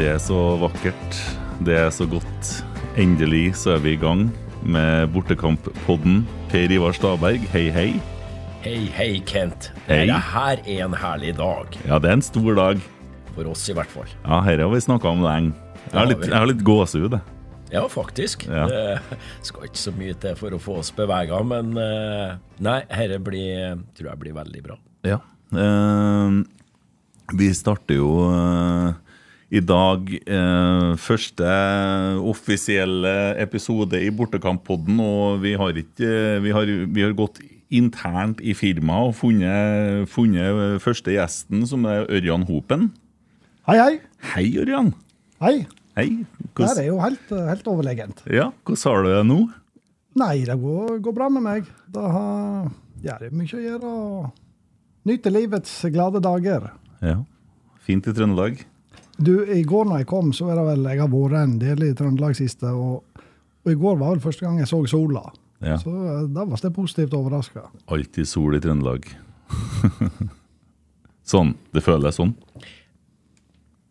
Det er så vakkert. Det er så godt. Endelig så er vi i gang med Bortekamp-podden. Per Ivar Staberg, hei, hei. Hei, hei, Kent. Hei. Dette her er en herlig dag. Ja, det er en stor dag. For oss, i hvert fall. Ja, dette har vi snakka om lenge. Jeg har litt, jeg har litt gåsehud, jeg. Ja, faktisk. Ja. Det skal ikke så mye til for å få oss bevega, men eh, nei, dette blir, tror jeg blir veldig bra. Ja. Eh, vi starter jo eh, i dag eh, første offisielle episode i Bortekamp-podden, og vi har ikke vi har, vi har gått internt i firmaet og funnet, funnet første gjesten, som er Ørjan Hopen. Hei, hei. Hei, Ørjan. Hei. Hei. Det er jo helt, helt overlegent. ja, hvordan har du det nå? Nei, det går, går bra med meg. Det har er mye å gjøre. og Nyte livets glade dager. Ja. Fint i Trøndelag. Du, I går når jeg kom, så er det vel Jeg har vært en del i Trøndelag siste, og, og i går var vel første gang jeg så sola. Ja. Så eh, da var jeg positivt overraska. Alltid sol i Trøndelag. sånn. Det føles sånn.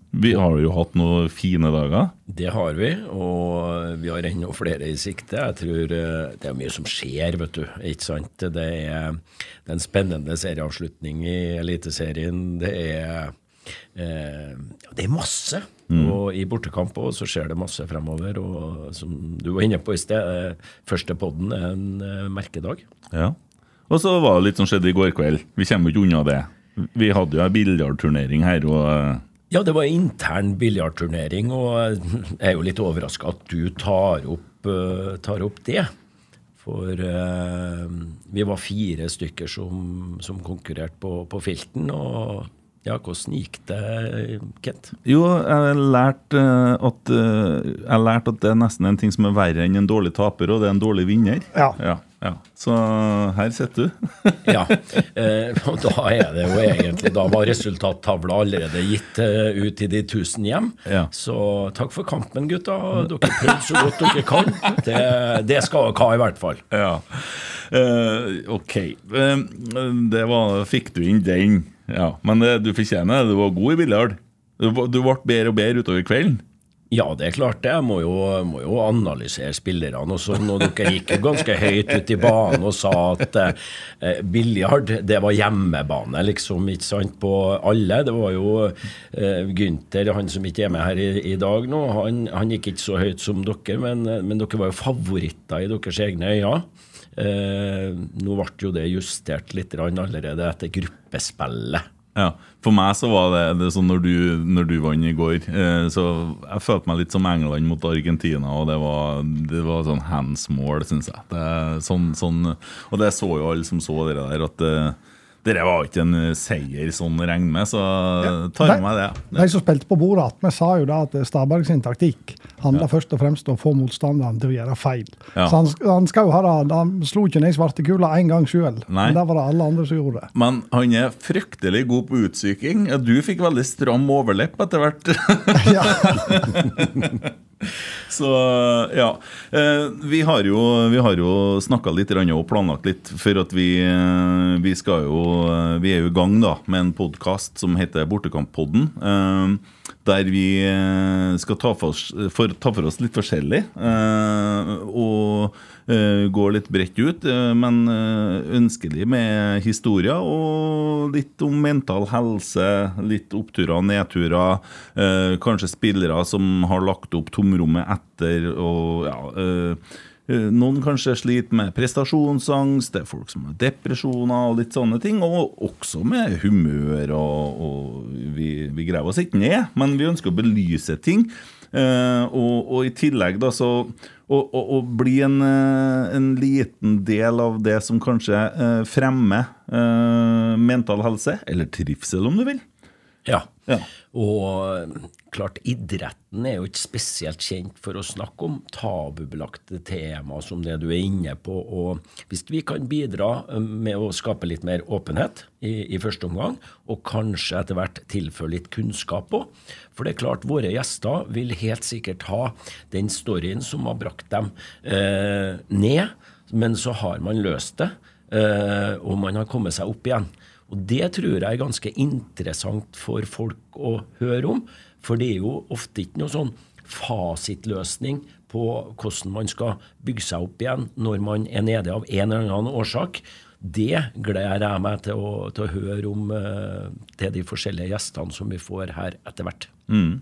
Vi har jo hatt noen fine dager. Det har vi, og vi har enda flere i sikte. Jeg tror eh, det er mye som skjer, vet du. Ikke sant? Det er, det er en spennende serieavslutning i Eliteserien. Det er Det er masse. Og i bortekamp også, så skjer det masse fremover. Og som du var inne på i sted, eh, første podden er en eh, merkedag. Ja. Og så var det litt som skjedde i går kveld. Vi kommer ikke unna det. Vi hadde jo en biljardturnering her, og eh, Ja, det var intern biljardturnering, og jeg er jo litt overraska at du tar opp, eh, tar opp det. For eh, vi var fire stykker som, som konkurrerte på, på filten, og ja, hvordan gikk det, Kent? Jo, jeg lærte eh, at eh, Jeg lærte at det er nesten en ting som er verre enn en dårlig taper, og det er en dårlig vinner. Ja. ja, ja. Så her sitter du. Ja, eh, og da er det jo egentlig Da var resultattavla allerede gitt eh, ut i de tusen hjem. Ja. Så takk for kampen, gutta. Dere prøvde så godt dere kan. Det, det skal dere ha, i hvert fall. Ja. Eh, ok. Eh, det var, fikk du inn den. Ja. Men det, du fortjener det. Du var god i biljard. Du, du ble bedre og bedre utover kvelden. Ja, det er klart det. Jeg må jo, må jo analysere spillerne og sånn. Dere gikk jo ganske høyt ut i banen og sa at eh, biljard, det var hjemmebane, liksom, ikke sant, på alle. Det var jo eh, Gynter, han som ikke er med her i, i dag nå, han, han gikk ikke så høyt som dere, men, men dere var jo favoritter i deres egne øyne. Eh, nå ble jo det justert litt allerede etter gruppespillet. Ja, For meg så var det, det sånn når du, når du vant i går eh, Så jeg følte meg litt som England mot Argentina, og det var, det var sånn hands-mål, syns jeg. Det, sånn, sånn, og det så jo alle som så det der, at det, det var ikke en seier sånn å regne med, så tar jeg meg det. De som spilte på bordet attmed, sa jo da at Stabæk sin taktikk handler først og fremst om å få motstanderen til å gjøre feil. Ja. Så han, han skal jo ha det. Han slo ikke ned svartekula én gang sjøl, men det var det alle andre som gjorde. Men han er fryktelig god på utsyking. Ja, Du fikk veldig stram overlepp etter hvert. Ja. Så ja. Eh, Vi har jo, vi har jo snakka litt og planlagt litt, for at vi, eh, vi skal jo Vi er jo i gang da med en podkast som heter Bortekamppodden. Der vi eh, skal ta for oss, for, ta for oss litt forskjellig. eh, Og eh, gå litt bredt ut, men ønskelig med historier og litt om mental helse, litt oppturer og nedturer. Kanskje spillere som har lagt opp tomrommet etter og ja Noen kanskje sliter med prestasjonsangst, det er folk som har depresjoner og litt sånne ting. Og også med humør, og, og vi, vi graver oss ikke ned, men vi ønsker å belyse ting. Eh, og, og i tillegg da så å, bli en, eh, en liten del av det som kanskje eh, fremmer eh, mental helse, eller trivsel om du vil. Ja. Ja. Og klart, idretten er jo ikke spesielt kjent for å snakke om tabubelagte tema som det du er inne på. Og hvis vi kan bidra med å skape litt mer åpenhet i, i første omgang, og kanskje etter hvert tilføre litt kunnskap på For det er klart, våre gjester vil helt sikkert ha den storyen som har brakt dem eh, ned, men så har man løst det, Uh, og man har kommet seg opp igjen. Og det tror jeg er ganske interessant for folk å høre om. For det er jo ofte ikke noe sånn fasitløsning på hvordan man skal bygge seg opp igjen når man er nede av en eller annen årsak. Det gleder jeg meg til å, til å høre om eh, til de forskjellige gjestene som vi får her etter hvert. Mm.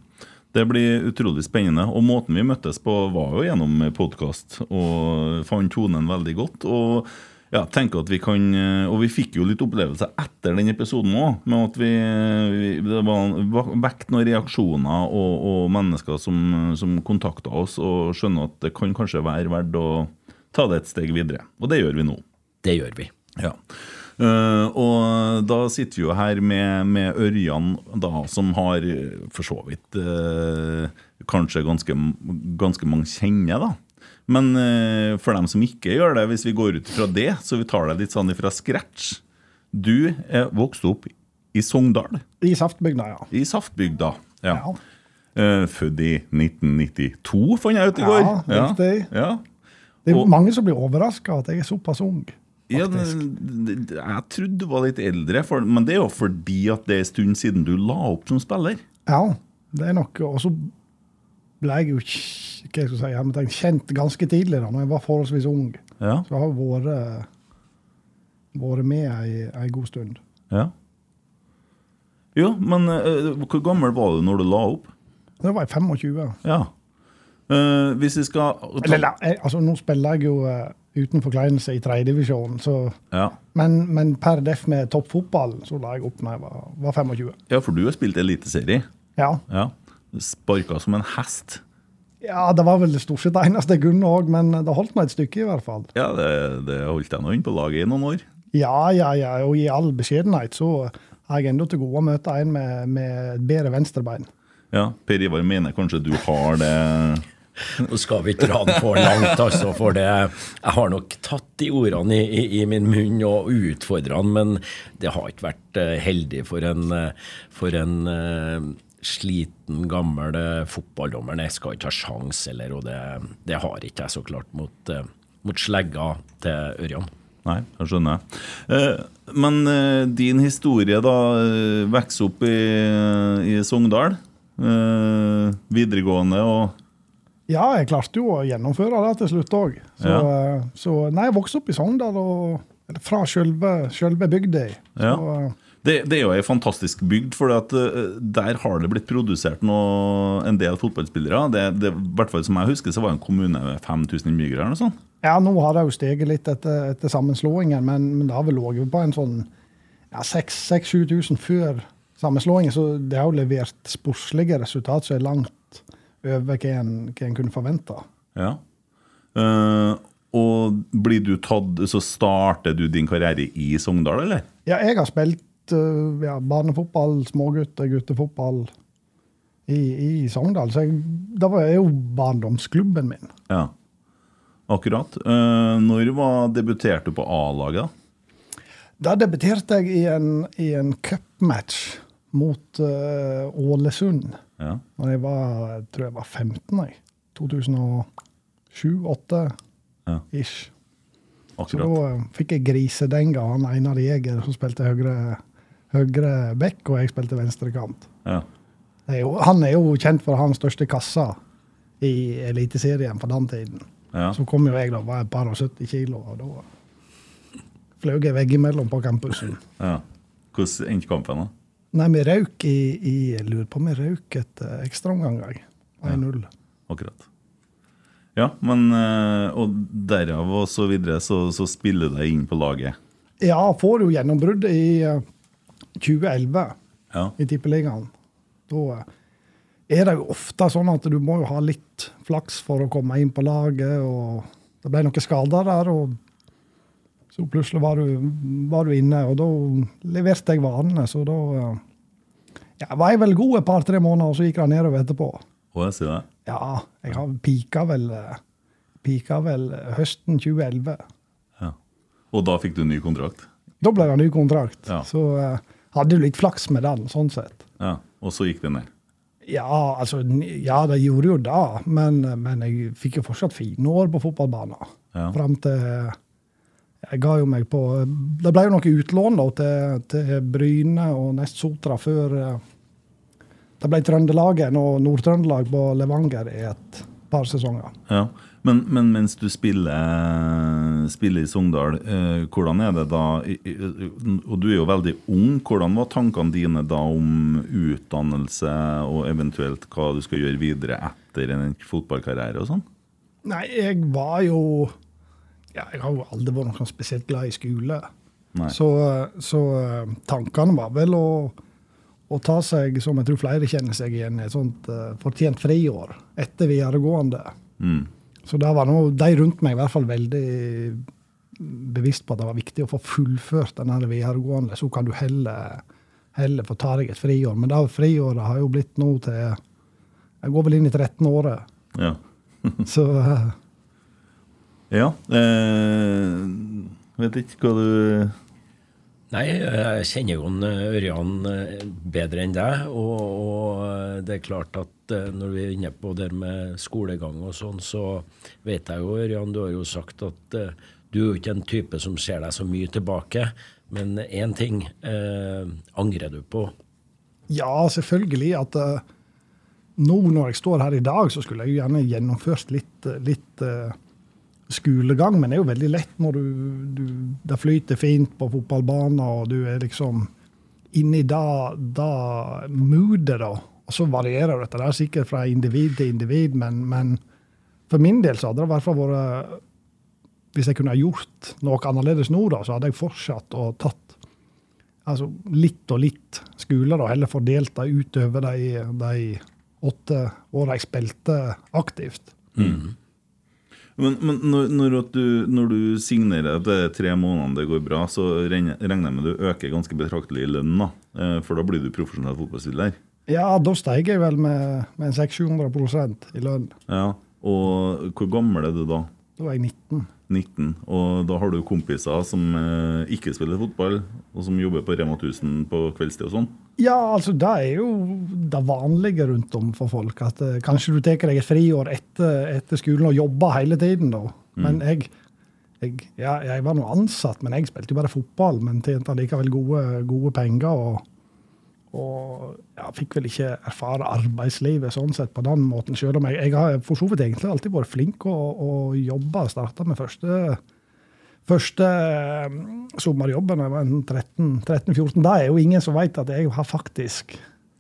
Det blir utrolig spennende. Og måten vi møttes på, var jo gjennom podkast, og fant tonen veldig godt. og ja, tenker at vi kan, Og vi fikk jo litt opplevelse etter den episoden òg, med at vi, vi, det var vekt noen reaksjoner og, og mennesker som, som kontakta oss, og skjønner at det kan kanskje være verdt å ta det et steg videre. Og det gjør vi nå. Det gjør vi. Ja. Uh, og da sitter vi jo her med, med Ørjan, da, som har for så vidt uh, kanskje ganske, ganske mange kjenner, da. Men uh, for dem som ikke gjør det, hvis vi går ut fra det, så vi tar det litt sånn fra scratch Du er vokst opp i Sogndal. I Saftbygda, ja. I Saftbygda, ja. ja. født i 1992, fant jeg ut i går. Ja, riktig. Ja. Det er og, mange som blir overraska at jeg er såpass ung. Ja, jeg trodde du var litt eldre, for, men det er jo fordi at det er en stund siden du la opp som spiller. Ja, det er nok. Og så ble jeg jo hva jeg si, kjent ganske tidlig, da når jeg var forholdsvis ung. Ja. Så jeg har vært, vært med ei, ei god stund. Ja. Jo, men uh, hvor gammel var du når du la opp? Da var jeg 25. Ja. Uh, hvis vi skal ta... Eller, altså, Nå spiller jeg jo uh, uten forkleinelse i tredjedivisjon. Ja. Men, men, per def med toppfotball så la jeg opp da jeg var, var 25. Ja, for du har spilt eliteserie? Ja. ja. Sparka som en hest? Ja, det var vel stort sett eneste jeg kunne òg, men det holdt meg et stykke i hvert fall. Ja, det, det holdt jeg nå inn på laget i noen år. Ja, ja, ja, og i all beskjedenhet så har jeg enda til gode å møte en med, med bedre venstrebein. Ja, Per Ivar mener kanskje du har det nå skal vi ikke dra den for langt, altså, for det Jeg har nok tatt de ordene i, i, i min munn og utfordra den, men det har ikke vært uh, heldig for en, uh, for en uh, sliten, gammel fotballdommer. Jeg skal ikke ha sjans, eller, og det, det har ikke jeg så klart mot, mot slegga til Ørjan. Nei, jeg skjønner. men din historie, da. vokser opp i, i Sogndal. videregående og ja, jeg klarte jo å gjennomføre det til slutt òg. Så, ja. Eh, så, nei, jeg vokste opp i Sogndal, og fra sjølve bygda. Ja. Eh, det, det, er jo ei fantastisk bygd, for uh, der har det blitt produsert noe, en del fotballspillere. Det, det, hvert fall som jeg husker, så var det en kommune med 5000 innbyggere. eller noe sånt. Ja, nå har det jo steget litt etter, etter sammenslåingen, men, men det har vel ligget på en sånn ja, 6000-7000 før sammenslåingen. Så det har jo levert sportslige resultat som er langt over hva en, hva en kunne forvente. Ja. Uh, og blir du tatt, så starter du din karriere i Sogndal, eller? Ja, jeg har spilt ja, barnefotball, smågutter, guttefotball i, i Sogndal. Så jeg, det var jo barndomsklubben min. Ja, akkurat. Uh, når var, debuterte du på A-laget? Da debuterte jeg i en, i en cupmatch mot Ålesund. Ja. Når jeg var, jeg tror jeg var 15. jeg. 2007-2008 ja. Så da uh, fikk jeg grise den gangen. Einar Jæger, som spilte høyre, høyre back, og jeg spilte venstrekant. Ja. Er jo, han er jo kjent for hans største kassa i Eliteserien på den tiden. Ja. Så kom jo jeg da, var et par og 70 kilo, og da fløy jeg veggimellom på campusen. Ja. Hvordan endte kampen, da? Nei, vi røyk i, i Jeg lurer på om vi røyk et ekstraomgang. 1-0. Ja, akkurat. Ja, men eh, Og derav og så videre så, så spiller deg inn på laget? Ja, får jo gjennombrudd i 2011 eh, ja. i Tippeligaen. Da eh, er det jo ofte sånn at du må jo ha litt flaks for å komme inn på laget. og Det ble noen skader der. og så plutselig var du, var du, inne, og da leverte jeg varene. Så da ja, var jeg vel god et par-tre måneder, og så gikk det nedover etterpå. Og jeg det? Ja, jeg har pika vel, pika vel høsten 2011. Ja. Og da fikk du ny kontrakt? Da ble det ny kontrakt. Ja. Så uh, hadde jo litt flaks med den, sånn sett. Ja, Og så gikk det ned? Ja, altså, ja, det gjorde jo det. Men, men jeg fikk jo fortsatt fine år på fotballbanen. Ja. Fram til jeg ga jo meg på Det ble jo noe utlån da, til, til Bryne og Nest Sotra før det ble Trøndelagen og Nord-Trøndelag på Levanger i et par sesonger. Ja, men, men, mens du spiller, spiller i Sogndal, eh, hvordan er det da Og du er jo veldig ung. Hvordan var tankene dine da om utdannelse og eventuelt hva du skal gjøre videre etter en fotballkarriere og sånn? Nei, jeg var jo ja, Jeg har jo aldri vært noe spesielt glad i skole. Så, så, eh, tankene var vel å, å, ta seg, som jeg tror flere kjenner seg igjen, et sånt uh, fortjent friår etter videregående. Mm. Så da var noe, de rundt meg i hvert fall veldig bevisst på at det var viktig å få fullført denne videregående. Så kan du heller, heller få ta deg et friår. Men det friåret har jo blitt nå til Jeg går vel inn i 13 året. Ja. så uh, Ja. Eh, vet ikke hva du Nei, jeg kjenner jo Ørjan eh, bedre enn deg. Og, og, det er klart at eh, når vi er inne på det med skolegang og sånn, så vet jeg jo, Ørjan, du har jo sagt at uh, du er jo ikke en type som ser deg så mye tilbake. Men én ting eh, angrer du på? Ja, selvfølgelig. At eh, nå når jeg står her i dag, så skulle jeg jo gjerne gjennomført litt, litt skolegang, men det er jo veldig lett når du, du Det flyter fint på fotballbanen, og du er liksom inni da, da moodet, da. Og så varierer dette der sikkert fra individ til individ, men, men for min del så hadde det i hvert fall vært Hvis jeg kunne ha gjort noe annerledes nå, da, så hadde jeg fortsatt og tatt altså, litt og litt skoler, og heller fordelt det utover de, de åtte åra jeg spilte aktivt. Mm. Men, men når, når, du, når, du, signerer det er tre måneder det går bra, så regner jeg med du øker ganske betraktelig i lønnen, da, eh, For da blir du profesjonell fotballspiller? Ja, da steiger jeg vel med, med 600-700 i lønn. Ja, Og hvor gammel er du da? Da er jeg 19. 19, Og da har du kompiser som eh, ikke spiller fotball, og som jobber på Rema 1000 på kveldstid og sånn? Ja, altså det er jo det vanlige rundt om for folk. At eh, kanskje du tar deg et friår etter, etter, skolen og jobber hele tiden, da. Mm. Men jeg, jeg, ja, jeg var nå ansatt, men jeg spilte jo bare fotball, men tjente likevel gode, gode penger. og og ja, fikk vel ikke erfare arbeidslivet sånn sett på den måten. Selv om jeg, jeg har for så vidt egentlig alltid vært flink å, å jobbe. Starta med første, første um, sommerjobben da jeg var 13-14. Da er jo ingen som vet at jeg har faktisk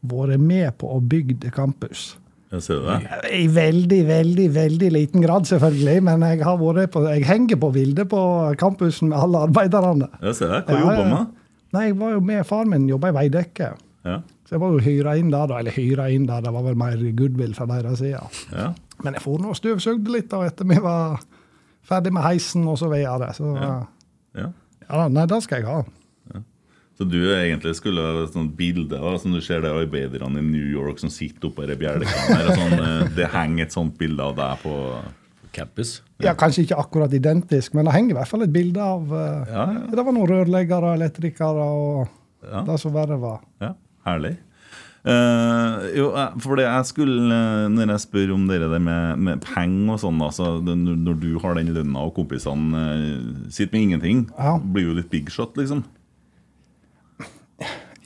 vært med på å bygge campus. Jeg ser det. I veldig, veldig veldig liten grad, selvfølgelig. Men jeg, har vært på, jeg henger på bildet på campusen med alle arbeiderne. Jeg ser det. Hva jobber du med? Nei, jeg var jo med Faren min jobba i Veidekke. Ja. Så jeg var jo hyra inn der, da. Eller hyra inn der, det var vel mer goodwill fra deres side. Ja. Men jeg får nå støvsugd litt da, etter vi var ferdig med heisen og så videre. Så ja. Ja. ja nei, det skal jeg ha. Så du egentlig skulle ha et sånt bilde av som du ser det arbeiderne i New York som sitter oppå bjelkene her. Sånn, eh, det henger et sånt bilde av deg på campus? Ja. Kanskje ikke akkurat identisk, men det henger i hvert fall et bilde av ja, ja, Det var noen rørleggere, elektrikere og det som verre var. Ja. Herlig. Uh, jo, for det jeg skulle uh, Når jeg spør om det der med, med penger og sånn, altså, når du har den lønna og kompisene uh, sitter med ingenting, ja. blir jo litt big shot, liksom?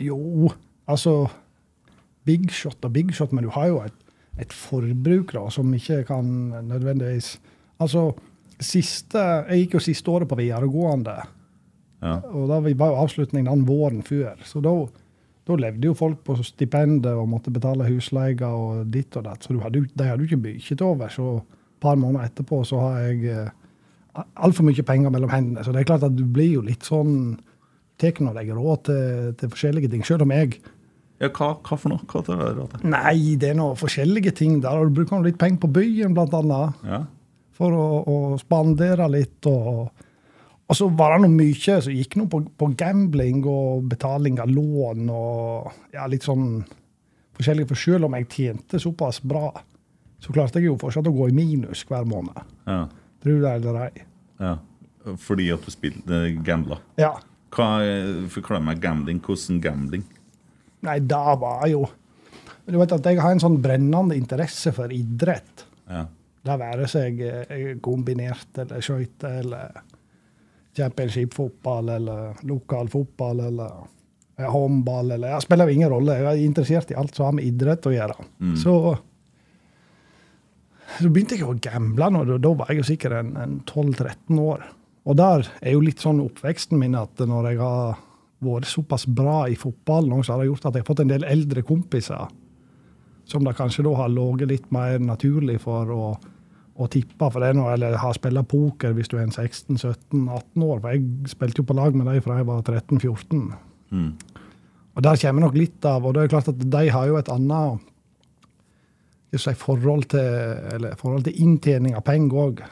Jo, altså Big shot og big shot, men du har jo et, et forbruk da, som ikke kan nødvendigvis Altså, siste, Jeg gikk jo siste året på videregående, ja. og da var jo avslutningen den våren før. så da da levde jo folk på stipendet og måtte betale husleie og ditt og datt. Så hadde, de hadde jo ikke mye til overs. Og et par måneder etterpå så har jeg eh, altfor mye penger mellom hendene. Så det er klart at du blir jo litt sånn Tar nå deg råd til, til, forskjellige ting. Selv om jeg ja, hva, hva, for noe? Hva er du råd til? Nei, det er noe forskjellige ting. der. Du bruker litt penger på byen, blant annet. Ja. For å, å spandere litt. og og så var det noe mye som gikk noe på, på, gambling og betaling av lån og ja, litt sånn forskjellig. For selv om jeg tjente såpass bra, så klarte jeg jo fortsatt å gå i minus hver måned. Ja. Tro det eller ei. Ja. Fordi at du spilte gambla? Ja. Hva, Forklar meg gambling. Hvordan gambling? Nei, da var jo Du vet at jeg har en sånn brennende interesse for idrett. Ja. Det være seg eh, kombinert eller skøyter eller championship-fotball eller lokal fotball eller håndball eller Det spiller ingen rolle. Jeg er interessert i alt som har med idrett å gjøre. Mm. Så, så begynte jeg å gamble. Når, da var jeg jo sikkert en, en 12-13 år. Og der er jo litt sånn oppveksten min at når jeg har vært såpass bra i fotballen, så har det gjort at jeg har fått en del eldre kompiser som det kanskje da har ligget litt mer naturlig for å, å tippe. For det er noe, eller ha spilt poker hvis du er en 16-17-18 år. For jeg spilte jo på lag med dem fra jeg var 13-14. Mm. Og Der kommer nok litt av Og det er klart at de har jo et annet si, forhold, til, forhold til inntjening av penger òg.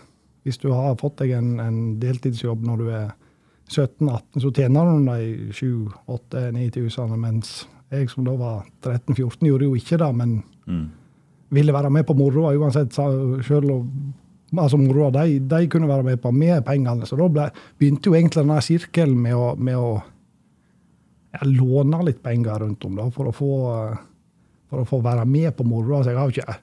Hvis du har fått deg en, en deltidsjobb når du er 17-18, så tjener du de 7-8-9000, mens jeg som da var 13-14, gjorde jo ikke det, men mm. Ville være med på moroa uansett. Selv om altså moroa, de, de, kunne være med på med pengene. Så da ble, begynte jo egentlig denne sirkelen med å, med å ja, låne litt penger rundt om da, for å få, for å få være med på moroa. Så jeg har ikke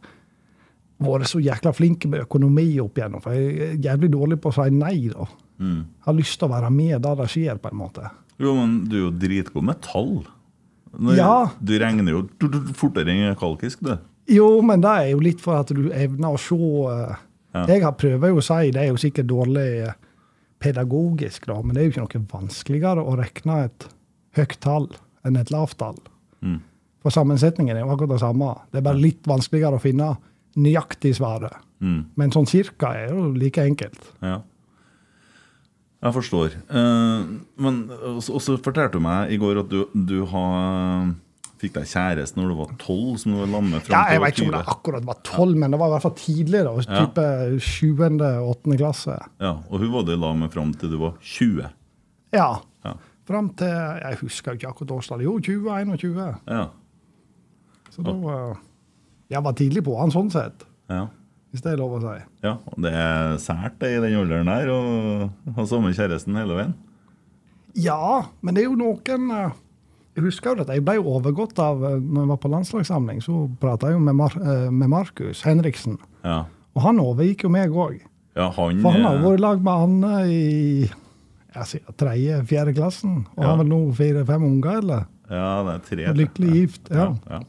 vært så jækla flink med økonomi opp igjennom. For jeg er jævlig dårlig på å si nei. da. Mm. Jeg har lyst til å være med der det skjer, på en måte. Jo, men du er jo dritgod med tall. Når ja. Du regner jo fortere enn kalkisk, du. Jo, men det er jo litt for at du evner å se uh, ja. Jeg har prøver jo å si, det er jo sikkert dårlig uh, pedagogisk, da, men det er jo ikke noe vanskeligere å regne et høyt tall enn et lavt tall. Mm. For sammensetningen er jo akkurat det samme. Det er bare litt vanskeligere å finne nøyaktig svaret. Mm. Men sånn cirka er jo like enkelt. Ja. Jeg forstår. Uh, men også fortalte du meg i går at du, du har fikk deg kjæreste når du var tolv? som du var lamme fram ja, Jeg vet ikke om det akkurat var tolv, men det var i hvert fall tidlig. da, Type sjuende-åttende klasse. Ja, Og hun var du lag med fram til du var 20? Ja. ja. Fram til Jeg husker ikke akkurat årstallet. Jo, 2021. Ja. Så da var Jeg var tidlig på han sånn sett. Ja hvis det er lov å si. Ja, det er sært det i den alderen der å ha samme kjæresten hele veien? Ja, men det er jo noen eh, Jeg husker jo at jeg ble overgått av eh, når jeg var på landslagssamling. Så prata jeg jo med, Mar eh, med Markus Henriksen. Ja. Og han overgikk jo meg òg. Ja, han, For han har vært i lag med Anne i tredje-fjerde klassen. Og ja. har vel nå fire-fem unger, eller? Ja, det er tre. Lykkelig gift. ja. ja.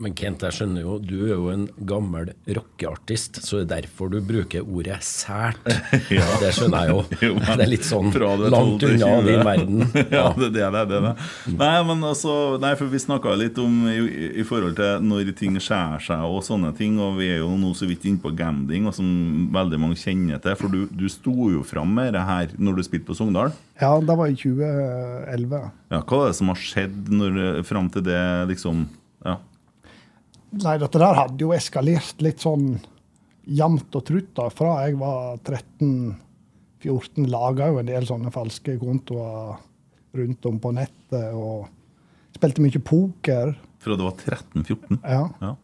Men Kent, jeg skjønner jo, du er jo en gammel rockeartist, så det er derfor du bruker ordet sært. ja. Det skjønner jeg jo. jo det er litt sånn langt unna din verden. Ja, ja det, det, det, det, det. Nei, men altså, nei, for vi snakka litt om i, i, forhold til når ting skjærer seg og sånne ting, og vi er jo nå så vidt inne på gambling, og som veldig mange kjenner til. For du, du sto jo fram med det her når du spilte på Sogndal. Ja, det var i 2011. Ja, Hva er det som har skjedd når, fram til det, liksom? Nei, dette der hadde jo eskalert litt sånn jevnt og trutt. da. Fra jeg var 13-14, laga jo en del sånne falske kontoer rundt om på nettet. Og spilte mye poker. Fra du var 13-14? Ja. ja.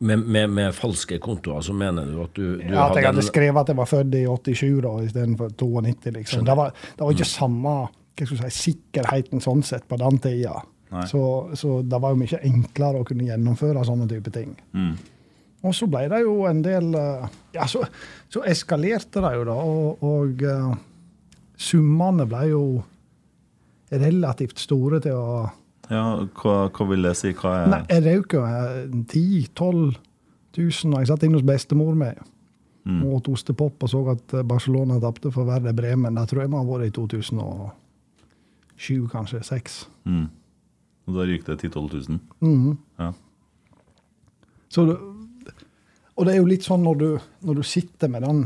Med, med, med, falske kontoer, så mener du at du, du Ja, at jeg hadde skrevet at jeg var født i 87 da, istedenfor 92. liksom. Det var, det var ikke mm. samme hva skal si, sikkerheten sånn sett på den tida. Så, så, det var jo mye enklere å kunne gjennomføre sånne type ting. Mm. Og så ble det jo en del eh, Ja, så, så eskalerte det jo, da. Og, og uh, summene ble jo relativt store til å Ja, hva, hva vil det si? Hva er Nei, Jeg røyk jo 10 12 000 Jeg satt inne hos bestemor mi mm. og åt ostepop og så at Barcelona tapte for Verde Bremen. Det tror jeg må ha vært i 2007, kanskje. 2006. Mm. Og da ryker det 10 000-12 000? Mm. Ja. Så, og det er jo litt sånn når du, når du sitter med den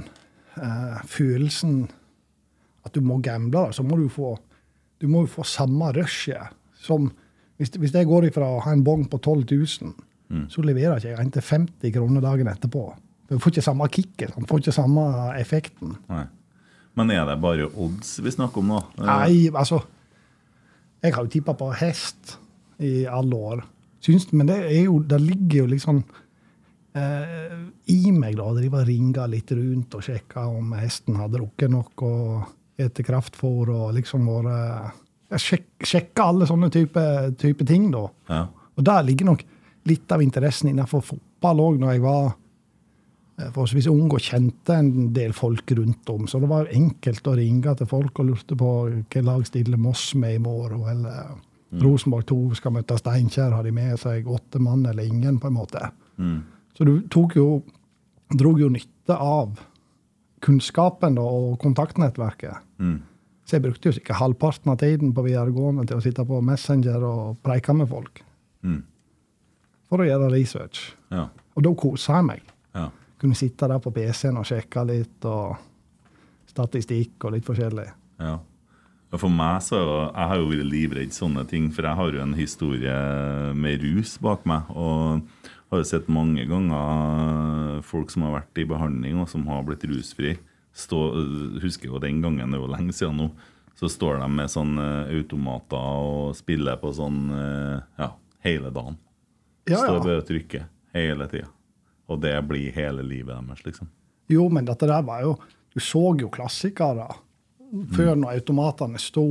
eh, følelsen at du må gamble, så må du få du må få samme rushet som hvis, hvis jeg går ifra å ha en bong på 12 000, mm. så leverer ikke jeg en til 50 kroner dagen etterpå. Du får ikke samme kicket. Du får ikke samme effekten. Nei. Men er det bare odds vi snakker om nå? Nei, altså Jeg har jo tippa på hest i alle år. Syns, men det, jo, det ligger jo liksom eh, i meg da, å drive og ringe litt rundt og sjekke om hesten har drukket nok og spist kraftfôr og liksom vært sjek, Sjekke alle sånne type, type ting, da. Ja. Og der ligger nok litt av interessen innenfor fotball òg, når jeg var eh, forholdsvis ung og kjente en del folk rundt om. Så det var enkelt å ringe til folk og lurte på hvilket lag stiller Moss med i morgen. Eller mm. Rosenborg 2 skal møte Steinkjer, har de med seg åtte mann eller ingen? på en måte. Mm. Så du tok jo, Dro jo nytte av kunnskapen da, og kontaktnettverket. Mm. Så jeg brukte jo sikkert halvparten av tiden på videregående til å sitte på Messenger og preike med folk. Mm. For å gjøre research. Ja. Og da kosa jeg meg. Ja. Kunne sitte der på PC-en og sjekke litt, og statistikk og litt forskjellig. Ja. Og for meg så, Jeg har jo vært livredd sånne ting, for jeg har jo en historie med rus bak meg. og har jo sett mange ganger folk som har vært i behandling og som har blitt rusfri. Stå, husker jo den gangen, det er jo lenge siden nå, så står de med sånne automater og spiller på sånn eh, ja, hele dagen. Ja, ja. Står bare og trykker hele tida. Og det blir hele livet deres, liksom. Jo, men dette der var jo Du så jo klassikere før mm. når automatene sto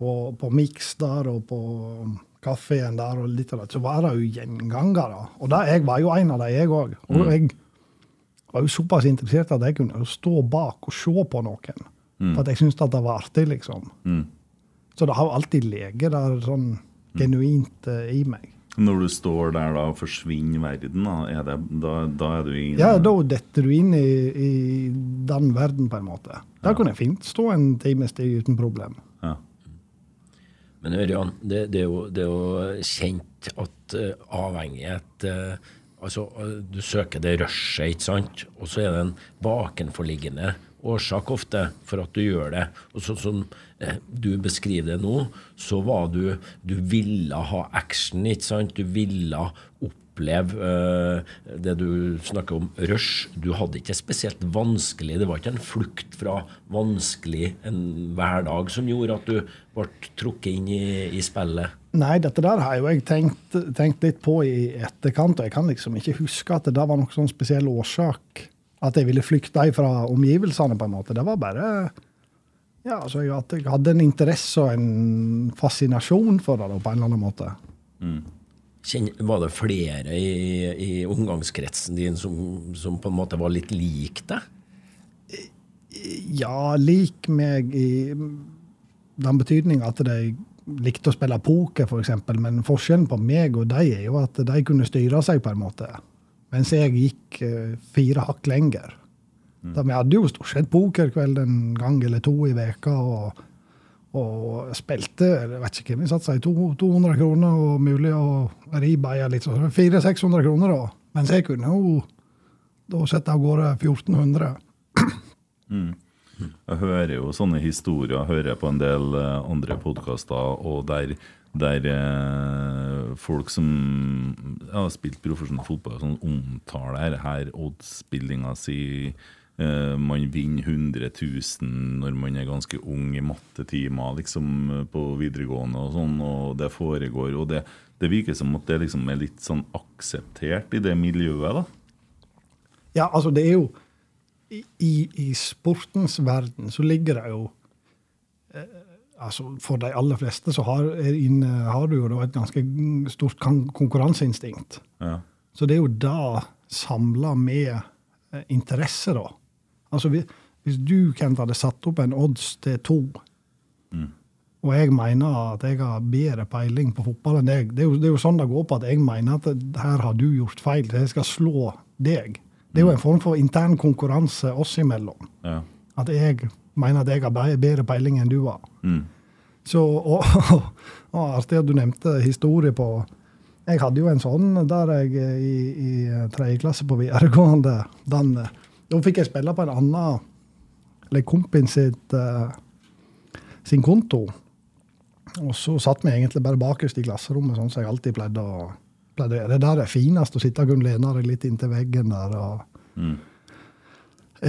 på, på Mix der og på kafeen der, og litt av det, så var det jo gjengangere. Og der, jeg var jo en av dem, jeg òg. Og mm. jeg var jo såpass interessert at jeg kunne stå bak og se på noen. Mm. For at jeg syntes at det var artig, liksom. Mm. Så det har jo alltid ligget der sånn genuint uh, i meg. Når du står der da og forsvinner verden, da er, det, da, da er du i Ja, da detter du inn i, i, den verden, på en måte. Der ja. kan jeg fint stå en times tid uten problem. Ja. Men Ørjan, det, det, er jo, det, er jo, kjent at uh, avhengighet uh, Altså, uh, du søker det rushet, ikke sant? Og så er det en bakenforliggende årsak ofte for at du gjør det. Og sånn som du beskriver det nå, så var du Du ville ha action, ikke sant? Du ville oppleve uh, det du snakker om, rush. Du hadde ikke spesielt vanskelig Det var ikke en flukt fra vanskelig en hverdag som gjorde at du ble trukket inn i, i spillet? Nei, dette der har jo jeg tenkt, tenkt, litt på i etterkant, og jeg kan liksom ikke huske at det der var noen sånn spesiell årsak. At jeg ville flykte fra omgivelsene, på en måte. Det var bare ja, altså at jeg hadde en interesse og en fascinasjon for det, på en eller annen måte. Mm. Var det flere i, i omgangskretsen din som, som, på en måte var litt lik deg? Ja, lik meg i den betydning at de likte å spille poker, f.eks. For eksempel. Men forskjellen på meg og de er jo at de kunne styre seg på en måte. Mens jeg gikk uh, fire hakk lenger. Mm. Da vi hadde jo stort sett pokerkveld en gang eller to i veka og og spilte jeg vet ikke hvem vi satsa i, 200 kroner og mulig å ribeie litt sånn. 400-600 kroner, da. Mens jeg kunne jo da sette av gårde 1400. Mm. Jeg hører jo sånne historier, hører på en del uh, andre podkaster, og der, der eh, folk som har spilt profesjonell fotball, sånn, omtaler her oddsspillinga si Eh, man vinner 100 000 når man er ganske ung i mattetimer liksom, eh, på videregående og sånn, og det foregår. Og det, det virker som at det liksom er litt sånn akseptert i det miljøet, da? Ja, altså det er jo I, i sportens verden så ligger det jo eh, altså For de aller fleste så har, inn, har du jo da et ganske stort konkurranseinstinkt. Ja. Så det er jo da samla med interesse, da. Altså, Hvis du Kent, hadde satt opp en odds til to, mm. og jeg mener at jeg har bedre peiling på fotball enn deg det er, jo, det er, jo, sånn det går på at jeg mener at her har du gjort feil, så jeg skal slå deg. Det er jo en form for intern konkurranse oss imellom. Ja. At jeg mener at jeg har bedre peiling enn du har. Mm. Så, og, og, og, Artig at du nevnte historie på Jeg hadde jo en sånn der jeg i, i tredje klasse på videregående. Den, da fikk jeg spille på en annen eller kompis sitt, uh, sin konto. Og så satt vi egentlig bare bakerst i klasserommet, sånn som jeg alltid pleide å, pleide å gjøre. Det der er finest, å sitte og kunne lene deg litt inntil veggen der. Og, mm.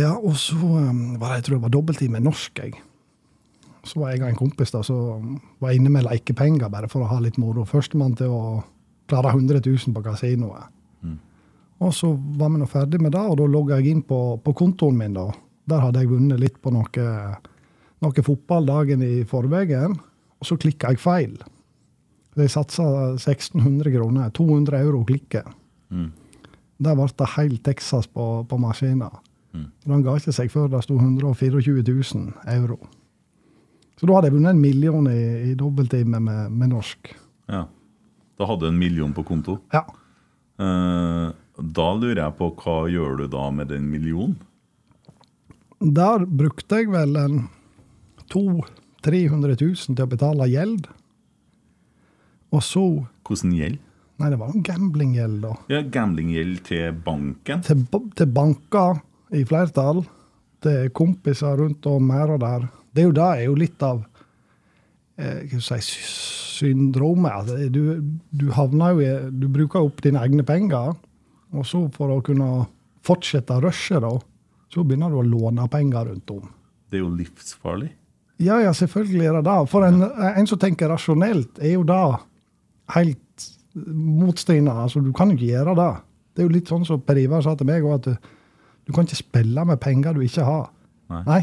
Ja, og så um, var det jeg tror det var dobbelttid med norsk. jeg. Så var jeg og en kompis da, så var jeg inne med lekepenger bare for å ha litt moro. Førstemann til å klare 100 000 på kasinoet. Og så var vi nå ferdig med det, og da logga jeg inn på, på, kontoen min. da. Der hadde jeg vunnet litt på noe, noe fotball dagen i forveien, og så klikka jeg feil. Jeg satsa 1600 kroner. 200 euro klikket. Mm. Der ble det helt Texas på, på maskina. Mm. Den ga ikke seg før det sto 124 000 euro. Så da hadde jeg vunnet en million i, i dobbelttime med, med, norsk. Ja. Da hadde du en million på konto? Ja. Eh, da lurer jeg på hva gjør du da med den millionen? Der brukte jeg vel en 200 300 000 til å betale gjeld. Og så Hvordan gjeld? Nei, det var en gamblinggjeld, da. Ja, Gamblinggjeld til banken? Til, til banker i flertall. Til kompiser rundt om her og der. Det er jo, det er jo litt av eh, si, syndromet. Du, du, havner jo i Du bruker opp dine egne penger, og så for å kunne fortsette rushet, da, så begynner du å låne penger rundt om. Det er jo livsfarlig. Ja, ja, selvfølgelig er det det. For en, en som tenker rasjonelt, er jo det helt motstridende. Altså, du kan jo ikke gjøre det. Det er jo litt sånn som Per Ivar sa til meg at du, du, kan ikke spille med penger du ikke har. Nei. Nei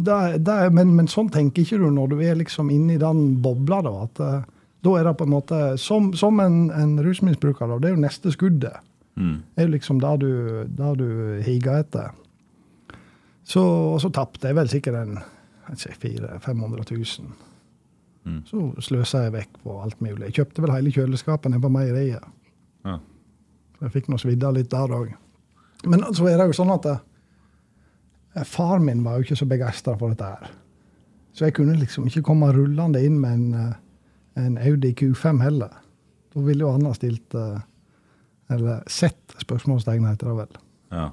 det, det, men, men, sånn tenker ikke du når du er liksom inni den bobla. Da at uh, da er det på en måte Som, som en, en rusmisbruker, da, det er jo neste skuddet. Mm. Det er liksom det du, du higer etter. Så, og så tapte jeg vel sikkert en 400 500 000. Mm. Så sløsa jeg vekk på alt mulig. Jeg kjøpte vel hele kjøleskapet nede på meieriet. Ja. Jeg fikk nå svidda litt der òg. Men så er det jo sånn at eh, far min var jo ikke så begeistra for dette her. Så jeg kunne liksom ikke komme rullende inn med en, eh, en Audi Q5 heller. Da ville jo han ha stilt eh, Eller sett spørsmålstegn, heter det vel. Ja.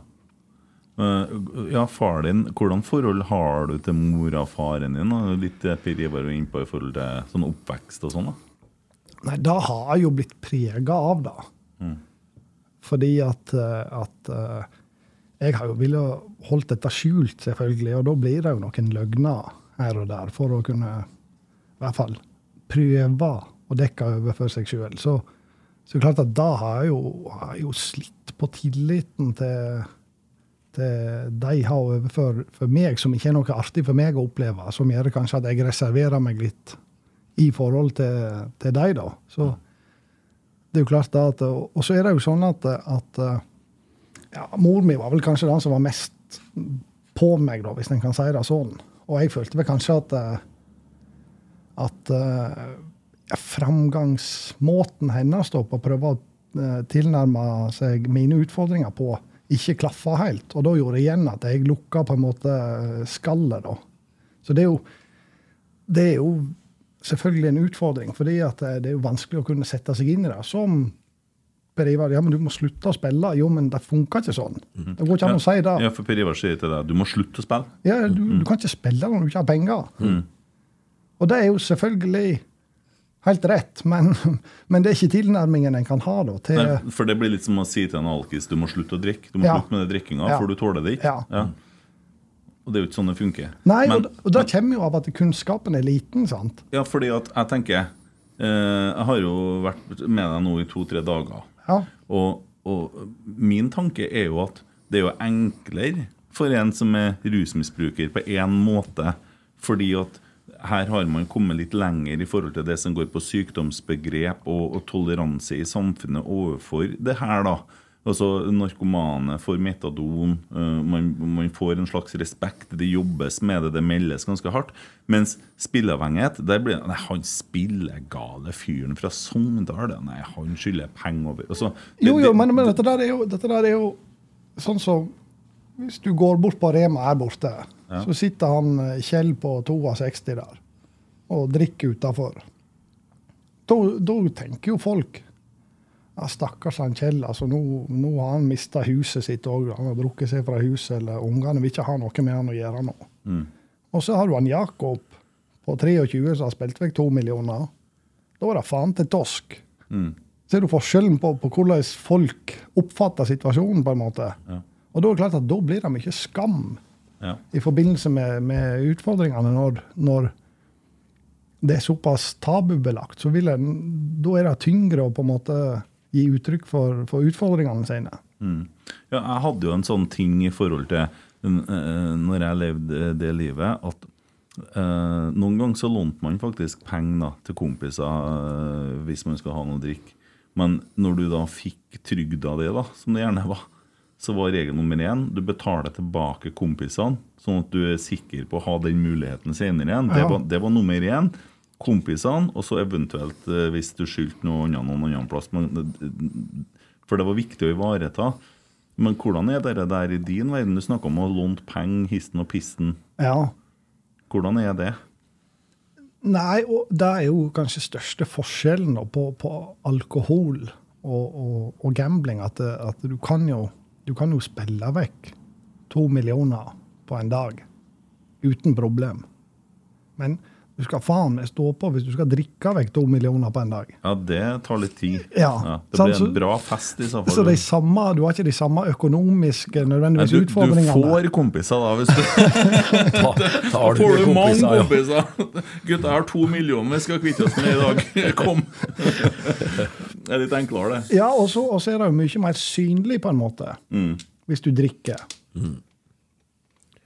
Ja, far din, Hvordan forhold har du til mora og faren din? Litt det Per Ivar var innpå i forhold til sånn oppvekst og sånn? da? Nei, da har jeg jo blitt prega av da. Mm. Fordi at, eh, at, eh, jeg har jo villet holdt dette skjult, selvfølgelig. Og da blir det jo noen løgner her og der for å kunne i hvert fall prøve å dekke over for seg sjøl. Så, så klart at da har jeg jo, har jeg jo slitt på tilliten til til de har overfor for meg, som ikke er noe artig for meg å oppleve, som gjør kanskje at jeg reserverer meg litt i forhold til, til de, da. Så det er jo klart da at, Og så er det jo sånn at, at ja, mor mi var vel kanskje den som var mest på meg, da, hvis en kan si det sånn. Og jeg følte vel kanskje at, at ja, framgangsmåten hennes da, på å prøve å eh, tilnærme seg mine utfordringer på, ikke klaffa helt. Og da gjorde det igjen at jeg lukka på en måte skallet, da. Så det er jo, det er jo selvfølgelig en utfordring, fordi at det er jo vanskelig å kunne sette seg inn i det. Som Per Ivar, ja, men du må slutte å spille. Jo, men det funker ikke sånn. Mhm. Det går ikke an å si det. Ja, for Per Ivar sier til deg du må slutte å spille. Ja, du, du kan ikke spille når du ikke har penger. Mm. Og det er jo selvfølgelig helt rett, men, men, det er ikke tilnærmingen en kan ha. da. Til, Nei, for det blir litt som å si til en alkis du må slutte å drikke. Du må ja. slutte med det drikkinga, ja. for du tåler det ikke. Ja. Og det er jo ikke sånn det funker. Nei, men, og, og det kommer jo av at kunnskapen er liten. sant? Ja, fordi at jeg tenker eh, Jeg har jo vært med deg nå i to-tre dager. Ja. Og, og, min tanke er jo at det er jo enklere for en som er rusmisbruker, på én måte, fordi at her har man kommet litt lenger i forhold til det som går på sykdomsbegrep og, og toleranse i samfunnet overfor det her. da. Altså Narkomane får metadon, uh, man, man, får en slags respekt. Det jobbes med det, det meldes ganske hardt. Mens spilleavhengighet der blir Nei, han spillegale fyren fra Sogndal. Nei, han skylder penger over altså, det, Jo, jo, men, men dette, der jo, dette, der er jo, sånn som Hvis du går bort på Rema her borte ja. Så sitter han eh, Kjell på 62 der og drikker utafor. Da, da, tenker jo folk ja, Stakkars han Kjell. altså Nå, nå har han mista huset sitt òg. Han har drukket seg fra huset, eller ungene vil ikke ha noe med han å gjøre nå. Mm. Og så har du han Jakob på 23 som har spilt vekk to millioner. Da er det faen til tosk. Mm. Ser du forskjellen på, på, hvordan folk oppfatter situasjonen? på en måte? Ja. Og da er det klart at da blir det mye skam ja. i forbindelse med, med utfordringene. Når, når, det er såpass tabubelagt, så jeg, da er det tyngre å på en måte gi uttrykk for, for utfordringene sine. Mm. Ja, jeg hadde jo en sånn ting i forhold til uh, når jeg levde det livet, at uh, noen ganger så lånte man faktisk penger til kompiser uh, hvis man skal ha noe å drikke. Men når du da fikk trygda di, da, som det gjerne var, så var regel nummer én du betaler tilbake kompisene, sånn at du er sikker på å ha den muligheten senere igjen. Ja. Det, var, det, var, nummer én. Kompisene, og så eventuelt eh, hvis du skyldte noe annet noen annen plass. Men, for det var viktig å ivareta. Men hvordan er det der i din verden? Du snakka om å låne penger, histen og pisten. Ja. Hvordan er det? Nei, og det er jo kanskje største forskjellen på, på alkohol og, og, og, gambling. At, at du, kan jo, du, kan jo, spille vekk to millioner på en dag uten problem. Men du skal faen meg stå på hvis du skal drikke vekk to millioner på en dag. Ja, det tar litt tid. Ja, ja det blir en bra fest i så fall. Så de samme, du har ikke de samme økonomiske nødvendigvis du, utfordringene. Du får kompiser da, hvis du da, da får du mange kompiser. Gutta, jeg har to millioner vi skal kvitte oss med i dag. Kom! Det er litt enklere, det. Ja, og så er det jo mye mer synlig, på en måte, mm. hvis du drikker. Mm.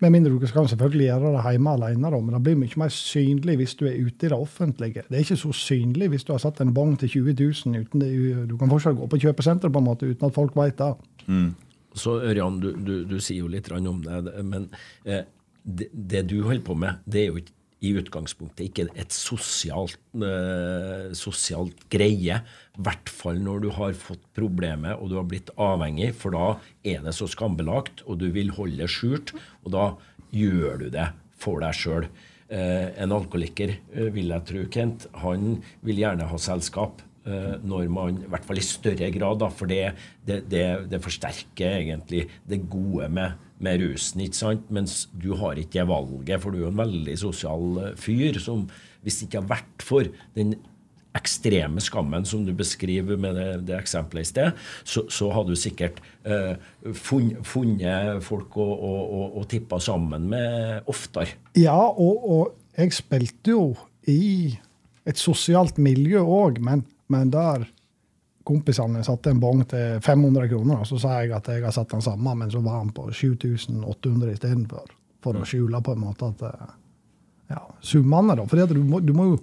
Med mindre du skal selvfølgelig gjøre det hjemme alene, da, men det blir mye mer synlig hvis du er ute i det offentlige. Det er ikke så synlig hvis du har satt en bong til 20 000. Uten det, du kan fortsatt gå på kjøpesenter på en måte uten at folk vet det. Mm. Så Ørjan, du, du, du, sier jo litt om det, men eh, det, det, du holder på med, det er jo ikke i utgangspunktet ikke et sosialt, eh, sosialt greie. I hvert fall når du har fått problemet og du har blitt avhengig, for da er det så skambelagt, og du vil holde det skjult, og da gjør du det for deg sjøl. Eh, en alkoholiker, eh, vil jeg tro, Kent, han vil gjerne ha selskap. Eh, når man, i hvert fall i større grad, da, for det, det, det, det forsterker egentlig det gode med, med, rusen. ikke sant? Mens du har ikke det valget, for du er jo en veldig sosial eh, fyr som hvis det ikke har vært for den ekstreme skammen som du beskriver med det, det eksempelet i sted, så, så hadde du sikkert eh, funnet, folk å, å, å, å tippa sammen med oftere. Ja, og, og jeg spilte jo i et sosialt miljø òg, men men der kompisene satte en bong til 500 kroner, og så sa jeg at jeg har satt den samme, men så var han på 7800 istedenfor. For å skjule på en måte at eh, ja, summene, da. For du du må jo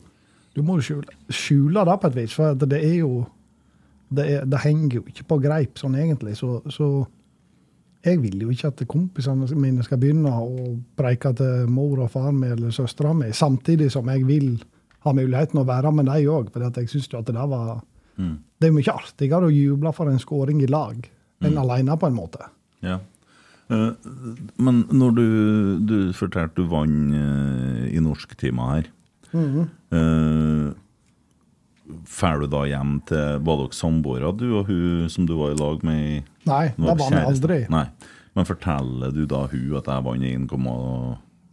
du må skjule, skjule det på et vis. For det er jo det, er, det, henger jo ikke på greip sånn egentlig. Så, så, jeg vil jo ikke at kompisene mine skal begynne å preike til mor og far min eller søstera mi, samtidig som jeg vil ha muligheten å være med dem òg. For jeg syns at det der var mm. Det er mye artigere å juble for en skåring i lag enn mm. alene, på en måte. Ja. Uh, men når du, du fortalte du vant uh, i norsktima her mm uh, Drar du da hjem til Var dere samboere, du og hun som du var i lag med? Nei, det var vi aldri. Nei. Men forteller du da hun at jeg vant 1,?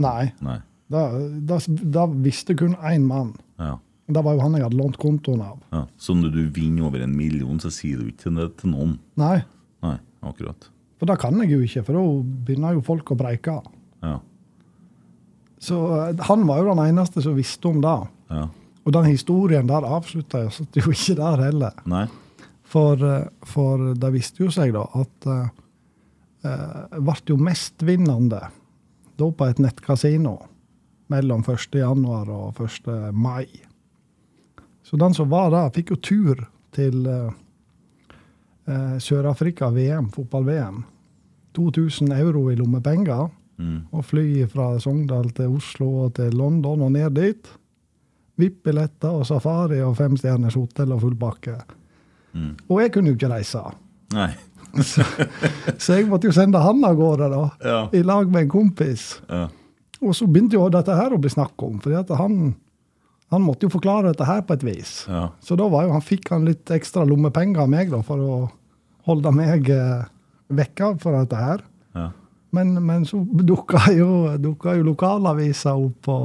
Nei. Nei. Da, da, da visste kun én mann. Ja. Det var jo han jeg hadde lånt kontoen av. Ja. Så når du vinner over en million, så sier du ikke det til noen? Nei. Nei, akkurat. For det kan jeg jo ikke, for da begynner jo folk å breike. Ja. Så eh, han var jo den eneste som visste om det. Ja. Og den historien der avslutta jo ikke der heller. Nei. For, eh, for det viste jo seg da at uh, ble jo mestvinnende da på et nettkasino mellom 1. januar og 1. mai. Så den som var der, fikk jo tur til eh, eh Sør-Afrika VM, fotball-VM. 2000 euro i lommepenger. Mm. Og fly fra Sogndal til Oslo og til London og ned dit. VIP-billetter og safari og femstjerners hotell og full pakke. Mm. Og jeg kunne jo ikke reise. Nei. så, så, jeg måtte jo sende han av gårde, da. Ja. I lag med en kompis. Ja. Og så begynte jo dette her å bli snakk om, fordi at han, han, måtte jo forklare dette her på et vis. Ja. Så da han, fikk han litt ekstra lommepenger av meg da, for å holde meg eh, vekka for dette her. Ja. Men, men, så dukka jo, dukka jo lokalavisa opp på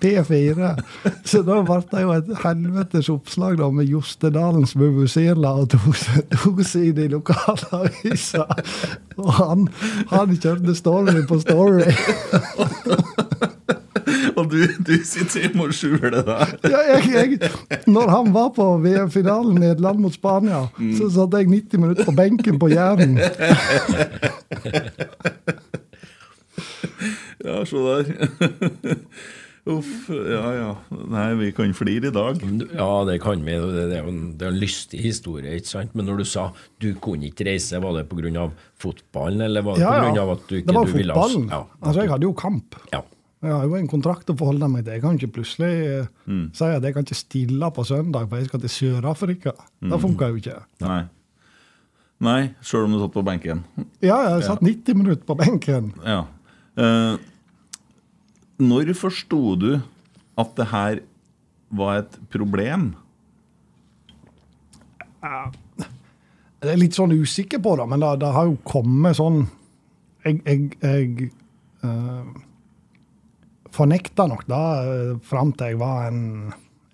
P4. Så da ble det jo et helvetes oppslag da med Jostedalens Bubusirla og to, to lokalavisa. Og han, han kjørte story på story. Du, du sitter hjemme og skjuler deg. ja, jeg, jeg, når han var på VM-finalen Nederland mot Spania, mm. så satt jeg 90 minutter på benken på Jæren. ja, se der. Uff, ja ja. Nei, vi kan flire i dag. Ja, det kan vi. Det er jo en, det er en lystig historie, ikke sant? Men når du sa du kunne ikke reise, var det pga. fotballen, eller var det Ja, pga. ja. at du ikke Det var du ville fotballen. Ja, Altså, jeg hadde jo kamp. ja. Jeg har jo en kontrakt å forholde meg til. Jeg kan ikke plutselig eh, Mm. si at jeg kan ikke stille på søndag, for jeg skal til Sør-Afrika. Mm. Det funker jo ikke. Nei. Nei, sjøl om du satt på benken. Ja, jeg satt 90 minutter på benken. Ja. Eh, når forsto du at det her var et problem? Jeg er litt sånn usikker på det, men det, det har jo kommet sånn Jeg, jeg, jeg eh, fornekta nok da uh, fram til jeg var en,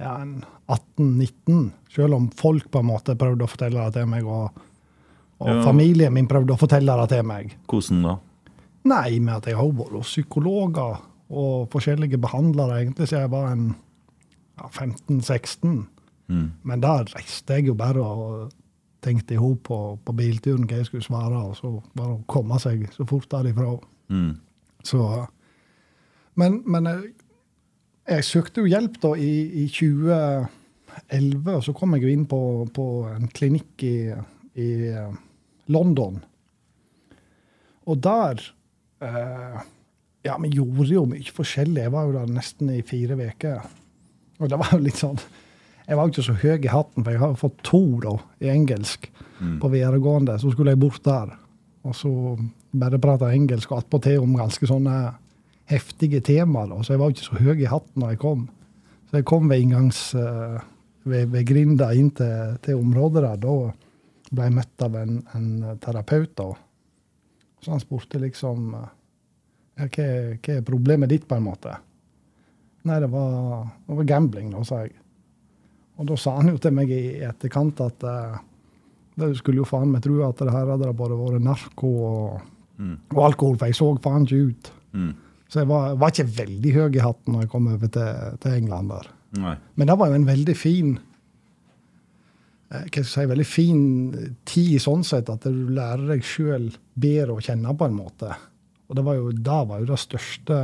ja, en 18-19. Selv om folk på en måte prøvde å fortelle det til meg, og, og Ja. familien min prøvde å fortelle det til meg. Hvordan da? Nei, med at jeg har vært hos psykologer og forskjellige behandlere egentlig siden jeg var en ja, 15-16. Mm. Men da reiste jeg jo bare og tenkte i hop på, på bilturen hva jeg skulle svare, og så bare å komme seg så fort derifra. Mm. Så, men, men jeg, jeg søkte jo hjelp da i, i 2011, og så kom jeg jo inn på, på en klinikk i, i eh, London. Og der eh, Ja, vi gjorde jo mye forskjellig. Jeg var jo der nesten i fire uker. Og det var jo litt sånn Jeg var ikke så høy i hatten, for jeg har fått to da, i engelsk på videregående. Så skulle jeg bort der, og så bare prate engelsk og attpåtil om ganske sånne heftige temaer. Så jeg var ikke så høy i hatten når jeg kom. Så jeg kom ved inngangs... Uh, ved, ved grinda inn til, til området der. Da ble jeg møtt av en, en terapeut. da. Så han spurte liksom eh, ja, hva, hva er problemet ditt, på en måte? Nei, det var, det var gambling, da, sa jeg. Og da sa han jo til meg i etterkant at uh, det skulle jo faen meg tro at det her hadde det bare vært narko og, og alkohol, for jeg så faen ikke ut. Mm. Så jeg var, var ikke veldig høy i hatten når jeg kom over til, til England der. Nei. Men det var jo en veldig fin eh, hva skal jeg si, veldig fin tid sånn sett, at du lærer deg sjøl bedre å kjenne på en måte. Og det var jo, da var jo det største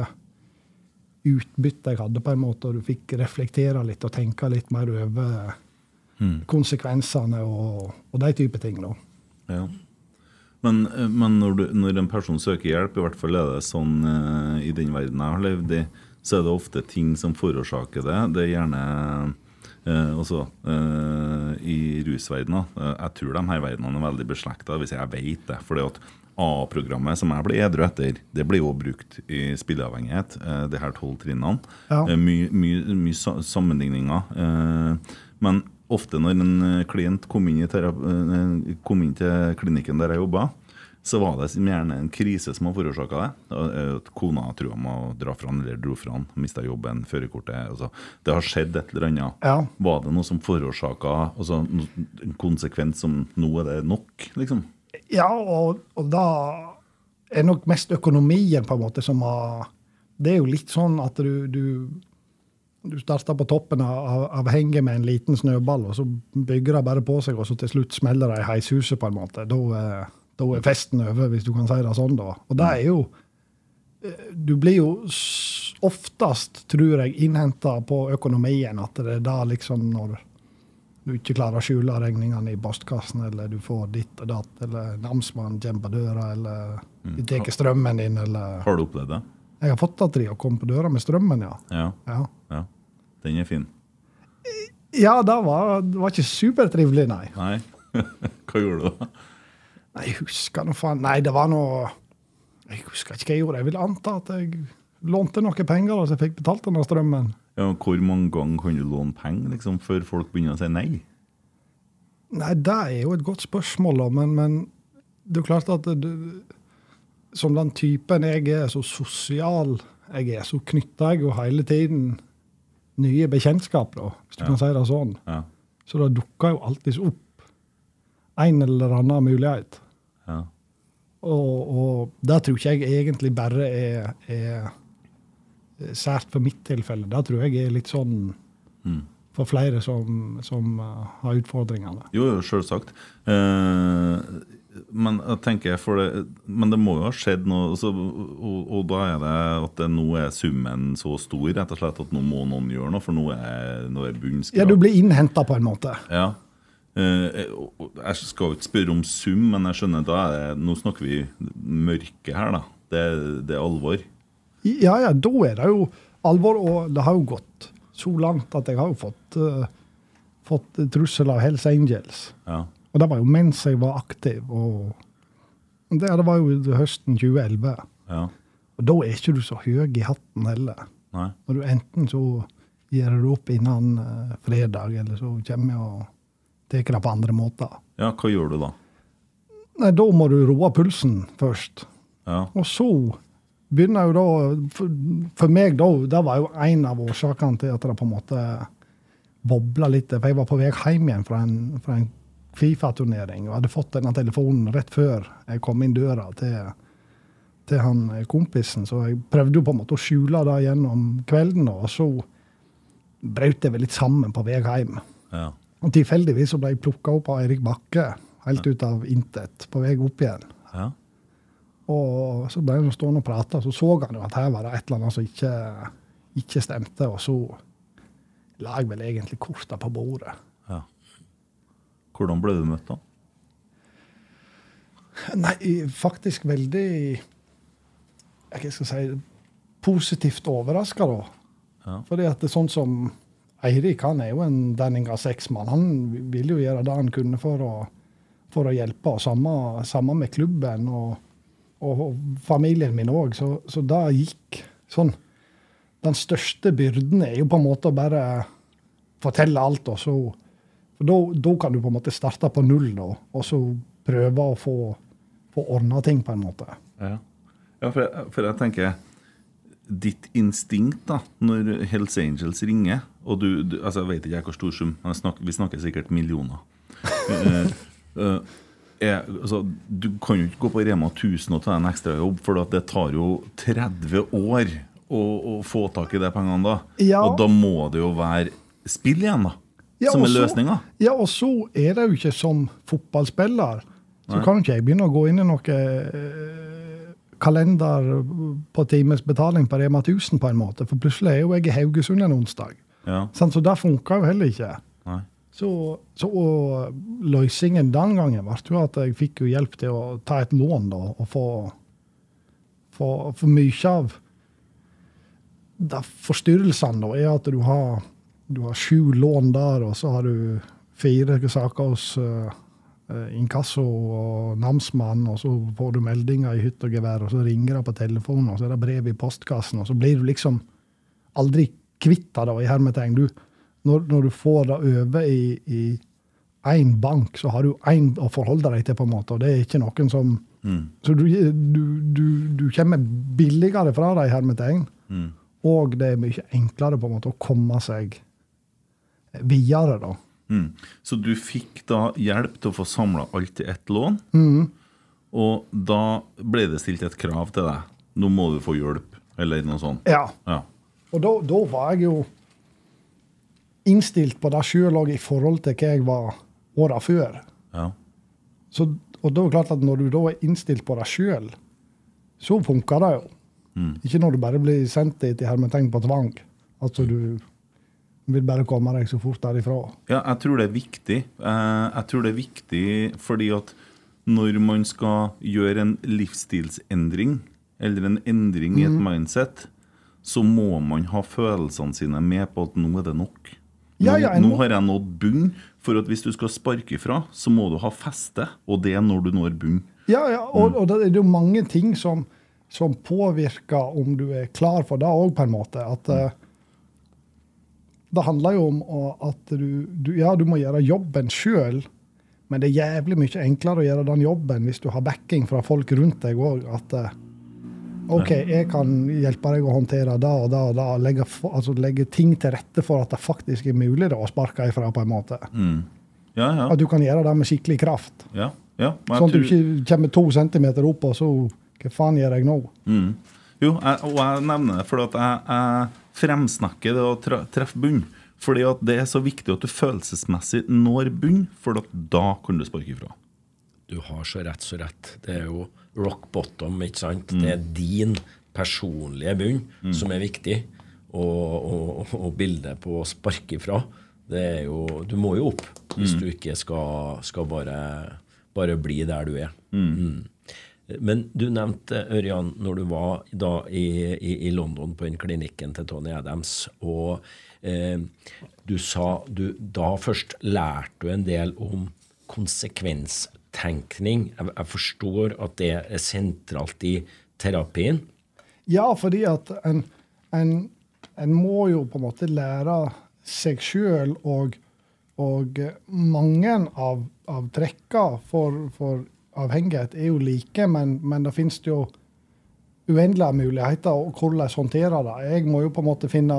utbyttet jeg hadde, på en måte, og du fikk reflektere litt og tenke litt mer over konsekvensene og, og de type ting. da. Ja. Men, eh, men når, du, når en person søker hjelp, i hvert fall er det sånn uh, i den verden jeg har levd i, så er det ofte ting som forårsaker det. Det er gjerne uh, også uh, i rusverdenen. Jeg tror de her verdenene er veldig beslekta, hvis jeg vet det. fordi at A-programmet som jeg ble edru etter, det blir jo brukt i spilleavhengighet. De her tolv trinnene. Ja. Mye my, my sammenligninger. Men ofte når en eh, klient kom inn, eh, kom inn til klinikken der jeg jobba, så var det gjerne en krise som har forårsaka det. Eh, At kona trua må dra fra han, eller dro fra han, mista jobben, førerkortet altså, Det har skjedd et eller annet. Ja. Var det noe som forårsaka altså, en konsekvens som nå er det nok, liksom? Ja, og, og da er nok mest økonomien på en måte som har Det er jo litt sånn at du, du, du starter på toppen av, av, henget med en liten snøball, og så bygger det bare på seg, og så til slutt smeller det i heishuset, på en måte. Da er, da er festen over, hvis du kan si det sånn, da. Og det er jo eh, Du blir jo oftest, tror jeg, innhenta på økonomien, at det er da liksom når du ikke klarer å skjule regningene i postkassen, eller du får ditt og datt, eller namsmannen kommer på døra, eller de tar strømmen din, eller Har du opplevd det? Jeg har fått at de har kommet på døra med strømmen. Ja. Ja, ja. Den er fin. ja det var, det var ikke supertrivelig, nei. Nei. Hva gjorde du da? Nei, Jeg husker noe faen Nei, det var noe Jeg husker ikke hva jeg gjorde. Jeg vil anta at jeg lånte noen penger, så jeg fikk betalt denne strømmen. Ja, hvor mange ganger kan du låne penger liksom, før folk begynner å si nei? Nei, det er jo et godt spørsmål, men, men det er jo klart at du, som den typen jeg er, så sosial jeg er, så knytter jeg jo hele tiden nye bekjentskap, da, hvis du Ja. kan si det sånn. Ja. Så det dukker jo alltids opp en eller annen mulighet. ja. Og, og det tror ikke jeg egentlig bare er, er sært for mitt tilfelle. Det tror jeg er litt sånn Mm. for flere som, som uh, har utfordringene. Jo, jo, selvsagt. Eh, men jeg tenker for det, men det må jo ha skjedd noe, så, og, og, da er det at det, nå er summen så stor rett og slett at nå må noen gjøre noe, for nå er, nå er bunnskrav. Ja, du blir innhenta på en måte. Ja. Eh, jeg skal jo ikke spørre om sum, men jeg skjønner da er det, nå snakker vi mørke her, da. Det, det, er alvor. Ja, ja, da er det jo alvor. Og det har jo gått så langt at jeg har jo fått, uh, fått trussel av Hells Angels. Ja. Og det var jo mens jeg var aktiv. og Det, det var jo høsten 2011. Ja. Og da er ikke du så høy i hatten heller. Nei. Når du enten så gir du opp innen uh, fredag, eller så kommer jeg og tar det på andre måter. Ja, hva gjør du da? Nei, Da må du roe pulsen først. Ja. Og så begynner jo da For, for meg, da, det var jo en av årsakene til at det på en måte bobla litt. For jeg var på vei hjem igjen fra en, fra en Fifa-turnering og hadde fått denne telefonen rett før jeg kom inn døra til, til han kompisen. Så jeg prøvde jo på en måte å skjule det gjennom kvelden, og så brøt jeg vel litt sammen på vei hjem. Ja. Og tilfeldigvis så ble jeg plukka opp av Eirik Bakke, helt ut av intet, på vei opp igjen. Ja. Og så ble han stående og prate, og så så han jo at her var det et eller annet som ikke, ikke stemte. Og så la jeg vel egentlig korta på bordet. Hvordan ble du møtt da? Nei, faktisk veldig jeg skal si, positivt overraska, da. Ja. Fordi at det er sånn som Eirik han er jo en Danninga seks-mann. Han vil jo gjøre det han kunne for å, for å hjelpe. og Samme, samme med klubben og, og, og familien min òg. Så, så det gikk sånn. Den største byrden er jo på en måte å bare fortelle alt. og så for da, kan du på en måte starte på null da, og så prøve å få, få ordna ting på en måte. Ja, ja for, jeg, for, jeg, tenker Ditt instinkt da, når Hells Angels ringer og du, du altså Jeg vet ikke hvor stor sum, men snakker, vi snakker sikkert millioner. uh, uh, er, altså, du kan jo ikke gå på Rema 1000 og ta en ekstrajobb, for det tar jo 30 år å, å få tak i de pengene da. Ja. Og da må det jo være spill igjen, da ja, som er løsninga. Ja, og så er det jo ikke som fotballspiller. Så Nei. kan ikke jeg begynne å gå inn i noe eh, kalender på times betaling på Rema 1000 på en måte. For plutselig er jo jeg i Haugesund en onsdag. Ja. Så det funka jo heller ikke. Nei. Så, så løsningen den gangen ble jo at jeg fikk jo hjelp til å ta et lån da, og få, få, få mye av de forstyrrelsene da, er at du har du har sju lån der, og så har du fire saker hos uh, inkasso og namsmann, og så får du meldinger i hytt og gevær, og så ringer det på telefonen, og så er det brev i postkassen, og så blir du liksom aldri kvitt det, i hermetegn. Du, når, når, du får det over i én bank, så har du én å forholde deg til, på en måte, og det er ikke noen som mm. Så du, du, du, du, kommer billigere fra det, i hermetegn, mm. og det er mye enklere på en måte å komme seg videre, da. Mm. Så du fikk da hjelp til å få samla alt i ett lån, mm. og da ble det stilt et krav til deg. Nå må du få hjelp, eller noe sånt. Ja. ja. Og da, da, var jeg jo innstilt på det sjøl òg, i forhold til hva jeg var åra før. Ja. Så, og da er det klart at når du da er innstilt på det sjøl, så funker det jo. Mm. Ikke når du bare blir sendt dit i hermetegn på tvang. Altså du vil bare komme deg så fort derifra. Ja, jeg tror det er viktig. Eh, jeg tror det er viktig fordi at når man skal gjøre en livsstilsendring, eller en endring mm. i et mhm. mindset, så må man ha følelsene sine med på at nå er det nok. Nå, ja, ja, nå har jeg nådd bunn. For at hvis du skal sparke ifra, så må du ha feste, og det er når du når bunn. Ja, ja og, mm. og det er jo mange ting som, som, påvirker om du er klar for det òg, på en måte. At mm. Det handler jo om at du, du, ja, du må gjøre jobben sjøl, men det er jævlig mye enklere å gjøre den jobben hvis du har backing fra folk rundt deg òg. At eh, OK, jeg kan hjelpe deg å håndtere det og det og det. Legge, altså, legge ting til rette for at det faktisk er mulig å sparke ifra, på en måte. Mm. Ja, ja. At du kan gjøre det med skikkelig kraft. Ja, ja. Sånn at du ikke kommer to centimeter opp, og så Hva faen gjør jeg nå? Mm. Jo, jeg, og jeg nevner det fordi at jeg, jeg fremsnakke det å treffe bunn. Fordi at det er så viktig at du følelsesmessig når bunn, for da kan du sparke ifra. du har så rett, så rett. Det er jo rock bottom, ikke sant? Mm. Det er din personlige bunn mm. som er viktig. Og, og, og bildet på å sparke ifra. Det er jo, du må jo opp hvis mm. du ikke skal, skal bare, bare, bli der du er. Mm. Men du nevnte, Ørjan, når du var da i, i, i London på den klinikken til Tony Adams, og eh, du sa du da først lærte du en del om konsekvenstenkning. Jeg, jeg forstår at det er sentralt i terapien? Ja, fordi at en, en, en må jo på en måte lære seg sjøl og, og mange av, av trekka for, for avhengighet er jo like, men, men det finnes jo uendelige muligheter og hvordan håndtere det. Jeg må jo på en måte finne,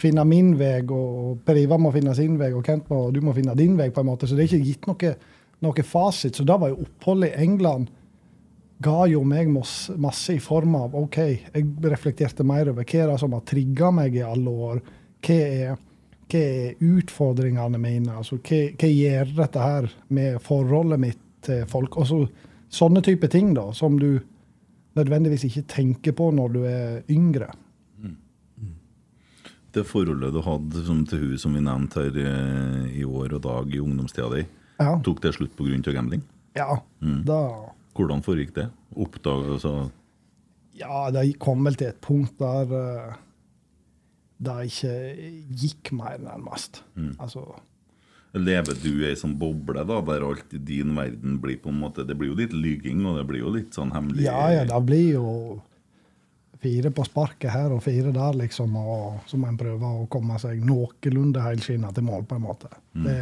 finne min vei, og Per Ivar må finne sin vei, og Kent må, og du må finne din vei. på en måte, Så det er ikke gitt noe, noe fasit. Så det var jo oppholdet i England ga jo meg masse i form av OK, jeg reflekterte mer over hva er det som har trigga meg i alle år. Hva er, hva er utfordringene mine? Altså, hva, hva gjør dette her med forholdet mitt til folk. Og så sånne type ting da, som du nødvendigvis ikke tenker på når du er yngre. Mm. Det forholdet du hadde som, til hun som vi nevnte her i, i år og dag i ungdomstida di, ja. tok det slutt pga. gambling? Ja. Mm. Da, Hvordan foregikk det? Oppdag, altså Ja, det kom vel til et punkt der uh, det ikke gikk mer, nærmest. Mm. Altså Lever du i ei sånn boble da, der alt i din verden blir på en måte Det blir jo litt lyging, og det blir jo litt sånn hemmelig Ja, ja, det blir jo fire på sparket her og fire der, liksom. Og så må en prøve å komme seg noenlunde helskinna til mål, på en måte. Mm. Det,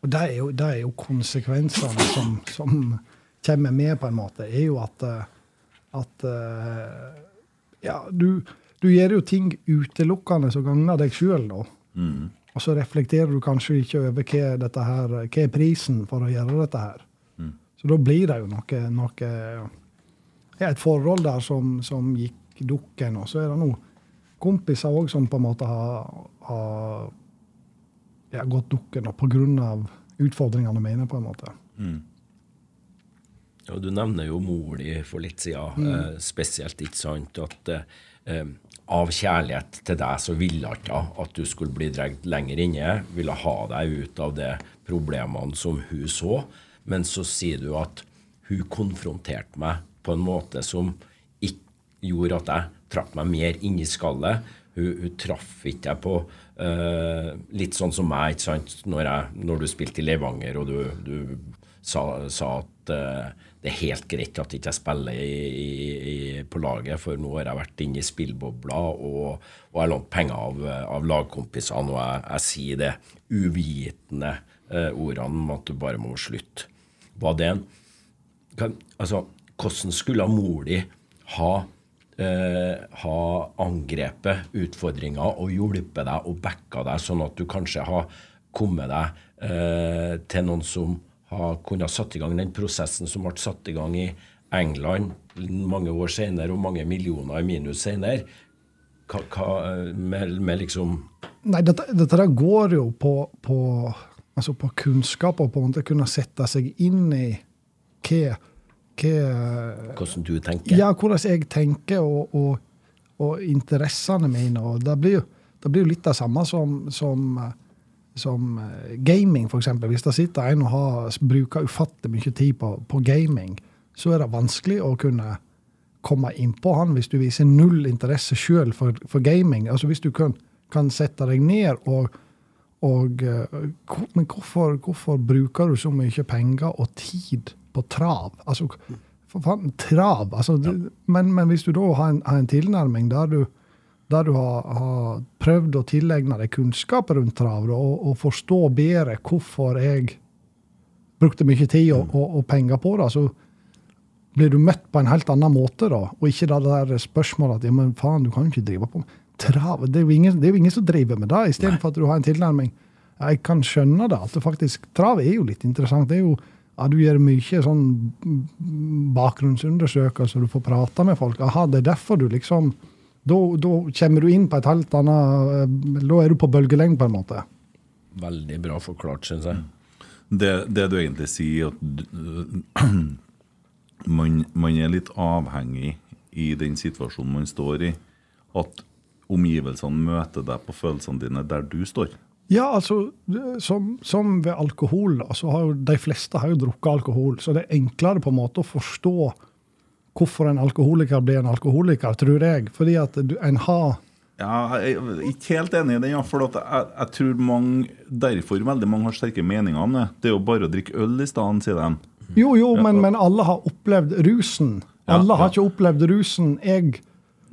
og det er, jo, det er jo konsekvensene som, som, kommer med, på en måte, er jo at, at Ja, du, du gjør jo ting utelukkende som gagner deg sjøl, da. Mm. Og så reflekterer du kanskje ikke over hva, dette her, hva er prisen for å gjøre dette her. Mm. Så da blir det jo noe, noe ja, Et forhold der som, som gikk dukken. Og så er det nå kompiser òg som på en måte har, har ja, gått dukken pga. utfordringene mine, på en måte. Mm. Ja, du nevner jo mor di for litt siden, mm. eh, spesielt, ikke sant? At eh, av kjærlighet til deg så ville hun ikke at du skulle bli dratt lenger inne. Ville ha deg ut av de problemene som hun så. Men så sier du at hun konfronterte meg på en måte som ikke gjorde at jeg trakk meg mer inn i skallet. Hun, hun traff ikke på uh, Litt sånn som meg, ikke sant, når, jeg, når du spilte i Levanger og du, du sa, sa, at uh, det er helt greit at jeg ikke spiller i, i, på laget, for nå har jeg vært inne i spillbobla og, og jeg lånt penger av, av lagkompisene, og jeg, jeg, sier det uvitende eh, ordene om at du bare må slutte. Var det en Altså, hvordan skulle mor di ha, eh, ha angrepet utfordringer og hjulpet deg og backa deg, sånn at du kanskje har kommet deg eh, til noen som ha kunnet satt i gang den prosessen som ble satt i gang i England mange år senere, og mange millioner i minus senere. Hva, hva med, med, liksom Nei, dette, dette der går jo på, på, altså på, kunnskap og på en måte kunne sette seg inn i hva, hva Hvordan du tenker? Ja, hvordan jeg tenker, og, og, og interessene mine. og Det blir jo, det blir jo litt det samme som, som som eh, gaming, f.eks. Hvis det sitter en og har, bruker ufattelig mye tid på, på, gaming, så er det vanskelig å kunne komme innpå han hvis du viser null interesse sjøl for, for, gaming. Altså Hvis du kan, kan sette deg ned og, og eh, Men hvorfor, hvorfor, bruker du så mye penger og tid på trav? Altså, for faen, trav! Altså, ja. men, men, hvis du da har en, har en tilnærming der du der du har, har prøvd å tilegne deg kunnskap rundt trav og, og, forstå bedre hvorfor jeg brukte mye tid og, og, og, penger på det, så blir du møtt på en helt annen måte. da, Og ikke det der spørsmålet at ja, men faen, du kan jo ikke drive på med trav. Det er jo ingen, er jo ingen som driver med det, istedenfor at du har en tilnærming. Jeg kan skjønne det, at det faktisk, trav er jo litt interessant. det er jo ja, Du gjør mye sånn bakgrunnsundersøkelser, du får prate med folk. Aha, det er derfor du liksom da, da, kommer du inn på et helt annet eh, Da er du på bølgelengde, på en måte. Veldig bra forklart, syns jeg. Det, det, du egentlig sier, at man, man, er litt avhengig i den situasjonen man står i. At omgivelsene møter deg på følelsene dine der du står. Ja, altså, som, som ved alkohol, da, så har jo de fleste har jo drukket alkohol. Så det er enklere på en måte å forstå hvorfor en alkoholiker blir en alkoholiker, tror jeg. Fordi at en har ja, Jeg er ikke helt enig i den. Ja, for jeg, jeg, tror mange, derfor veldig mange har sterke meninger om det. Det er jo bare å drikke øl i stedet, sier de. Jo, jo, men, men, alle har opplevd rusen. Alle har ikke opplevd rusen jeg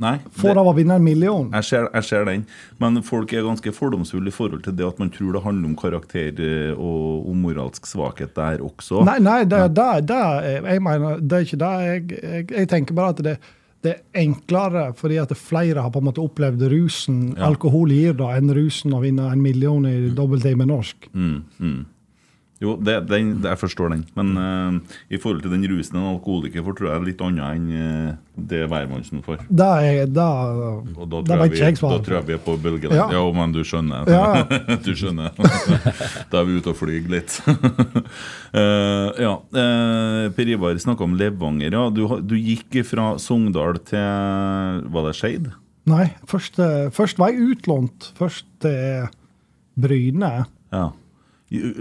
Nei, får av å vinne en million. Jeg ser, jeg ser, den. Men folk er ganske fordomsfulle i forhold til det at man tror det handler om karakter eh, og om moralsk svakhet der også. Nei, nei det, det, det, jeg mener, det er ikke det. Jeg, jeg, jeg tenker bare at det det er enklere fordi at flere har på en måte opplevd rusen ja. alkohol gir, da, enn rusen å vinne en million i dobbelttid med norsk. Mm, mm. Jo, det, den, jeg forstår den. Men uh, i forhold til den rusen en alkoholiker får, tror jeg er litt annet enn uh, det hvermannsen får. Da, er, da, Og da, tror jeg, vi, da tror jeg vi er på bølgelengde. Ja. ja, men du skjønner. Ja. du skjønner. da er vi ute og flyr litt. uh, ja. per Ivar snakka om Levanger. Ja. Du, du, gikk fra Sogndal til Var det Skeid? Nei, først, først var jeg utlånt. Først til Bryne. Ja.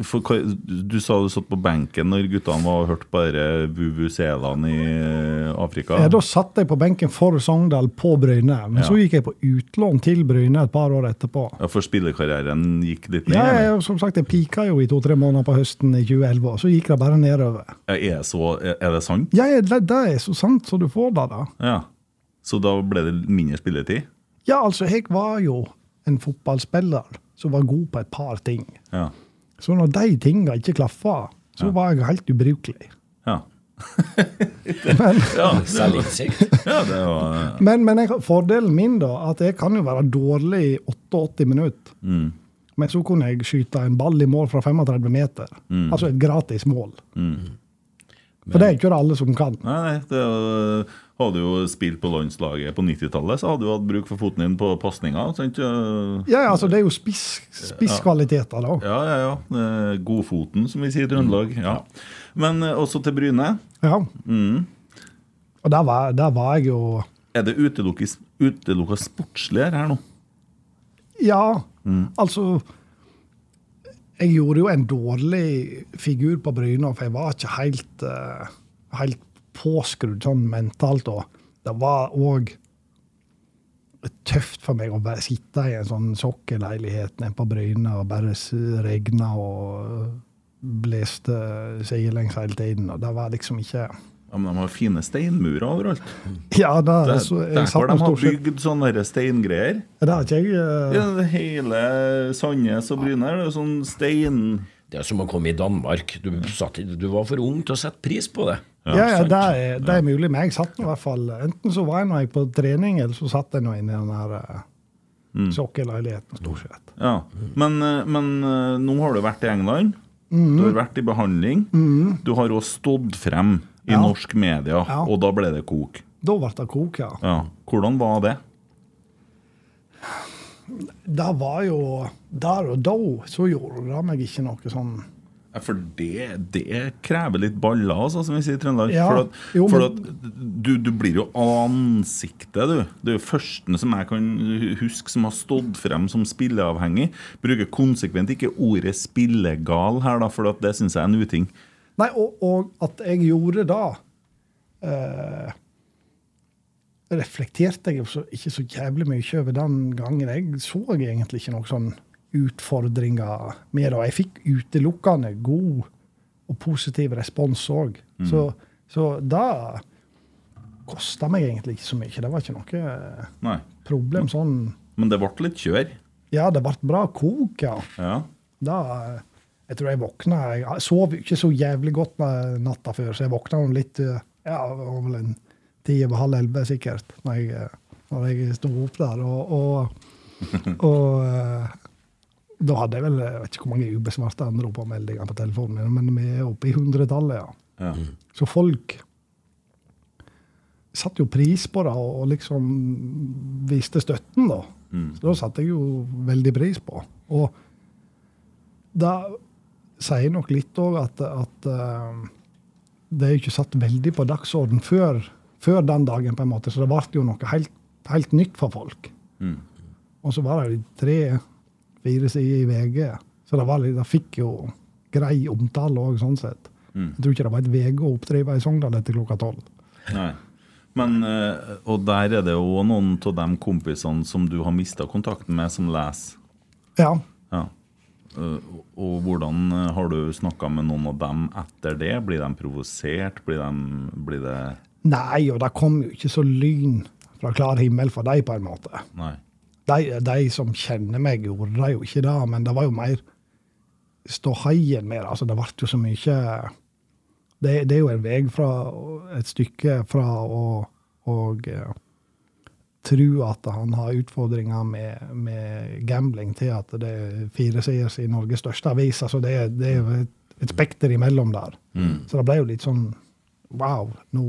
For, du sa du satt på benken når guttene var og hørte bare VUVU-selene i eh, Afrika? Ja, Da satt jeg på benken for Sogndal på Bryne. Men ja. så gikk jeg på utlån til Bryne et par år etterpå. Ja, For spillekarrieren gikk litt ned? Ja, jeg, som sagt, jeg pika jo i to-tre måneder på høsten i 2011. Og så gikk det bare nedover. Ja, er, så, er, det sant? Ja, det, det, er så sant så du får det, da. Ja. Så da ble det mindre spilletid? Ja, altså, jeg var jo en fotballspiller som var god på et par ting. Ja. Så når de tinga ikke klaffa, så ja. var jeg helt ubrukelig. Ja. men, ja, ja, var, men, men jeg, fordelen min da, at jeg kan jo være dårlig i 88 minutter. Mm. Men så kunne jeg skyte en ball i mål fra 35 meter. Mm. Altså et gratis mål. Mm. For det er ikke det alle som kan. Nei, nei det hadde jo spilt på landslaget på 90-tallet, så hadde du hatt bruk for foten din på pasninger. Ja, altså det er jo spiss, spisskvaliteter, da. Ja, ja, ja. Godfoten, som vi sier i Trøndelag. Ja. Men eh, også til Bryne. Ja. Mm. Og der var, der var, jeg jo Er det utelukka sportslig her nå? Ja, mm. altså jeg gjorde jo en dårlig figur på Bryne, for jeg var ikke helt, uh, helt påskrudd sånn mentalt. Og det var òg tøft for meg å bare sitte i en sånn sokkelleilighet nede på Bryne og bare regna og blåste sidelengs hele tiden. Og det var liksom ikke ja, Men de har fine steinmurer overalt. Ja, det, det, så, jeg Derfor de har bygd sånne steingreier. Det har ikke jeg uh... ja, Hele Sandnes og Bryne er jo sånn stein... Det er som å komme i Danmark. Du, satt, du, var for ung til å sette pris på det. Ja, ja, ja det, er, det, er, mulig. Men jeg satt i hvert fall Enten så var jeg jeg på trening, eller så satt jeg nå inne i den der uh, mm. sokkelleiligheten, stort sett. Ja, Men, uh, men nå har du vært i England. Mm. Du har vært i behandling. Mm. Du har også stått frem i ja. norsk media, ja. og da ble det kok. Da ble det kok, ja. ja. Hvordan var det? Det var jo Der og da så gjorde det meg ikke noe sånn for det, det, krever litt baller, altså, som vi sier i Trøndelag. Ja, for, at, jo, for at du, du, blir jo ansiktet, du. Det er jo førsten som jeg kan huske som har stått frem som spilleavhengig. Bruker konsekvent ikke ordet 'spillegal' her, da, for det syns jeg er en uting. Nei, og, og, at jeg gjorde det eh, Reflekterte jeg ikke så jævlig mye over den gangen. Jeg så egentlig ikke noen sånn utfordringer med det. Jeg fikk utelukkende god og positiv respons òg. Mm. Så, så det kosta meg egentlig ikke så mye. Det var ikke noe Nei. problem sånn. Men det ble litt kjør? Ja, det ble bra kok, ja. ja. Da, jeg tror jeg våkna Jeg sov ikke så jævlig godt natta før, så jeg våkna litt ja, om en ti over halv elleve sikkert, når jeg, når jeg sto opp der. Og, og, og eh, da hadde jeg vel jeg vet ikke hvor mange ubesvarte anropermeldinger på telefonen min, men vi er oppe i hundretallet, ja. ja. Så folk satte jo pris på det og liksom viste støtten, da. Mm. Så da satte jeg jo veldig pris på. Og da sier nok litt òg at, at uh, det er ikke satt veldig på dagsorden før, før, den dagen, på en måte, så det ble jo noe helt, helt nytt for folk. Mm. Og så var det tre-fire sider i VG, så det, var, det fikk jo grei omtale òg, sånn sett. Mm. Jeg tror ikke det var et VG å oppdrive i Sogndal etter klokka tolv. Men, eh, Og der er det jo noen av de kompisene som du har mista kontakten med, som leser. Ja. ja. Eh, og hvordan eh, har du snakka med noen av dem etter det? Blir de provosert? Blir, de, blir det Nei, og det kom jo ikke så lyn fra klar himmel for dem, på en måte. Nei. De, de, som kjenner meg, gjorde det jo ikke det, men det var jo mer ståheien med det. Altså, det ble jo så mye det, det, er jo en vei fra et stykke fra å og, uh, tro at han har utfordringer med, med, gambling, til at det er firesiders i Norges største avis. Altså det, det er et, et spekter imellom der. Mm. Så det ble jo litt sånn Wow, nå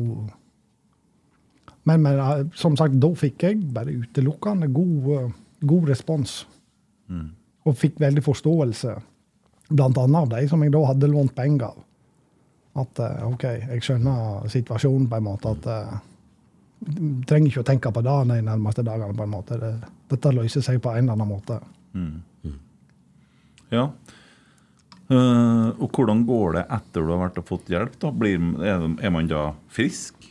men, men, eh, som sagt, da fikk jeg bare utelukkende god, god respons. Mm. Og fikk veldig forståelse, blant annet av de som jeg da hadde lånt penger av at eh, OK, jeg skjønner situasjonen på en måte. at uh, trenger ikke å tenke på det de nærmeste dagene. på en måte. Det, dette løser seg på en eller annen måte. Mm. Mm. Ja. Uh, og hvordan går det etter du har vært og fått hjelp? da? Blir, er, er, man da frisk?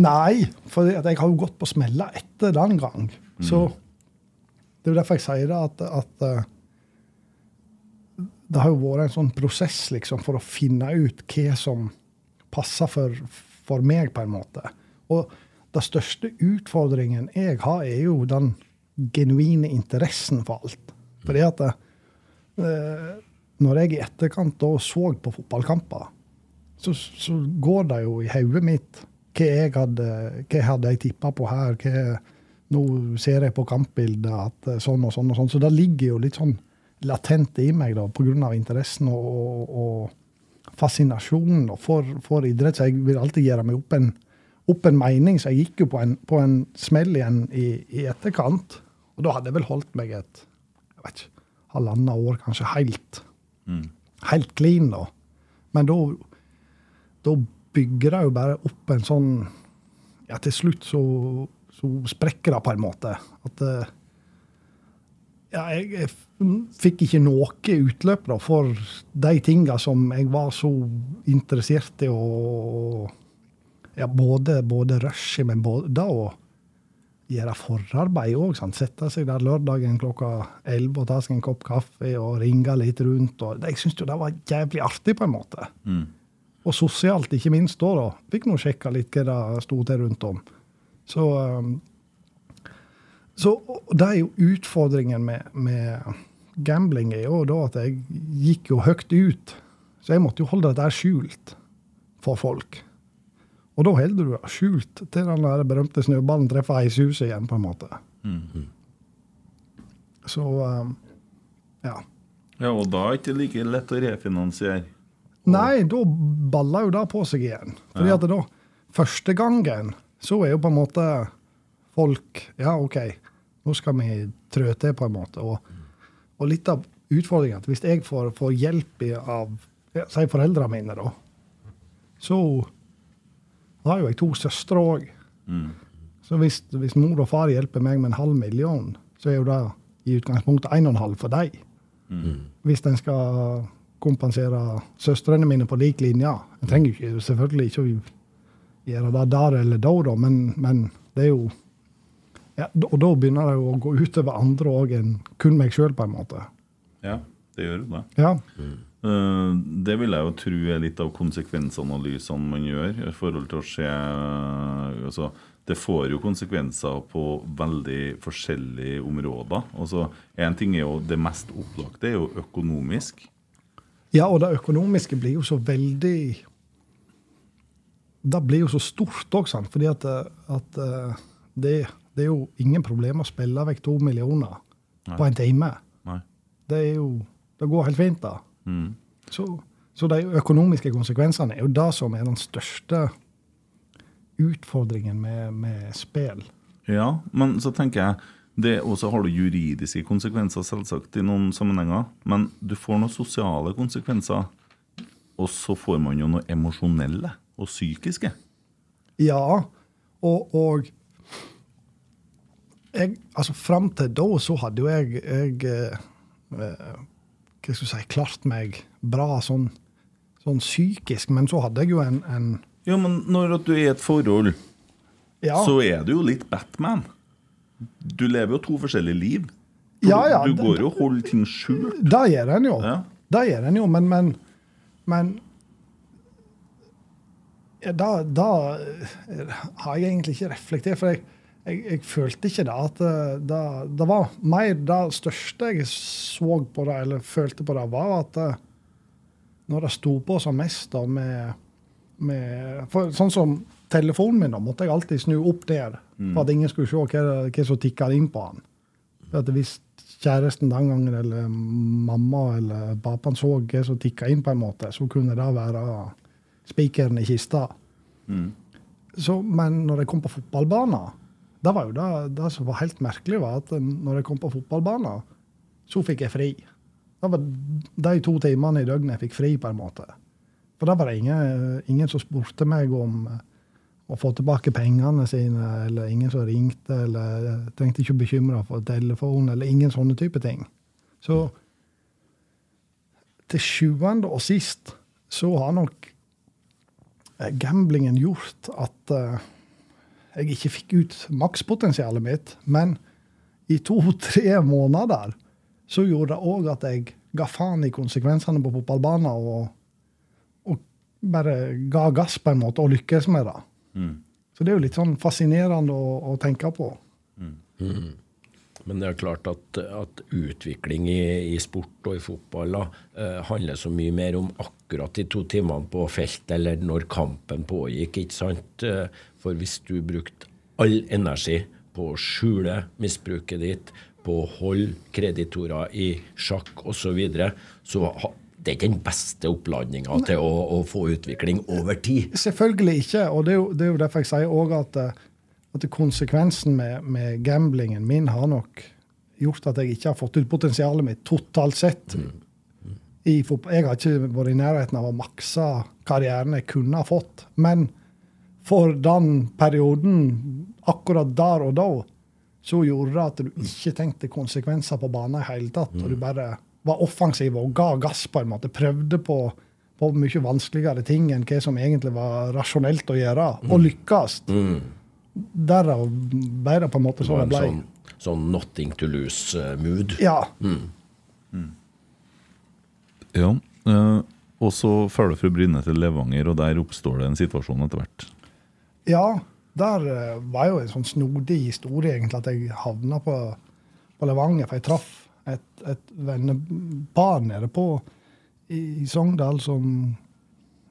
Nei, for jeg har jo gått på smella etter den gang. Mm. Så det er jo derfor jeg sier det, at, at uh, det har jo vært en sånn prosess liksom, for å finne ut hva som passer for, for meg, på en måte. Og den største utfordringen jeg har, er jo den genuine interessen for alt. Fordi at eh, når jeg i etterkant da så på fotballkamper, så, så går det jo i hodet mitt hva jeg hadde, hva hadde tippa på her. Hva, nå ser jeg på kampbildet at sånn og sånn og sånn. Så det ligger jo litt sånn latent i meg da, pga. interessen og, og, og fascinasjonen for, for, idrett. Så jeg vil alltid gjøre meg opp en, opp en mening. Så jeg gikk jo på en, på en smell igjen i, i, etterkant. Og da hadde jeg vel holdt meg et jeg vet ikke, halvannet år, kanskje, helt, mm. helt clean. da. Men da, da bygger det jo bare opp en sånn Ja, til slutt så, så sprekker det på en måte. At uh, ja, jeg, jeg, fikk ikke noe utløp da, for de tinga som jeg var så interessert i. Og, ja, både, både rushet, men både å gjøre forarbeid òg. Sette seg der lørdagen klokka 11 og ta seg en kopp kaffe og ringe litt rundt. Og, jeg syntes det var jævlig artig, på en måte. Mm. Og sosialt, ikke minst da. da. Fikk nå sjekka litt hva det sto til rundt om. Så um, så det er jo utfordringen med, med gambling er jo da at jeg gikk jo høyt ut. Så jeg måtte jo holde dette skjult for folk. Og da holder du deg skjult til den der berømte snøballen treffer eishuset igjen, på en måte. Mm -hmm. Så um, ja. Ja, Og da er det ikke like lett å refinansiere? Nei, da baller jo det på seg igjen. Fordi ja. at da, første gangen så er jo på en måte folk Ja, OK, nå skal vi trø til, på en måte. Og, og litt av utfordringen at hvis jeg får, får hjelp av ja, si foreldrene mine, da, så har jo jeg to søstre òg. Mm. Så hvis, hvis, mor og far hjelper meg med en halv million, så er jo det i utgangspunktet en og en halv for dem. Mm. Hvis en skal kompensere søstrene mine på lik linje. En trenger ikke, selvfølgelig ikke å gjøre det der eller da, men, men det er jo ja, og da begynner det å gå utover andre òg enn kun meg sjøl, på en måte. Ja, det gjør det. Ja. Mm. Uh, det vil jeg jo tro er litt av konsekvensanalysene man gjør. i forhold til å se uh, altså, Det får jo konsekvenser på veldig forskjellige områder. Altså, en ting er jo Det mest opplagte er jo økonomisk. Ja, og det økonomiske blir jo så veldig Det blir jo så stort òg, fordi at, at uh, det det er jo ingen problem å spille vekk to millioner Nei. på en time. Nei. Det er jo, det går helt fint, da. Mm. Så, så, de økonomiske konsekvensene er jo det som er den største utfordringen med, med spill. Ja, men så tenker jeg Og så har du juridiske konsekvenser, selvsagt, i noen sammenhenger. Men du får noen sosiale konsekvenser. Og så får man jo noe emosjonelle og psykiske. Ja, og, og jeg, altså Fram til da så hadde jo jeg, jeg eh, hva skal si, klart meg bra sånn, sånn, psykisk, men så hadde jeg jo en, en Ja, men når du er i et forhold, ja. så er du jo litt Batman. Du lever jo to forskjellige liv. Ja, ja, du, du går jo og holder ting skjult. Det gjør en jo. Ja. Det gjør en jo, men, men, men ja, da, da, har jeg egentlig ikke reflektert. For jeg, jeg, jeg følte ikke det. at eh, det, det, var mer det største jeg så på det, eller følte på det, var at eh, når det sto på som mest da med, med for, Sånn som telefonen min, da måtte jeg alltid snu opp der mm. for at ingen skulle se hva, hva som tikka inn på han. For at Hvis kjæresten den gangen, eller mamma eller pappaen så hva som tikka inn, på en måte, så kunne det være spikeren i kista. Mm. Så, men når jeg kom på fotballbanen det var jo det, det, som var helt merkelig, var at når jeg kom på fotballbanen, så fikk jeg fri. Det var de to timene i døgnet jeg fikk fri, på en måte. For da var det ingen, ingen som spurte meg om å få tilbake pengene sine, eller ingen som ringte, eller trengte ikke å bekymre for telefon, eller ingen sånne type ting. Så til sjuende og sist så har nok eh, gamblingen gjort at jeg ikke fikk ut makspotensialet mitt. Men i to-tre måneder så gjorde det òg at jeg ga faen i konsekvensene på fotballbanen og, og, bare ga gass på en måte og lykkes med det. Mm. Så det er jo litt sånn fascinerende å, å tenke på. Mm. Mm. Men det er klart at, at utvikling i, i, sport og i fotball da, eh, handler så mye mer om akkurat de to timene på felt eller når kampen pågikk. ikke sant? Eh, for hvis du brukte all energi på å skjule misbruket ditt, på å holde kreditorer i sjakk osv., så, videre, så det er ikke den beste oppladninga til å, å, få utvikling over tid. Selvfølgelig ikke. og Det er jo, det er jo derfor jeg sier òg at, at, konsekvensen med, med, gamblingen min har nok gjort at jeg ikke har fått ut potensialet mitt totalt sett. Mm. Mm. jeg har ikke vært i nærheten av å makse karrieren jeg kunne ha fått. Men for den perioden, akkurat der og da, så gjorde det at du ikke tenkte konsekvenser på banen i hele tatt. Og du mm. bare var offensiv og ga gass, på en måte. Prøvde på, på mye vanskeligere ting enn hva som egentlig var rasjonelt å gjøre, og mm. lykkes. Mm. Derav ble det på en måte sånn det ble. Sånn, sånn nothing to lose-mood? ja. Mm. Mm. Ja. Uh, og så følger fru Bryne til Levanger, og der oppstår det en situasjon etter hvert. Ja, der uh, var jo en sånn snodig historie, egentlig, at jeg havna på, på Levanger. For jeg traff et, et vennepar nede på i, i Sogndal som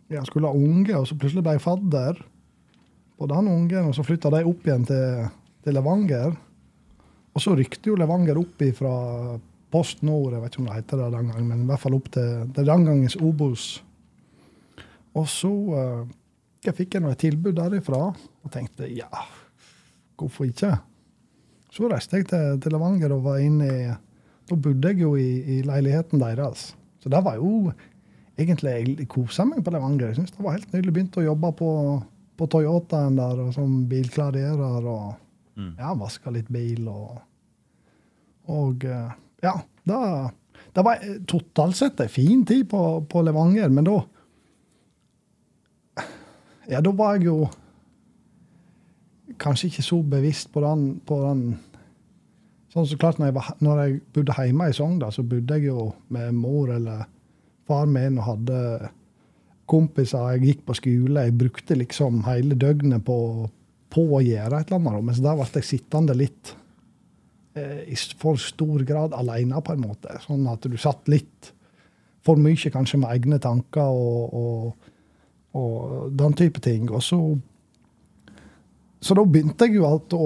ja, skulle ha unge, og så plutselig ble jeg fadder på den ungen, og så flytta de opp igjen til, til, Levanger. Og så rykte jo Levanger opp fra Post Nord, jeg vet ikke om det heter det den gangen, men i hvert fall opp til, til den gangens Obos. Og så uh, jeg fikk jeg et tilbud derifra og tenkte ja, hvorfor ikke? Så reiste jeg til, til Levanger og var inne i Da bodde jeg jo i, i leiligheten deres. Så det var jo egentlig Jeg kosa meg på Levanger. Jeg synes det var helt nydelig. Begynte å jobbe på, på Toyotaen der og som bilklarerer Og mm. ja, vaska litt bil og Og eh, ja, det, det var totalt sett en fin tid på, på Levanger, men da ja, da var jeg jo kanskje ikke så bevisst på den, på den Sånn så klart, når jeg, var, når jeg bodde hjemme i Sogndal, så bodde jeg jo med mor eller far min og hadde kompiser. Jeg gikk på skole. Jeg brukte liksom hele døgnet på, på å gjøre et eller annet. Mens da ble jeg sittende litt eh, i for stor grad alene, på en måte. Sånn at du satt litt for mye kanskje med egne tanker og, og og den type ting. Og så Så da begynte jeg jo alt å,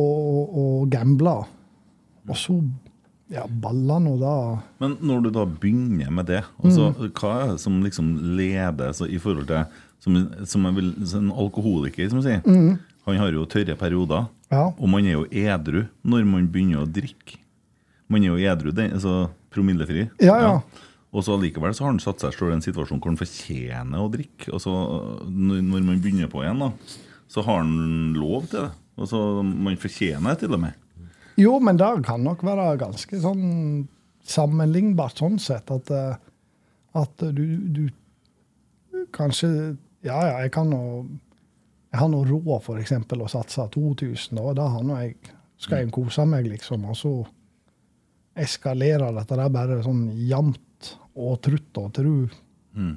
å gamble. Og så ja, baller nå da Men når du da begynner med det, altså, mm. hva er det som liksom leder så i forhold til som, som vil, En alkoholiker, som sier. Mm. Han har jo tørre perioder. Ja. Og man er jo edru når man begynner å drikke. Man er jo edru, den, altså promillefri. Ja, ja. Og så Likevel så har han satt seg selv i en situasjon hvor han fortjener å drikke. Og så når man begynner på igjen, da, så har han lov til det. Og så Man fortjener det til og med. Jo, men det kan nok være ganske sånn sammenlignbart sånn sett at, eh, at du, du kanskje Ja, ja, jeg kan nå Jeg har nå råd for eksempel å satse 2000, og da har nå jeg skal jeg kose meg, liksom. Og så eskalerer dette der bare sånn jevnt og trutt og tru. Mm.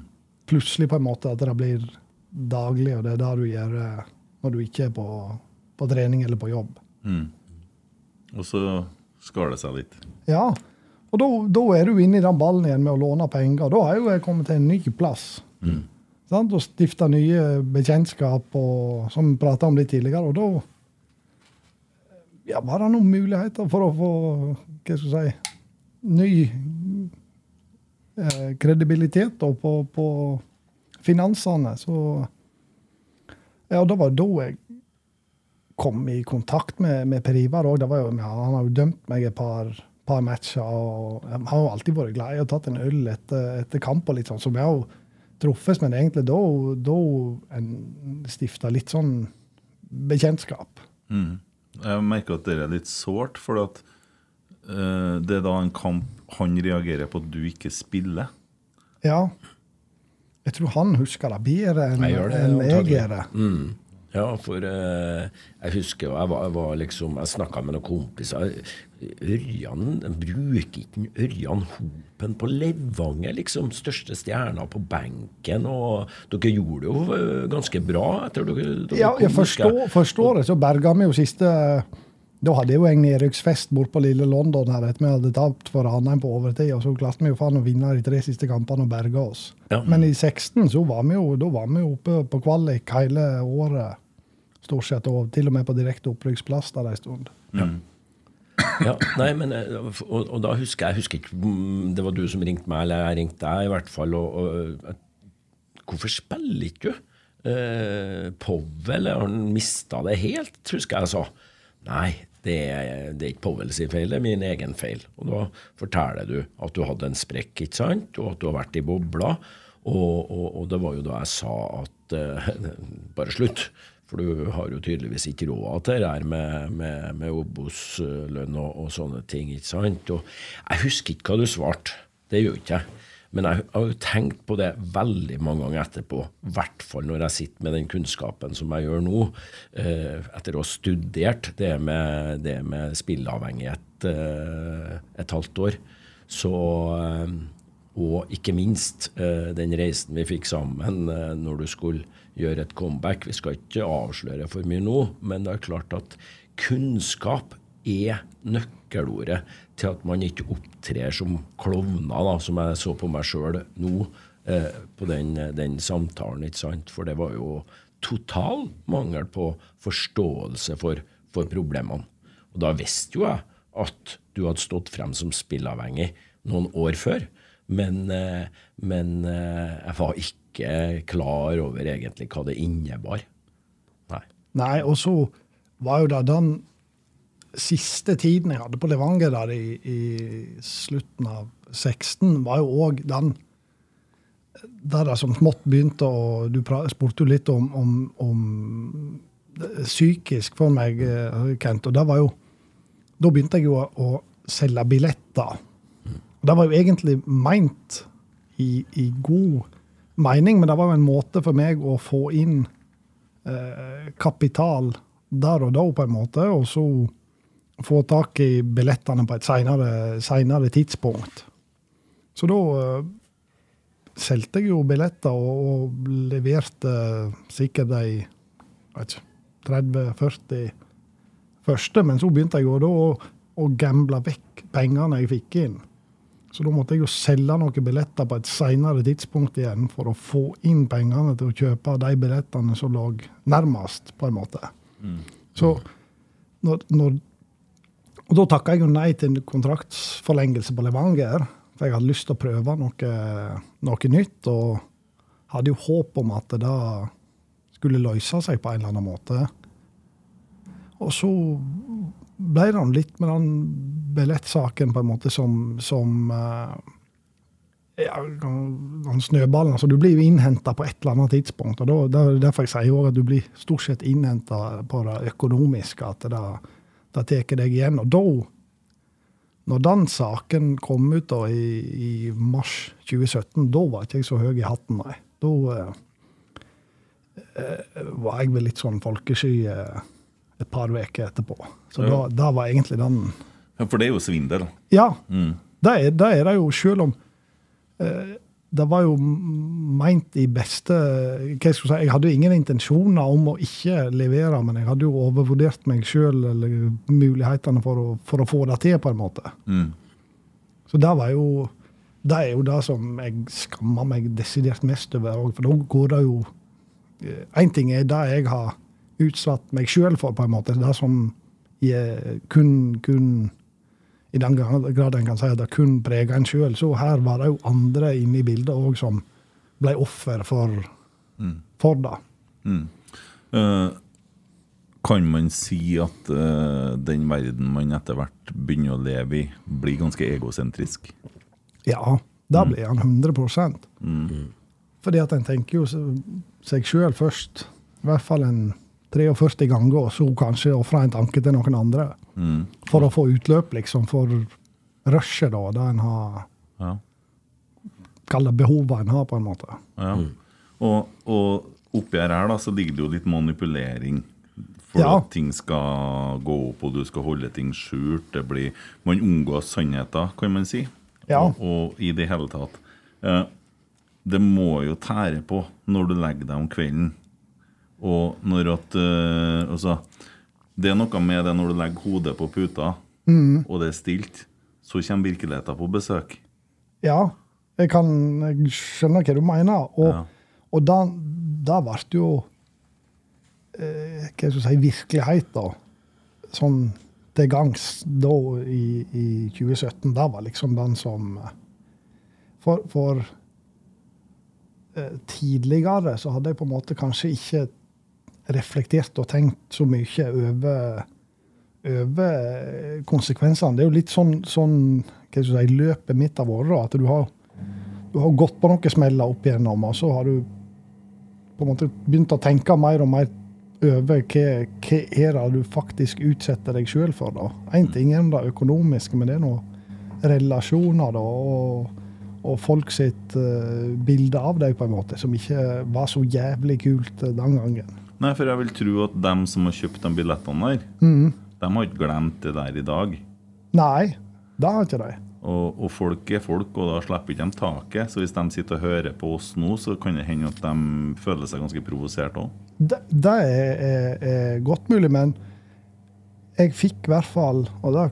Plutselig på en måte at det blir daglig, og det er det du gjør eh, når du ikke er på, på trening eller på jobb. Mm. Og så skar det seg litt. Ja, og da, er du inne i den ballen igjen med å låne penger. Da har jo jeg kommet til en ny plass. Mm. Sant? Og stifta nye bekjentskap, og, som vi prata om litt tidligere. Og da ja, var det noen muligheter for å få hva skal jeg si, ny eh, kredibilitet da, på, på finansene. Så ja, det var da jeg kom i kontakt med, med Per Ivar òg. Han har jo dømt meg et par, par matcher. og Han har jo alltid vært glad i å tatt en øl etter, etter kamp. og litt sånn, Så vi har jo truffes, men egentlig da, da en stifta litt sånn bekjentskap. Mm. Jeg merker at det er litt sårt, for at det er da en kamp han reagerer på at du ikke spiller. Ja. Jeg tror han husker det bedre enn Jeg gjør det, enn jeg gjør det. Mm. Ja, for eh, jeg husker jeg var, jeg var liksom Jeg snakka med noen kompiser. Ørjan bruker ikke Ørjan Hopen på Levanger, liksom? Største stjerna på benken. Og dere gjorde det jo eh, ganske bra etter dere, dere Ja, jeg forstår, forstår det. Så berga vi jo siste Da hadde jeg jo en nedrykksfest bort på lille London her etter vi hadde tapt for Ranheim på overtid. Og så klarte vi jo faen å vinne de tre siste kampene og berge oss. Ja. Men i 16 så var vi jo, da var vi jo oppe på kvalik hele året. Stort sett, og til og med på direkte opprykksplass der en stund. Ja, nei, men, eh, og, og da husker jeg, jeg husker ikke mm, Det var du som ringte meg, eller jeg ringte deg, i hvert fall. Og, og, hvorfor spiller ikke du? Eh, Powell, har han mista det helt, husker jeg sa. Nei, det er, det er ikke Powell sin feil, det er min egen feil. Og da forteller du at du hadde en sprekk, ikke sant, og at du har vært i bobla. Og, og, og det var jo da jeg sa at uh, bare slutt. For du har jo tydeligvis ikke råd til det her med, med, med Obos-lønn og, og sånne ting. ikke sant? Og jeg husker ikke hva du svarte. Det gjør ikke jeg. Men jeg har jo tenkt på det veldig mange ganger etterpå. I hvert fall når jeg sitter med den kunnskapen som jeg gjør nå, eh, etter å ha studert det med, det med spilleavhengighet eh, et halvt år. Så eh, og ikke minst den reisen vi fikk sammen når du skulle gjøre et comeback. Vi skal ikke avsløre for mye nå, men det er klart at kunnskap er nøkkelordet til at man ikke opptrer som klovner, da, som jeg så på meg sjøl nå eh, på den, den samtalen. ikke sant? For det var jo total mangel på forståelse for, for problemene. Og da visste jo jeg at du hadde stått frem som spillavhengig noen år før. Men, eh, men eh, jeg var ikke klar over egentlig hva det innebar. Nei. Nei, og så var jo da den siste tiden jeg hadde på Levanger der i, i slutten av 16, var jo òg den der det som smått begynte å Du spurte jo litt om, om, om psykisk for meg, eh, Kent. Og det var jo Da begynte jeg jo å, å selge billetter. Det var jo egentlig meint i, i god mening, men det var jo en måte for meg å få inn eh, kapital der og da, på en måte, og så få tak i billettene på et seinere tidspunkt. Så da uh, solgte jeg jo billetter og, og leverte sikkert de 30-40 første, men så begynte jeg jo da å, å gamble vekk pengene jeg fikk inn. Så da måtte jeg jo selge noen billetter på et senere tidspunkt igjen for å få inn pengene til å kjøpe de billettene som lå nærmest, på en måte. Så når, når Og da takka jeg jo nei til en kontraktsforlengelse på Levanger, for jeg hadde lyst til å prøve noe, noe nytt, og hadde jo håp om at det da skulle løse seg på en eller annen måte. Og så ble det litt med den billettsaken på en måte som, som uh, ja, den snøballen. altså Du blir jo innhenta på et eller annet tidspunkt. og da, er Derfor jeg sier at du blir stort sett innhenta på det økonomiske. At det, det tar deg igjen. Og da, når den saken kom ut da i, i mars 2017, da var ikke jeg så høy i hatten, nei. Da eh, eh var jeg vel litt sånn folkesky eh, et par uker etterpå. Så ja. da, da, var egentlig den Ja, For det er jo svindel? Ja. Mm. Det, er, det er det jo, selv om Eh, det var jo meint i beste hva jeg, si, jeg hadde ingen intensjoner om å ikke levere, men jeg hadde jo overvurdert meg sjøl eller mulighetene for å, for å, få det til, på en måte. Mm. Så det var jo det er jo det som jeg skammer meg desidert mest over. For da går det jo Én eh, ting er det jeg har utsatt meg sjøl for, på en måte. Det som jeg kun, kun i den grad en kan si at det kun preger en sjøl. Så her var det jo andre inne i bildet òg som ble offer for, mm. for det. Mm. Uh, kan man si at uh, den verden man etter hvert begynner å leve i, blir ganske egosentrisk? Ja, da mm. blir han 100 mm. Fordi at en tenker jo seg sjøl først. I hvert fall en 43 ganger, og så kanskje ofre en tanke til noen andre. Mm. For å få utløp, liksom, for rushet, da, det en har ja. Kall det behovet en har, på en måte. Ja. Mm. Og, og oppi her, da, så ligger det jo litt manipulering. For ja. at ting skal gå opp, og du skal holde ting skjult. Det blir, man unngår sannheter, kan man si. Ja. Og, og, i det hele tatt. Eh, det må jo tære på når du legger deg om kvelden og når at eh, Altså, det er noe med det når du legger hodet på puta, mm. og det er stilt, så kommer virkeligheten på besøk. Ja, jeg kan jeg skjønner hva du mener. Og, ja. og da, da ble det jo eh, Hva skal jeg si virkelighet, da. Sånn til gangs da i, i 2017. Da var liksom den som For, for eh, tidligere så hadde jeg på en måte kanskje ikke reflektert og tenkt så mye over, over konsekvensene. Det er jo litt sånn, sånn hva skal si, løpet mitt har vært. At du har, du har gått på noen smeller opp igjennom, og så har du på en måte begynt å tenke mer og mer over hva, hva er det du faktisk utsetter deg sjøl for. da. Én ting er det økonomiske, men det er noe relasjoner da, og, og folk sitt uh, bilde av deg, på en måte, som ikke var så jævlig kult uh, den gangen. Nei, for jeg vil tro at dem som har kjøpt de billettene der, mm. de har ikke glemt det der i dag. Nei, det har ikke de. Og, og, folk er folk, og da slipper ikke de taket. Så hvis de sitter og hører på oss nå, så kan det hende at de føler seg ganske provosert òg. Det, det er, er, er, godt mulig, men jeg fikk i hvert fall, og det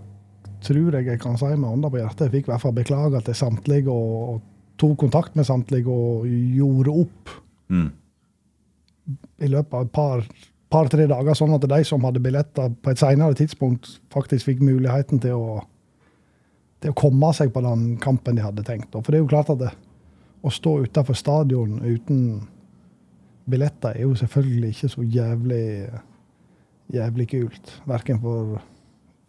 tror jeg jeg kan si med hånda på hjertet, jeg fikk i hvert fall beklage til samtlige og, og tok kontakt med samtlige og gjorde opp. Mm i løpet av et par-tre par, dager, sånn at de som hadde billetter på et senere tidspunkt, faktisk fikk muligheten til å, til å komme seg på den kampen de hadde tenkt. For det er jo klart at det, å stå utenfor stadion uten billetter er jo selvfølgelig ikke så jævlig, jævlig kult. Verken for,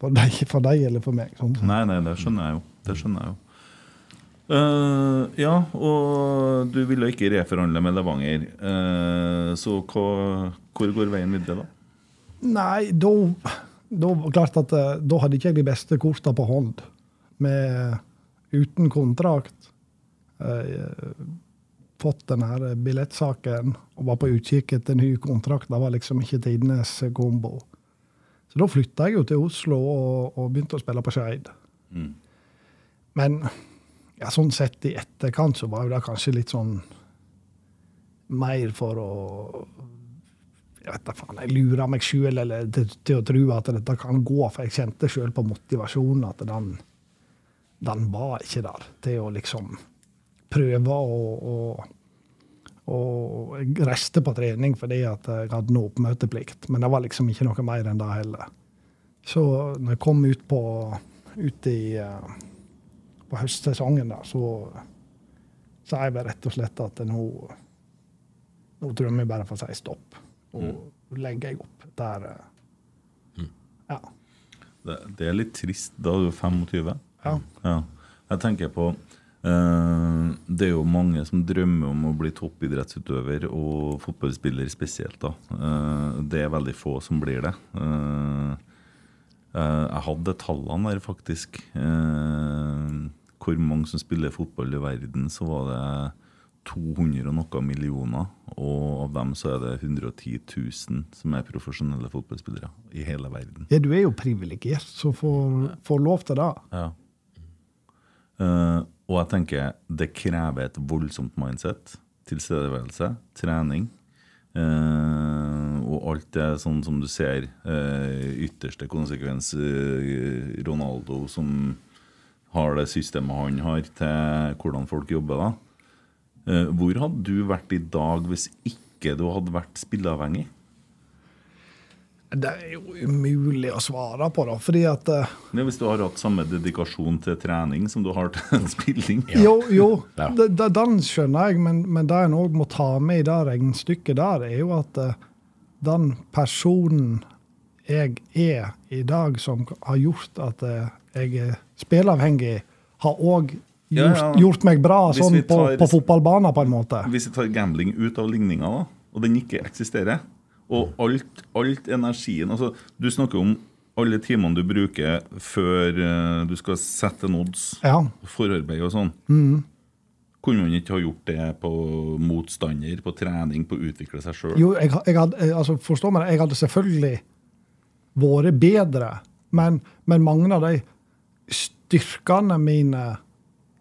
for, deg, for deg eller for meg. Sånn. Nei, nei, det skjønner jeg jo. Det skjønner jeg jo. Uh, ja, og du ville ikke reforhandle med Levanger. Uh, så hva, hvor går veien videre, da? Nei, da, da klart at eh, da hadde ikke jeg de beste korta på hånd. Med, uten kontrakt. Uh, fått her billettsaken og var på utkikk etter ny kontrakt. Det var liksom ikke tidenes kombo. Så da flytta jeg jo til Oslo og, og begynte å spille på Skeid. Mm. Men ja, sånn sett i etterkant så var jo det kanskje litt sånn mer for å jeg vet da faen, jeg lurer meg sjøl til, til, å tro at dette kan gå, for jeg kjente sjøl på motivasjonen at den, den var ikke der til å liksom prøve å, å, å reste på trening fordi at jeg hadde noe oppmøteplikt. Men det var liksom ikke noe mer enn det heller. Så når jeg kom ut på ut i uh, på høstsesongen, da, så sa jeg bare rett og slett at nå, nå tror jeg bare får si stopp. Og mm. legger jeg opp der, mm. Ja. Det, det, er litt trist. Da er du 25. Ja. ja. Jeg tenker på uh, Det er jo mange som drømmer om å bli toppidrettsutøver, og fotballspiller spesielt. da. Uh, det er veldig få som blir det. Uh, jeg hadde tallene der, faktisk. Hvor mange som spiller fotball i verden, så var det 200 og noe millioner. Og av dem så er det 110 000 som er profesjonelle fotballspillere i hele verden. Ja, du er jo privilegert som får, får, lov til det. Ja. Uh, og jeg tenker det krever et voldsomt mindset. Tilstedeværelse, trening. Uh, og alt det sånn som du ser. Uh, ytterste konsekvens Ronaldo som har det systemet han har til hvordan folk jobber. da Eh, hvor hadde du vært i dag hvis ikke du hadde vært spilleavhengig? Det er jo umulig å svare på, da. fordi at uh, ja, Hvis du har hatt samme dedikasjon til trening som du har til spilling? Ja. Jo, jo ja. den skjønner jeg, men, men det en òg må ta med i det regnestykket der, er jo at uh, den personen jeg er i dag, som har gjort at uh, jeg er spilleavhengig, har òg gjort, ja, ja. gjort meg bra sånn tar, på, på fotballbanen, på en måte. Hvis vi tar gambling ut av ligninga, da, og den ikke eksisterer, og alt, alt energien altså, Du snakker om alle timene du bruker før uh, du skal sette en odds, ja. forarbeid og sånn. Mm. Kunne man ikke ha gjort det på motstander, på trening, på å utvikle seg sjøl? Jo, jeg, jeg hadde, altså, forstå meg, jeg hadde selvfølgelig vært bedre, men, men mange av de styrkene mine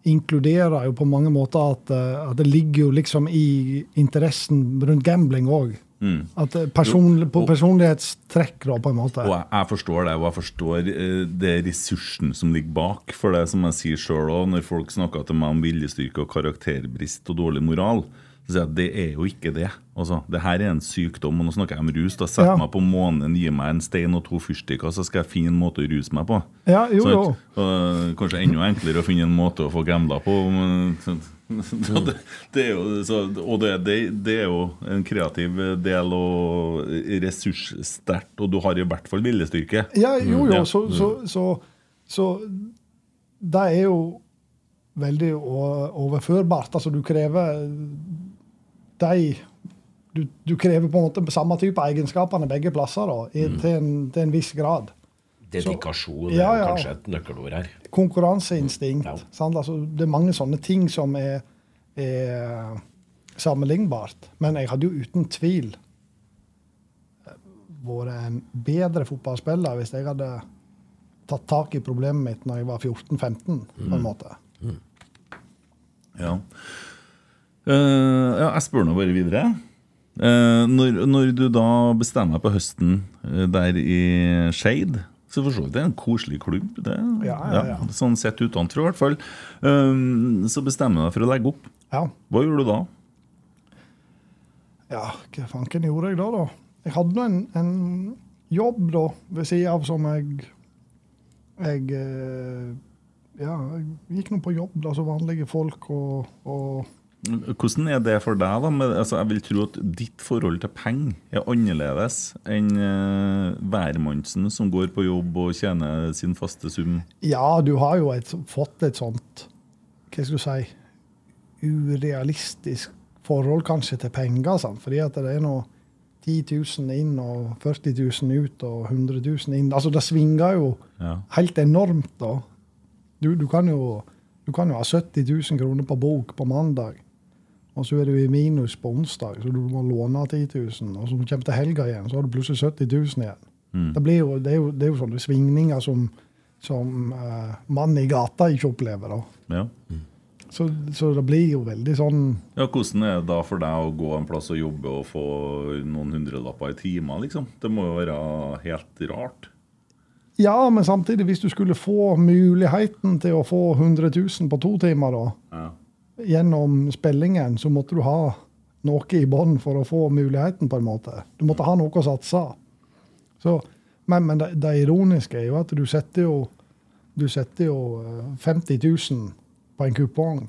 inkluderer jo på mange måter at, eh, at det ligger jo liksom i interessen rundt gambling òg. Mm. At eh, personlig, på personlighetstrekk, da, på en måte. Og jeg, jeg, forstår det, og jeg forstår uh, det ressursen som ligger bak. For det som jeg sier sjøl òg, når folk snakker til meg om viljestyrke og karakterbrist og dårlig moral, så sier jeg at det er jo ikke det. Altså, det her er en sykdom, og nå snakker jeg om rus. da Sett ja. meg på månen, gi meg en stein og to fyrstikker, så skal jeg finne en måte å ruse meg på. Ja, jo, jo. Og, kanskje enda enklere å finne en måte å få gambla på. det, det jo, så, og det, det, det, er jo en kreativ del og ressurssterkt, og du har i hvert fall viljestyrke. Ja, jo, jo. Så, så, så, så det er jo veldig overførbart. Altså, du krever de du, du, krever på en måte samme type egenskapene begge plasser da, i, mm. til, en, til, en, viss grad. Dedikasjon ja, ja. er kanskje et nøkkelord her. Konkurranseinstinkt. Ja. Altså, det er mange sånne ting som er, er sammenlignbart. Men jeg hadde jo uten tvil eh, vært en bedre fotballspiller hvis jeg hadde tatt tak i problemet mitt når jeg var 14-15, på en mm. måte. Mm. Ja. Uh, ja, jeg spør nå bare videre. Uh, når, når, du da bestemmer deg på høsten uh, der i Skeid så for så vidt det er en koselig klubb. Det, ja, ja, ja. Sånn sett utenfra, i hvert fall. så bestemmer du deg for å legge opp. Hva gjorde du da? Ja, hva fanken gjorde jeg da, da? Jeg hadde nå en, en, jobb da, ved sida av som jeg Jeg ja, jeg gikk nå på jobb da, som vanlige folk og, og hvordan er det for deg? da? Men, altså, jeg vil tro at ditt forhold til penger er annerledes enn uh, som går på jobb og tjener sin faste sum. Ja, du har jo et, fått et sånt hva skal du si, urealistisk forhold kanskje til penger. Sant? Fordi at det er nå 10 000 inn og 40 000 ut og 100 000 inn. Altså Det svinger jo ja. helt enormt. da. Du, du, kan jo, du kan jo ha 70 000 kroner på bok på mandag. Og så er du i minus på onsdag, så du må låne 10 000. Og så kommer du til helga igjen, så har du plutselig 70 000 igjen. Mm. Det, jo, det, er jo, det, er jo, sånne svingninger som, som uh, mannen i gata ikke opplever. da. Ja. Mm. Så, så, det blir jo veldig sånn Ja, Hvordan er det da for deg å gå en plass og jobbe og få noen hundrelapper i timen? Liksom? Det må jo være helt rart? Ja, men samtidig, hvis du skulle få muligheten til å få 100 000 på to timer, da, ja gjennom spillingen så måtte du ha noe i bånn for å få muligheten, på en måte. Du måtte ha noe å satse. Så, men, men det, det, ironiske er jo at du setter jo, du setter jo 50 eh, 000 på en kupong,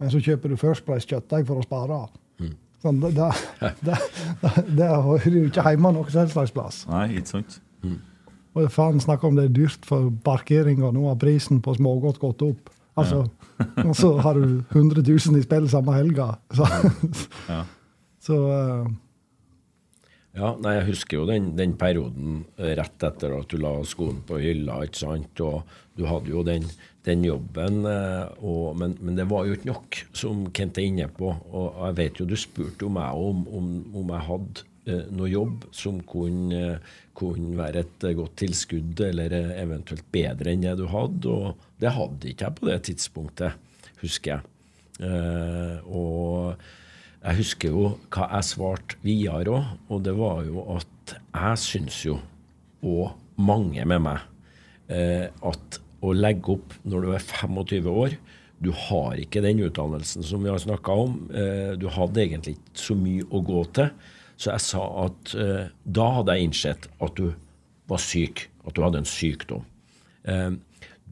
men så kjøper du First Price kjøttdeig for å spare. Mm. Sånn, det, det, det, det, hører jo ikke hjemme noe slags plass. Nei, ikke sant. Mm. Og faen snakk om det er dyrt for parkering, og nå har prisen på smågodt gått opp. Altså, ja. og så har du 100 000 i spill samme helga. Så, ja. så uh, ja, nei, jeg husker jo den, den, perioden rett etter at du la skoen på hylla. ikke sant? Og du hadde jo den, den jobben, eh, og, men, men, det var jo ikke nok, som Kent er inne på. Og jeg vet jo du spurte jo meg om, om, om jeg hadde eh, noe jobb som kunne, kunne, være et godt tilskudd, eller eventuelt bedre enn det du hadde. Og det hadde ikke jeg på det tidspunktet, husker jeg. Eh, og jeg husker jo hva jeg svarte videre òg, og det var jo at jeg syns jo, og mange med meg, eh, at å legge opp når du er 25 år Du har ikke den utdannelsen som vi har snakka om. Eh, du hadde egentlig ikke så mye å gå til. Så jeg sa at eh, da hadde jeg innsett at du var syk, at du hadde en sykdom. Eh,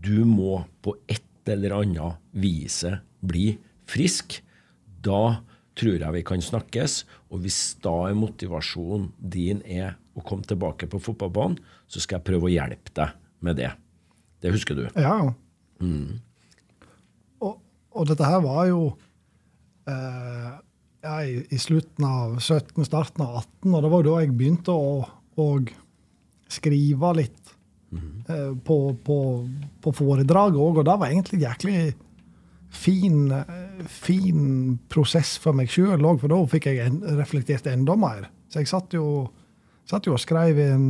du må på et eller annet viset bli frisk. Da tror jeg vi kan snakkes. Og hvis da er motivasjonen din er å komme tilbake på fotballbanen, så skal jeg prøve å hjelpe deg med det. Det husker du? Ja. Mm. Og, og, dette her var jo eh, ja, i, i, slutten av 17, starten av 18, og det var da jeg begynte å, å skrive litt mm. eh, på, på, på foredraget òg, og det var egentlig jæklig fin, fin prosess for meg sjøl òg, for da fikk jeg en, reflektert enda mer. Så jeg satt jo, satt jo og skrev en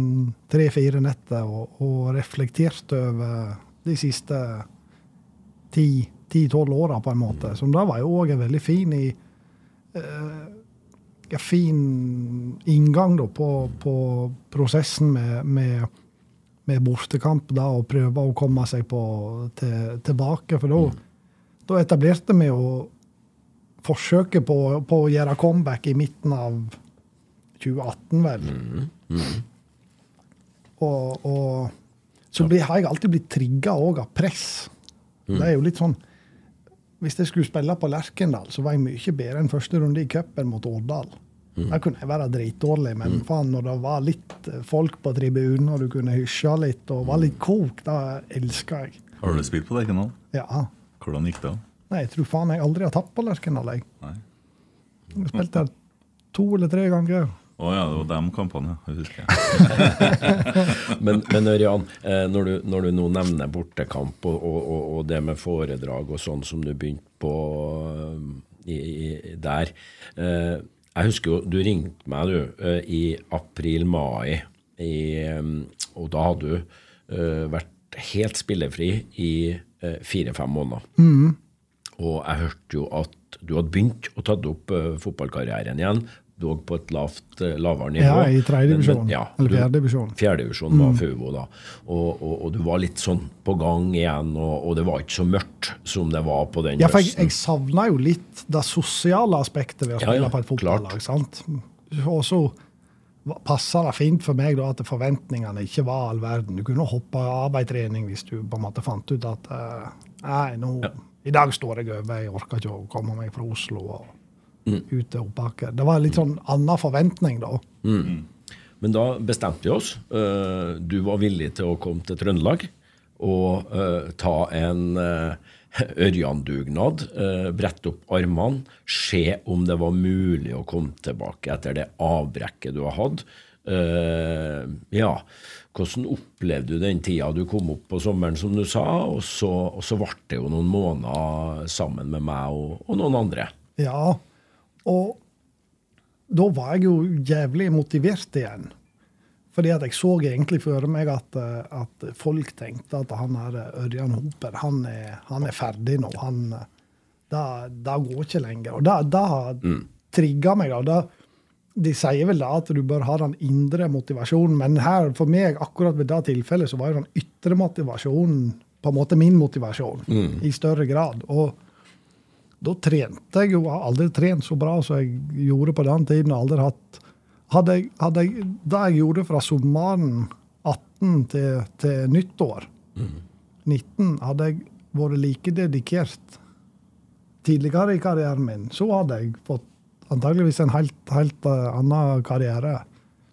tre-fire netter og, og, reflekterte over de siste ti-tolv åra, på en måte. Som da var jo òg en veldig fin i uh, en fin inngang da, på, på prosessen med, med, med bortekamp, da, og prøve å komme seg på, til, tilbake. For da da etablerte vi jo forsøket på, på, å gjøre comeback i midten av 2018, vel. Mm. Mm. Og, og, så blir, har jeg alltid blitt trigga òg av press. Mm. Det er jo litt sånn Hvis jeg skulle spille på Lerkendal, så var jeg mye bedre enn første runde i cupen mot Årdal. Mm. Da kunne jeg være dritdårlig, men mm. faen, når det var litt folk på tribunen, og du kunne hysje litt og var litt kok, da elska jeg. Har du spilt på Lerkendal? Ja. Hvordan gikk det? Nei, Jeg tror faen jeg aldri har tapt på Lerkendal. Jeg har spilt der to eller tre ganger. Å oh, ja, det var de kampene, jeg husker men, men Ørjan, eh, når du, når du nå nevner bortekamp og, og, og, det med foredrag og sånn som du begynte på eh, i, i, der eh, Jeg husker jo du ringte meg du i april-mai, og da hadde du vært helt spillefri i fire-fem måneder. Mm. Og jeg hørte jo at du hadde begynt å ta opp uh, fotballkarrieren igjen. Dog på et lavt, uh, lavere nivå. Ja, i tredjedivisjon. Ja, eller fjerde divisjon. Fjerde divisjon var mm. Fuvo da. Og, og, og, du var litt sånn på gang igjen, og, og, det var ikke så mørkt som det var på den ja, for Jeg, jeg savna jo litt det sosiale aspektet ved å spille ja, ja, på et fotballag. sant? Og så passa det fint for meg da at forventningene ikke var all verden. Du kunne hoppe av ei trening hvis du på en måte fant ut at uh, nei, nå, ja. i dag står jeg over, jeg orker ikke å komme meg fra Oslo og mm. ut til Oppbakke. Det var litt sånn annen forventning da. Mm. Men da bestemte vi oss. Uh, du var villig til å komme til Trøndelag og uh, ta en Ørjan-dugnad. Eh, brette opp armene, se om det var mulig å komme tilbake etter det avbrekket du har hatt. Uh, ja, hvordan opplevde du den tida du kom opp på sommeren, som du sa? Og så, og så ble det jo noen måneder sammen med meg og, og noen andre. Ja, og da var jeg jo jævlig motivert igjen. Fordi at jeg så egentlig for meg at, eh, at folk tenkte at han her eh, Ørjan Hoper han er, han er ferdig nå. Han, det, det går ikke lenger. Og det, det mm. trigga meg. da. de sier vel da at du bør ha den indre motivasjonen, men her for meg akkurat ved det tilfellet så var jo den ytre motivasjonen på en måte min motivasjon mm. i større grad. Og da trente jeg jo, jeg aldri trent så bra som jeg gjorde på den tiden. aldri hatt hadde jeg, hadde jeg, det jeg gjorde fra sommeren 18 til, til nyttår, mm. 19, hadde jeg vært like dedikert tidligere i karrieren min, så hadde jeg fått antageligvis en helt, helt uh, annen karriere.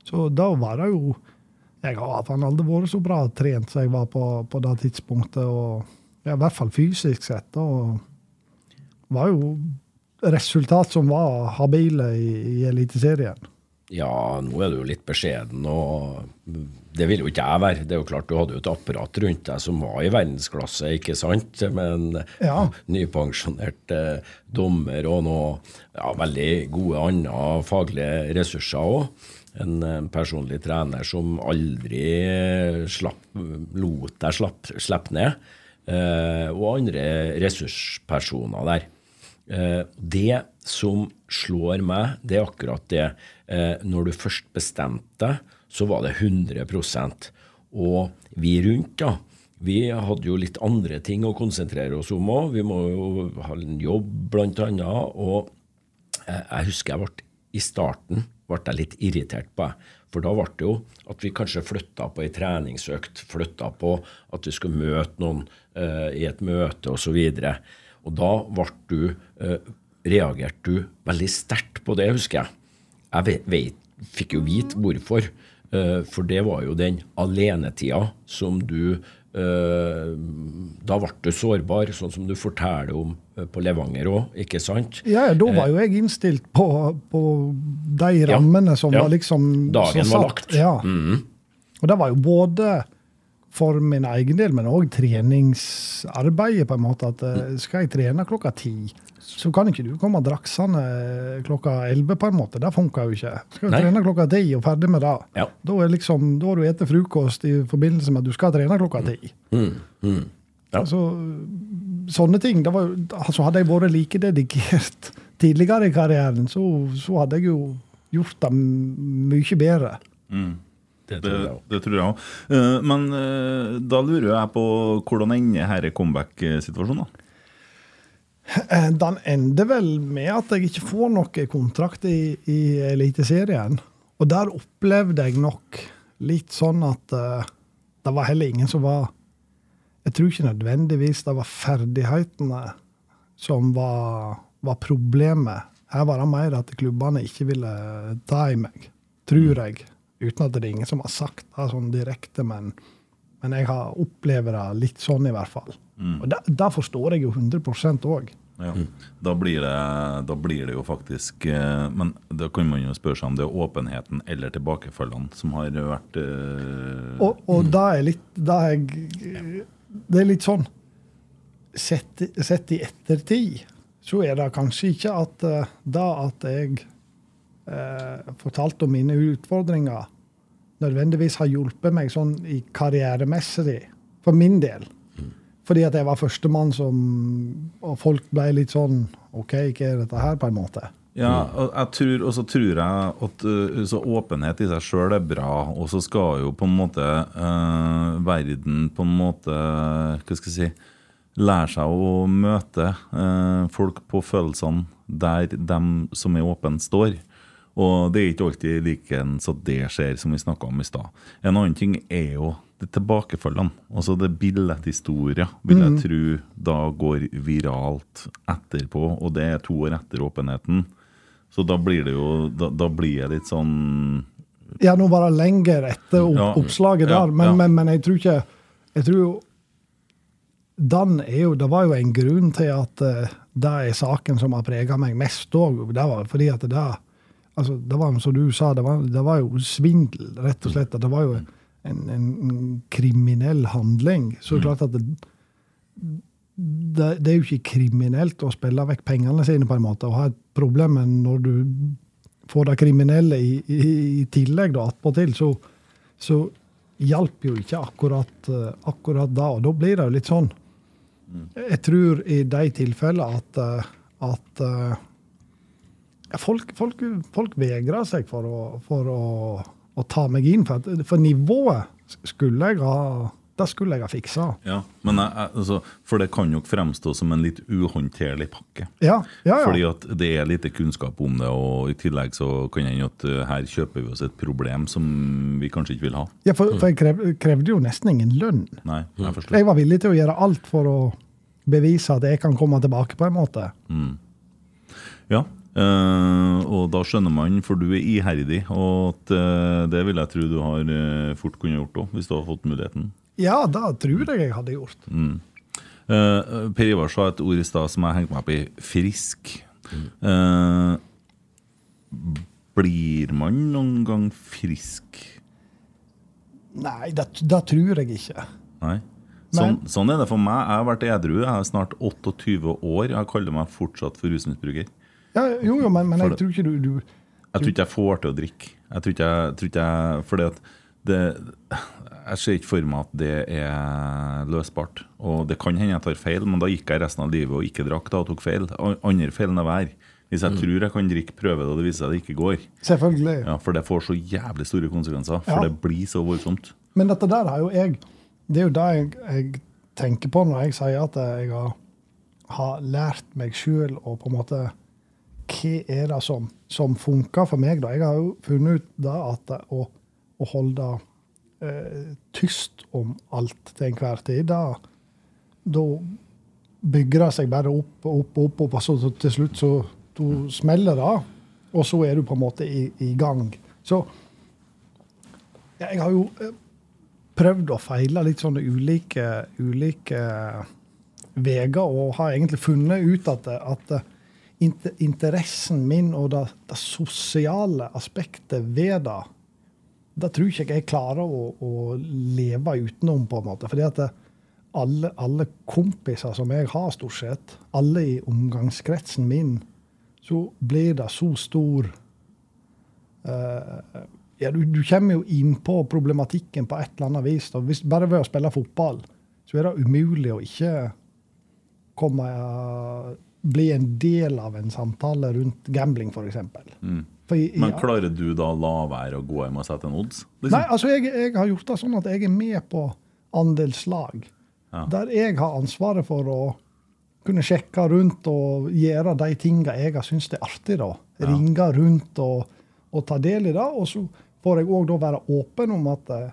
Så da var det jo Jeg har aldri vært så bra trent som jeg var på, på det tidspunktet. og ja, I hvert fall fysisk sett. Og var jo resultat som var habile i, i Eliteserien. Ja, nå er du jo litt beskjeden, og det vil jo ikke jeg være. Det er jo klart Du hadde jo et apparat rundt deg som var i verdensklasse, ikke sant? Med en ja. nypensjonert eh, dommer og noen ja, veldig gode andre faglige ressurser òg. En, en, personlig trener som aldri slapp, lot deg slippe ned. Eh, og andre ressurspersoner der. Eh, det som slår meg, det er akkurat det. Eh, når du først bestemte deg, så var det 100% Og vi rundt, da, vi hadde jo litt andre ting å konsentrere oss om òg. Vi må jo ha en jobb, blant annet. Og jeg husker jeg ble i starten ble jeg litt irritert på. For da ble det jo at vi kanskje flytta på ei treningsøkt, flytta på at vi skulle møte noen uh, i et møte osv. Og, så og da ble du, reagerte du veldig sterkt på det, husker jeg. Jeg vet, vet, fikk jo vite hvorfor. Uh, for det var jo den alenetida som du uh, Da ble du sårbar, sånn som du forteller om på Levanger òg, ikke sant? Ja, da var jo jeg innstilt på, på de rammene ja, som ja. var liksom Dagen var lagt. Ja. Mm. Og det var jo både for min egen del, men òg treningsarbeidet. på en måte, at eh, Skal jeg trene klokka ti, så kan ikke du komme draksende klokka elleve. på en måte. Det funker jo ikke. Skal du Nei. trene klokka ti og ferdig med det, ja. da, er liksom, da har du spist frokost i forbindelse med at du skal trene klokka ti. Mm. Mm. Ja. Altså, sånne ting. Var, altså, hadde jeg vært like dedikert tidligere i karrieren, så, så hadde jeg jo gjort det mye bedre. Mm. Det tror jeg òg. Det, tror jeg òg. Uh, men uh, da lurer jeg på hvordan ender denne comeback-situasjonen? da? Eh, den ender vel med at jeg ikke får noen kontrakt i, i Eliteserien. Og der opplevde jeg nok litt sånn at uh, det var heller ingen som var Jeg tror ikke nødvendigvis det var ferdighetene som var, var problemet. Her var det mer at klubbene ikke ville ta i meg, tror jeg. Uten at det er ingen som har sagt det sånn direkte, men, men jeg har opplevd det litt sånn, i hvert fall. Mm. Og det, forstår jeg jo 100 òg. Ja. Mm. Da, blir det, da, blir det, jo faktisk eh, Men da kan man jo spørre seg om det er åpenheten eller tilbakefallene som har vært uh, Og, og da er litt da er Det er litt sånn Sett, sett, i ettertid så er det kanskje ikke at uh, da at jeg eh, fortalte om mine utfordringer, nødvendigvis har hjulpet meg sånn i karrieremessig, for min del. Fordi at jeg var førstemann som Og folk ble litt sånn OK, hva er dette her, på en måte? Ja, og så tror jeg at uh, åpenhet i seg sjøl er bra. Og så skal jo på en måte uh, verden på en måte Hva skal jeg si Lære seg å møte uh, folk på følelsene der dem som er åpne, står. Og det er ikke alltid likeens at det skjer, som vi snakka om i stad. En annen ting er jo det tilbakefallene. Altså det billetthistorier, vil jeg mm. tro da går viralt etterpå. Og det er to år etter åpenheten. Så da blir det jo Da, da blir jeg litt sånn Ja, nå var det lenger etter opp, ja, oppslaget der, men, ja. men, men, jeg tror ikke Jeg tror jo den er jo, Det var jo en grunn til at uh, det er saken som har prega meg mest òg. Det var fordi at det altså, det var som du sa, det var, det var, jo svindel, rett og slett. Det var jo en, en, kriminell handling. Så det er klart at det, det, det, er jo ikke kriminelt å spille vekk pengene sine på en måte, og ha et problem men når du får det kriminelle i, i, i tillegg da, attpåtil, så, så hjalp jo ikke akkurat, akkurat da. Og da blir det jo litt sånn. Jeg tror i de tilfellene at, at folk, folk, folk vegrer seg for å, for å, å ta meg inn. For, for, nivået skulle jeg ha det skulle jeg ha fiksa. Ja, men jeg, altså, For det kan jo fremstå som en litt uhåndterlig pakke. Ja, ja, ja. Fordi at det er lite kunnskap om det, og i tillegg så kan jeg hende at uh, her kjøper vi oss et problem som vi kanskje ikke vil ha. Ja, for, for jeg krev, krevde jo nesten ingen lønn. Nei, Jeg forstår. Jeg var villig til å gjøre alt for å bevise at jeg kan komme tilbake, på en måte. Mm. Ja, Uh, og da skjønner man, for du er iherdig, og at, uh, det vil jeg tro du har uh, fort kunne gjort òg, hvis du har fått muligheten. Ja, det tror jeg jeg hadde gjort. Mm. per Ivar sa et ord i stad som jeg hengte meg opp i. Frisk. Mm. blir man noen gang frisk? Nei, det, det tror jeg ikke. Nei? Sånn, sånn, er det for meg. Jeg har vært edru. Jeg er snart 28 år. Jeg kaller meg fortsatt for rusmisbruker. Ja, jo, jo, men, men jeg tror ikke du, du Jeg tror ikke jeg får til å drikke. Jeg tror ikke jeg, tror ikke jeg Fordi at det Jeg ser ikke for meg at det er løsbart. Og det kan hende jeg tar feil, men da gikk jeg resten av livet og ikke drakk da og tok feil. Andre feil enn å være. Hvis jeg mm. tror jeg kan drikke, prøve det, og det viser seg det ikke går. Selvfølgelig. Ja, For det får så jævlig store konsekvenser. For ja. det blir så voldsomt. Men dette der har jo jeg Det er jo det jeg, jeg tenker på når jeg sier at jeg har, har lært meg sjøl å på en måte Hva er det som, som funker for meg? da? Jeg har jo funnet ut da at å, å holde eh, tyst om alt til enhver tid, da, da bygger det seg bare opp og opp, opp, opp, og så til slutt så du smeller det, og så er du på en måte i, i gang. Så ja, jeg har jo eh, prøvd å feile litt sånne ulike, ulike veier, og har egentlig funnet ut at, at interessen min og det, det, sosiale aspektet ved det, det tror ikke jeg klarer å, å leve utenom, på en måte. Fordi at alle, alle kompiser som jeg har, stort sett, alle i omgangskretsen min, så blir det så stor uh, ja, du, du, kommer jo inn på problematikken på et eller annet vis. Hvis, bare ved å spille fotball så er det umulig å ikke komme uh, bli en del av en samtale rundt gambling, f.eks. Mm. Men klarer du da å la være å gå hjem og sette en odds? Liksom? Nei, altså jeg, jeg, har gjort det sånn at jeg er med på andelslag. Ja. Der jeg har ansvaret for å kunne sjekke rundt og gjøre de tinga jeg har syntes er artig. da. Ja. Ringe rundt og, og, ta del i det. Og så får jeg òg være åpen om at eh,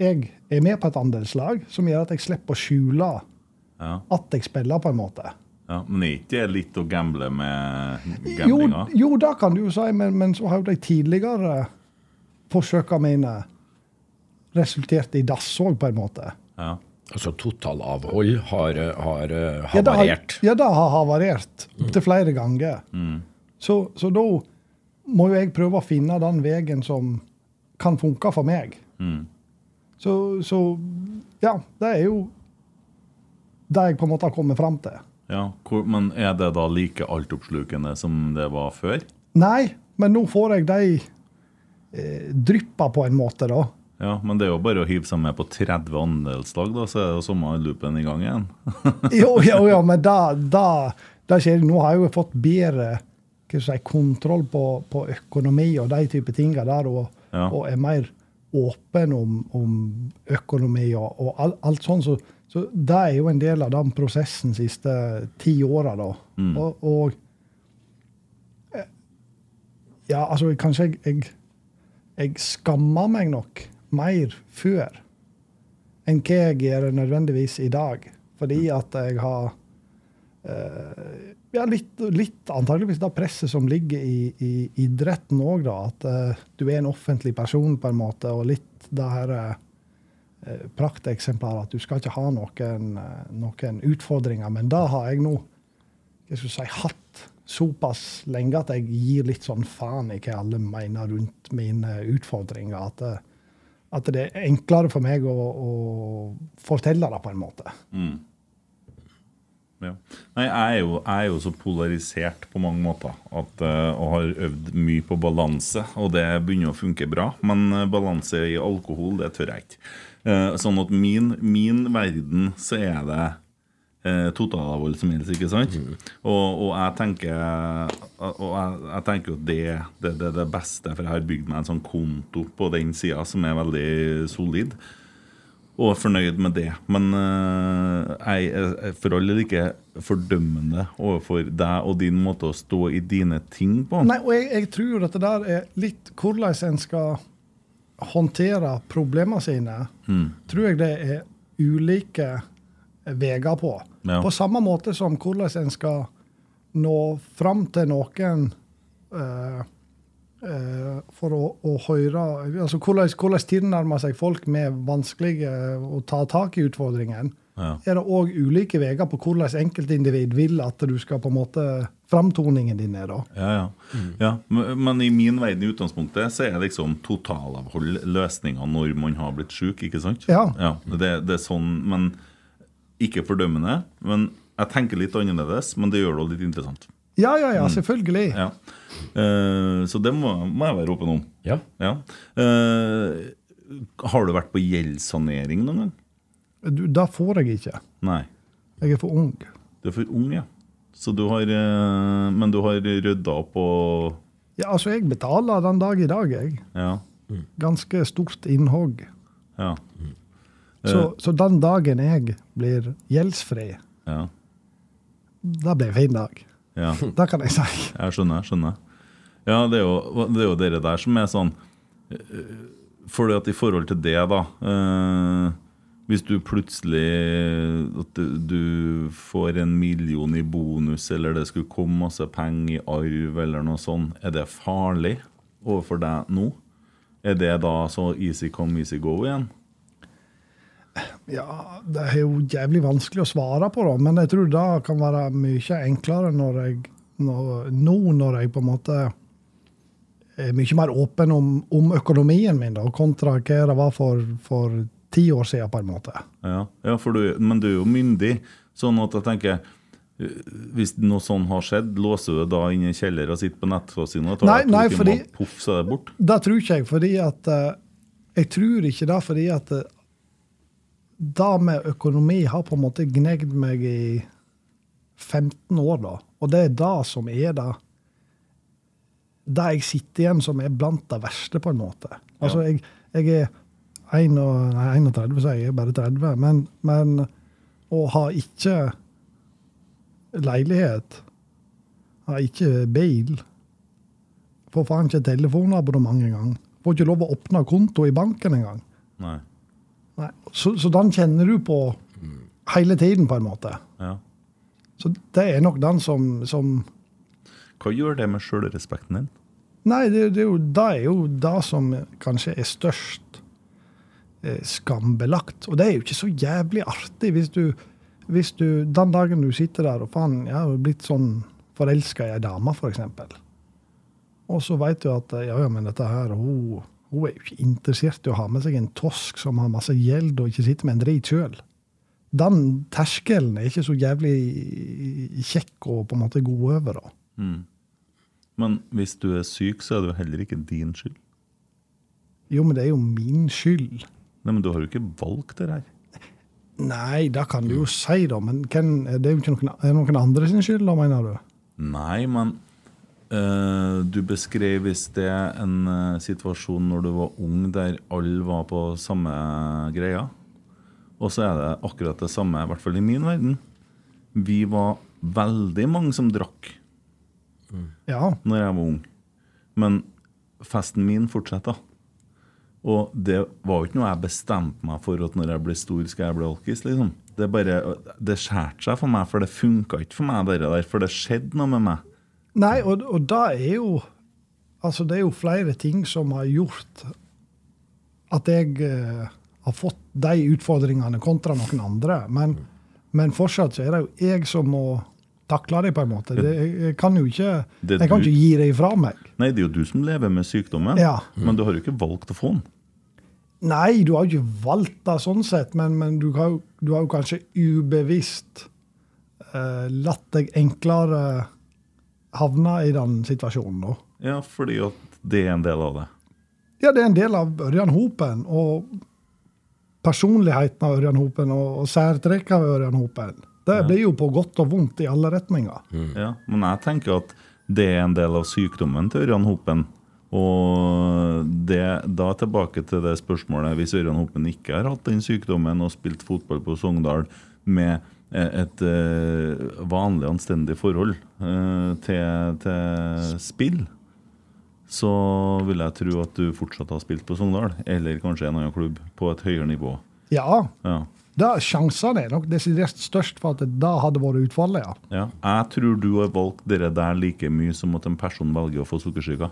jeg er med på et andelslag, som gjør at jeg slipper å skjule ja. at jeg spiller, på en måte. Ja, Men er ikke det litt å gamble med gamblinga? Jo, jo, det kan du jo si, men, men så har jo de tidligere forsøkene mine resultert i dass òg, på en måte. Ja. Altså totalavhold har, har uh, havarert? Ja, det har, havarert mm. til flere ganger. Mm. Så, så, da må jo jeg prøve å finne den veien som kan funke for meg. Mm. Så, så, ja, det er jo det jeg på en måte har kommet fram til. Ja, hvor, Men er det da like altoppslukende som det var før? Nei, men nå får jeg de eh, dryppa på en måte, da. Ja, Men det er jo bare å hive seg med på 30 andelslag, da, så er det sommerloopen i gang igjen. jo, jo, jo, men da, da, da skjer det. Nå har jeg jo fått bedre si, kontroll på, på, økonomi og de type tinga der, og, ja. og, er mer åpen om, om økonomi og, og alt, alt sånt. Så, så det er jo en del av den prosessen de siste ti åra, da. Mm. Og, og, eh, Ja, altså, kanskje jeg, jeg, jeg skammer meg nok mer før enn hva jeg gjør nødvendigvis i dag. Fordi at jeg har uh, ja, litt, litt antageligvis det presset som ligger i, i idretten òg, da. At uh, du er en offentlig person, på en måte, og litt det her uh, prakteksemplaret at du skal ikke ha noen, noen utfordringer. Men det har jeg nå jeg si, hatt såpass lenge at jeg gir litt sånn faen i hva alle mener rundt mine utfordringer. at at det er enklere for meg å, å fortelle det på en måte. Mm. Ja. Nei, jeg er, jo, jeg er, jo, så polarisert på mange måter at, og har øvd mye på balanse. Og det begynner å funke bra, men balanse i alkohol, det tør jeg ikke. Uh, sånn at min, min verden så er det eh, totalavhold som helst, ikke sant? Mm. Og, og, jeg tenker Og jeg, jeg tenker at det, det, det, er det beste, for jeg har bygd meg en sånn konto på den sida som er veldig solid. Og er fornøyd med det. Men eh, jeg er for all del ikke fordømmende overfor deg og din måte å stå i dine ting på. Nei, og jeg, jeg tror at det der er litt hvordan en skal håndtere problemene sine. Mm. Tror jeg det er ulike veier på. Ja. På samme måte som hvordan en skal nå fram til noen uh, uh, for å, å, høre altså hvordan, hvordan tilnærmer seg folk med vanskelige å ta tak i utfordringen. Ja. Er det òg ulike veier på hvordan enkeltindivid vil at du skal på en måte framtoningen din er, da? Ja, ja. Mm. ja. Men i min verden i utgangspunktet så er det liksom totalavhold løsninga når man har blitt sjuk, ikke sant? Ja. ja det, det, er sånn, men ikke fordømmende. Men jeg tenker litt annerledes, men det gjør det litt interessant. Ja, ja, ja, mm. selvfølgelig. Mm. Ja. Uh, så det må, må, jeg være åpen om. Ja. ja. Uh, har du vært på gjeldssanering noen gang? Du, da får jeg ikke. Nei. Jeg er for ung. Du er for ung, ja. Så du har, uh, men du har rydda opp og Ja, altså, jeg betaler den dag i dag, jeg. Ja. Ganske stort innhogg. Ja. Så, så, den dagen jeg blir gjeldsfri, ja. det blir en fin dag. Ja. Det kan jeg si. Jeg skjønner. skjønner. Ja, det er jo det, er jo dere der som er sånn eh, For i forhold til det, da eh, Hvis du plutselig at du, får en million i bonus, eller det skulle komme masse penger i arv, eller noe sånt, er det farlig overfor deg nå? Er det da så easy come, easy go igjen? Ja, Det er jo jævlig vanskelig å svare på, da, men jeg tror det kan være mye enklere når jeg, når, nå når jeg på en måte er mye mer åpen om, om økonomien min, da, kontra hva det var for, for ti år siden. på en måte. Ja, ja du, Men du er jo myndig, sånn at jeg tenker hvis noe sånn har skjedd, låser du da inn i kjeller og sitter på nettkasino? Nei, nei fordi, puff, så er det bort? Det tror ikke jeg. fordi at uh, Jeg tror ikke det fordi at uh, det med økonomi har på en måte gnegd meg i 15 år, da. Og det er det som er det Det jeg sitter igjen som er blant det verste, på en måte. Altså, jeg, jeg er 31, så jeg er bare 30. Men, men å ha ikke leilighet, ha ikke bil Får faen ikke telefonabonnement engang. Får ikke lov å åpne konto i banken engang. Nei. Nei. Så, så, den kjenner du på hele tiden, på en måte. Ja. Så det er nok den som, som Hva gjør det med sjølrespekten din? Nei, det, det, er jo, det, er jo det som kanskje er størst skambelagt. Og det er jo ikke så jævlig artig hvis du, hvis du Den dagen du sitter der og faen, jeg har blitt sånn forelska i ei dame, f.eks. Og så veit du at ja, ja, men dette her, hun hun er jo ikke interessert i å ha med seg en tosk som har masse gjeld og ikke sitter med en drit sjøl. Den terskelen er ikke så jævlig kjekk og på en måte god over. da. Mm. Men hvis du er syk, så er det jo heller ikke din skyld. Jo, men det er jo min skyld. Nei, Men du har jo ikke valgt det her. Nei, det kan du jo si, da. Men hvem, det er jo ikke noen, er noen andre sin skyld, da, mener du? Nei, men Uh, du beskrev i sted en uh, situasjon når du var ung, der alle var på samme greia. Og så er det akkurat det samme, i hvert fall i min verden. Vi var veldig mange som drakk ja. når jeg var ung. Men festen min fortsetter. Og det var jo ikke noe jeg bestemte meg for at når jeg blir stor, skal jeg bli alkis. Liksom. Det bare, det skjærte seg for meg, for det funka ikke for meg, det der, for det skjedde noe med meg. Nei, og, og da er jo Altså, det er jo flere ting som har gjort at jeg uh, har fått de utfordringene kontra noen andre. Men, men, fortsatt så er det jo jeg som må takle det, på en måte. Det, jeg kan jo ikke, jeg kan ikke gi det ifra meg. Nei, det er jo du som lever med sykdommen, ja. men du har jo ikke valgt å få den. Nei, du har jo ikke valgt det sånn sett, men, men du, har, du, har, jo kanskje ubevisst eh, latt deg enklere havne i den situasjonen. da. Ja, fordi at det er en del av det? Ja, det er en del av Ørjan Hopen. Og personligheten av Ørjan Hopen og, og særtrekk av Ørjan Hopen. Det ja. blir jo på godt og vondt i alle retninger. Mm. Ja, Men jeg tenker at det er en del av sykdommen til Ørjan Hopen. Og det, da tilbake til det spørsmålet Hvis Ørjan Hopen ikke har hatt den sykdommen og spilt fotball på Sogndal med Eh, et uh, vanlig, anstendig forhold uh, til, til, spill, så vil jeg tro at du fortsatt har spilt på Sogndal, eller kanskje en annen klubb, på et høyere nivå. Ja. ja. Da, sjansene er nok desidert størst for at det da hadde vært utfallet, ja. ja. Jeg tror du har valgt dere der like mye som at en person velger å få sukkersyke.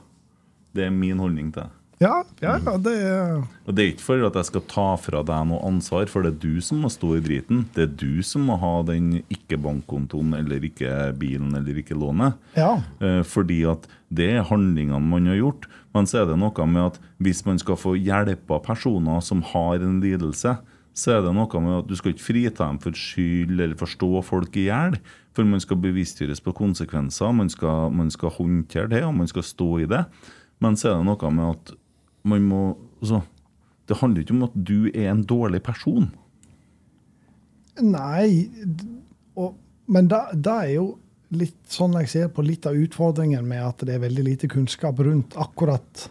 Det er min holdning til det. Ja, ja, ja, det er Og Det er ikke for at jeg skal ta fra deg noe ansvar, for det er du som må stå i driten. Det er du som må ha den ikke-bankkontoen eller ikke bilen eller ikke lånet. Ja. Eh, fordi at det er handlingene man har gjort. Men så er det noe med at hvis man skal få hjelp av personer som har en lidelse, så er det noe med at du skal ikke frita dem for skyld eller forstå folk i hjel. For man skal bevisstgjøres på konsekvenser, man skal, man skal, håndtere det og man skal stå i det. Men så er det noe med at man må altså, Det handler ikke om at du er en dårlig person. Nei, og, men det er jo litt sånn jeg ser på litt av utfordringen med at det er veldig lite kunnskap rundt akkurat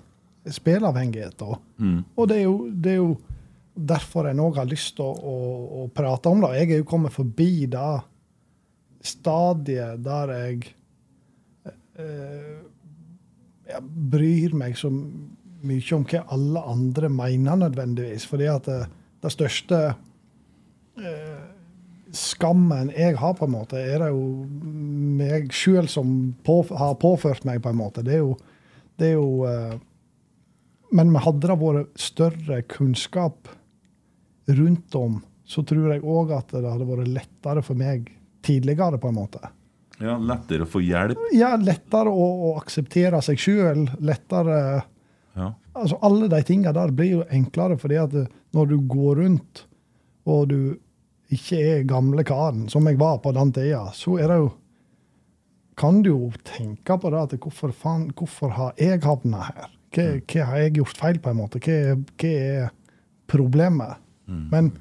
spilleavhengighet. Mm. Og det er jo, det er jo derfor jeg òg har lyst til å, å, å, prate om det. Jeg er jo kommet forbi det stadiet der jeg, eh, jeg bryr meg så mye om hva alle andre mener, nødvendigvis. Fordi at det, det største eh, skammen jeg har, på en måte, er det jo meg sjøl som på, har påført meg, på en måte. Det er jo, det er jo eh, Men hadde det vært større kunnskap rundt om, så tror jeg òg at det hadde vært lettere for meg tidligere, på en måte. Ja, Lettere å få hjelp? Ja, lettere å, å akseptere seg sjøl. Lettere ja. Altså, Alle de tinga der blir jo enklere, fordi at når du går rundt og du ikke er gamle karen, som jeg var på den tida, så er det jo kan du jo tenke på det at hvorfor, faen, hvorfor har jeg havna her? Hva, mm. hva, har jeg gjort feil, på en måte? Hva, hva er problemet? Mm. Men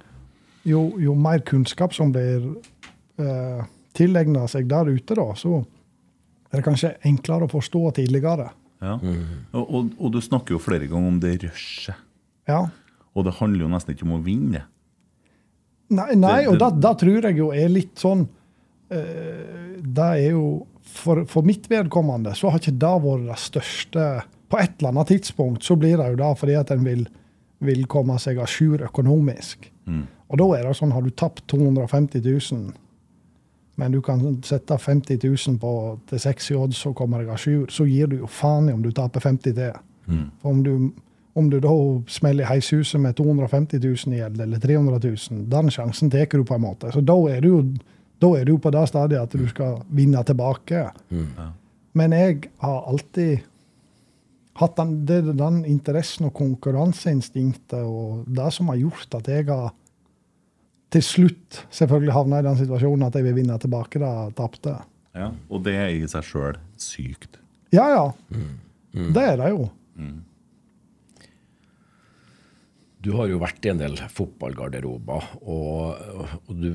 jo, jo, mer kunnskap som blir eh, tilegna seg der ute, da, så er det kanskje enklere å forstå tidligere. Ja. Mm. Og, og, og, du snakker jo flere ganger om det rushet. Ja. Og det handler jo nesten ikke om å vinne. Nei, nei det, det, og da, da, tror jeg jo er litt sånn eh, Det er jo for, for, mitt vedkommende så har ikke det vært det største På et eller annet tidspunkt så blir det jo da fordi at en vil vil komme seg a jour økonomisk. Mm. Og da er det sånn, har du tapt 250 000, men du kan sette 50 000 på til 60 odds og komme deg a jour, så gir du jo faen i om du taper 50 til. Mm. For om du, om du da smeller heishuset med 250 000 i gjeld, eller 300 000, den sjansen tar du på en måte. Så da er du jo da er du på det stadiet at du skal vinne tilbake. Mm. Men jeg har alltid hatt den, det den interessen og konkurranseinstinktet og det som har gjort at jeg har til slutt selvfølgelig havna i den situasjonen at jeg vil vinne tilbake det tapte. Ja, og det er i seg sjøl sykt. Ja, ja. Mm. Mm. Det er det jo. Mm. Du har jo vært i en del fotballgarderober, og, og du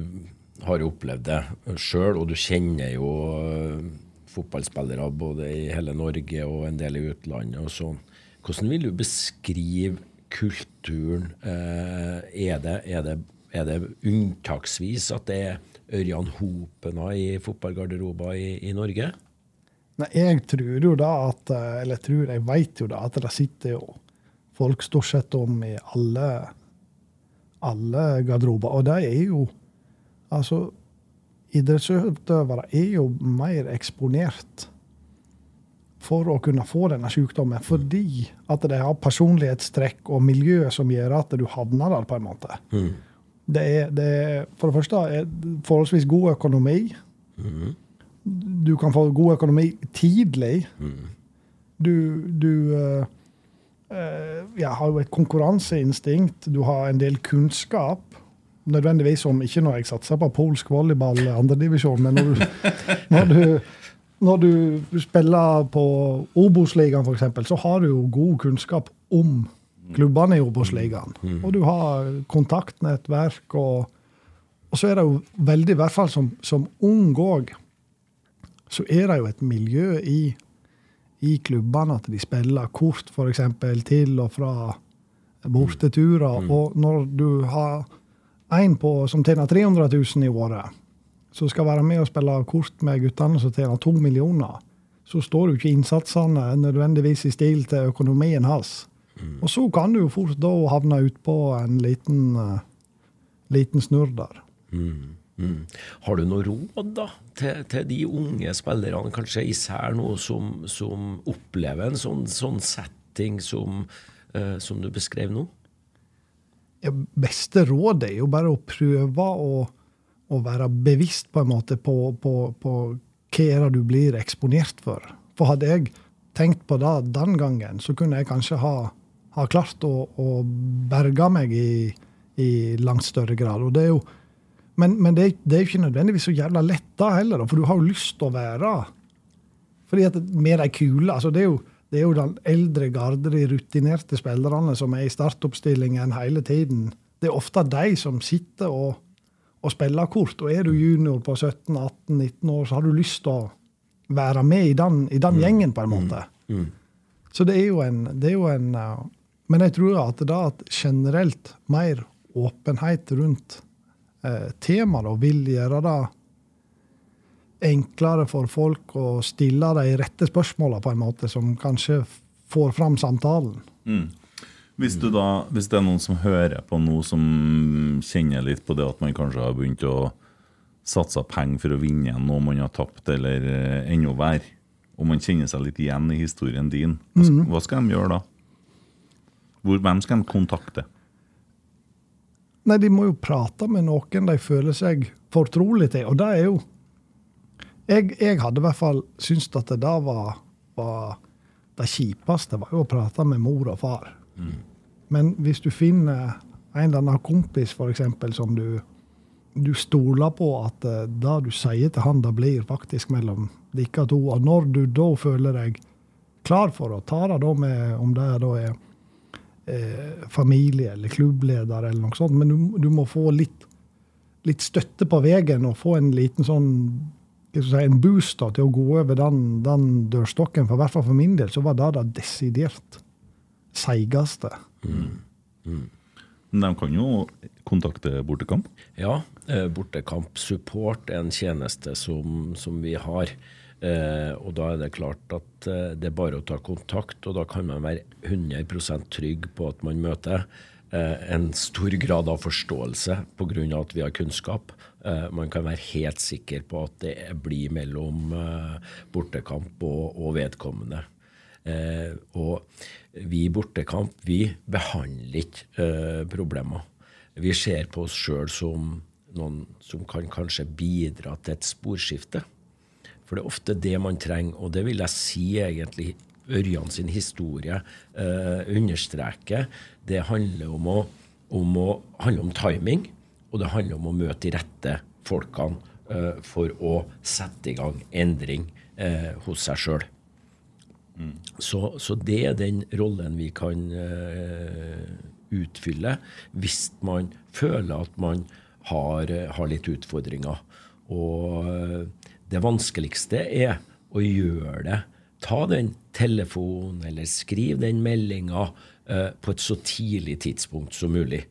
har jo opplevd det sjøl, og du kjenner jo fotballspillere både i hele Norge og en del i utlandet. og sånn. Hvordan vil du beskrive kulturen? Eh, er, det, er, det, er, det, unntaksvis at det er Ørjan Hopena i fotballgarderober i, i, Norge? Nei, jeg tror jo da at eh, Eller jeg tror, jeg veit jo da at det sitter jo folk stort sett om i alle, alle garderober. Og det er jo Altså, idrettsutøvere er jo mer eksponert for å kunne få denne sykdommen, fordi at de har personlighetstrekk og miljø som gjør at du havner der, på en måte. Mm. Det, er, det er, for det første er forholdsvis god økonomi. Mm. Du kan få god økonomi tidlig. Mm. Du, du uh, uh, ja, har jo et konkurranseinstinkt, du har en del kunnskap nødvendigvis om ikke når jeg satser på polsk volleyball andredivisjon, men når du, når, du, når du spiller på Obos-ligaen f.eks., så har du jo god kunnskap om klubbene i Obos-ligaen. Mm. Og du har kontaktnettverk, og, og, så er det jo veldig, i hvert fall som, som ung òg, så er det jo et miljø i, i klubbene at de spiller kort f.eks. til og fra borteturer. Mm. Og når du har en på, som tjener 300 000 i året, som skal være med og spille kort med guttene som tjener to millioner, så står jo ikke innsatsene nødvendigvis i stil til økonomien hans. Mm. Og så kan du jo fort da havne utpå en liten uh, liten snurr der. Mm. Mm. Har du noe råd da, til, til, de unge spillerne, kanskje især nå, som, som opplever en sånn, sånn setting som, uh, som, du beskrev nå? Beste rådet er jo bare å prøve å, å være bevisst på en måte på, på, på hva er det du blir eksponert for. For hadde jeg tenkt på det den gangen, så kunne jeg kanskje ha, ha klart å, å berge meg i, i langt større grad. Og det er jo men, men det, det, er jo ikke nødvendigvis så jævla lett da heller, for du har jo lyst til å være fordi at med de kule altså det er, jo, det er jo den eldre garde, de rutinerte spillerne som er i startoppstillingen hele tiden. Det er ofte de som sitter og, og spiller kort. Og er du junior på 17-18-19 år, så har du lyst til å være med i den, i den mm. gjengen, på en måte. Mm. Mm. Så det er jo en, det er jo en uh, Men jeg tror at det at generelt mer åpenhet rundt uh, temaet da, vil gjøre det enklere for folk å stille de rette spørsmåla på en måte som kanskje får fram samtalen. Mm. Hvis, da, hvis, det er noen som hører på noe som kjenner litt på det at man kanskje har begynt å satse penger for å vinne igjen noe man har tapt, eller eh, enda verre, og man kjenner seg litt igjen i historien din, hva skal, mm. hva skal de gjøre da? Hvor, hvem skal de kontakte? Nei, de må jo prate med noen de føler seg fortrolig til. Og det er jo Jeg, jeg hadde i hvert fall syntes at det da var, var Det kjipeste var jo å prate med mor og far. Mm. Men hvis du finner en eller annen kompis for eksempel, som du, du stoler på at uh, det du sier til han, det blir faktisk mellom dere to. Og når du da føler deg klar for å ta det da med, om det da er eh, familie eller klubbleder eller noe sånt, men du, du må få litt, litt, støtte på veien og få en liten sånn si, en boost da, til å gå over den, den, dørstokken. For i hvert fall for min del så var det det desidert seigeste. Mm. Mm. Men de kan jo kontakte Bortekamp? Ja, eh, Bortekamp Support er en tjeneste som, som vi har. Eh, og da er det klart at eh, det er bare å ta kontakt, og da kan man være 100% trygg på at man møter eh, en stor grad av forståelse pga. at vi har kunnskap. Eh, man kan være helt sikker på at det blir mellom eh, bortekamp og, og vedkommende. Eh, og vi i Bortekamp vi behandler ikke problemer. Vi ser på oss sjøl som noen som kan kanskje bidra til et sporskifte. For det er ofte det man trenger, og det vil jeg si egentlig Ørjan sin historie eh, understreker. Det handler om, å, om å, handler om timing, og det handler om å møte de rette folkene uh, for å sette i gang endring uh, hos seg sjøl. Mm. Så, så, det er den rollen vi kan uh, utfylle hvis man føler at man har, har litt utfordringer. Og det vanskeligste er å gjøre det. Ta den telefonen eller skriv den meldinga på et så tidlig tidspunkt som mulig.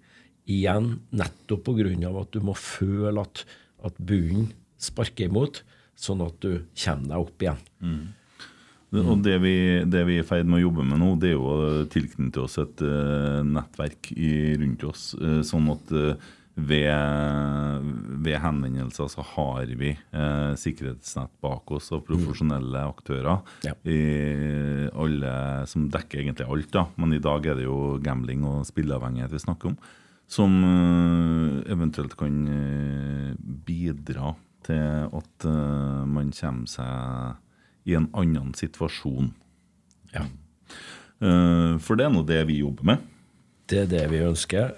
Igjen nettopp pga. at du må føle at, at bunnen sparker imot, sånn at du kommer deg opp igjen. Mm. Og det vi, det vi, er i ferd med å jobbe med nå, det er jo å tilknytte oss et uh, nettverk i, rundt oss, uh, sånn at uh, ved, ved, henvendelser så har vi sikkerhetsnett bak oss og profesjonelle mm. aktører. Ja. I alle, som dekker egentlig alt, da. men i dag er det jo gambling og spilleavhengighet vi snakker om. Som eh, eventuelt kan eh, bidra til at eh, man kommer seg i en annen situasjon. Ja. For det er nå det vi jobber med. Det er det vi ønsker,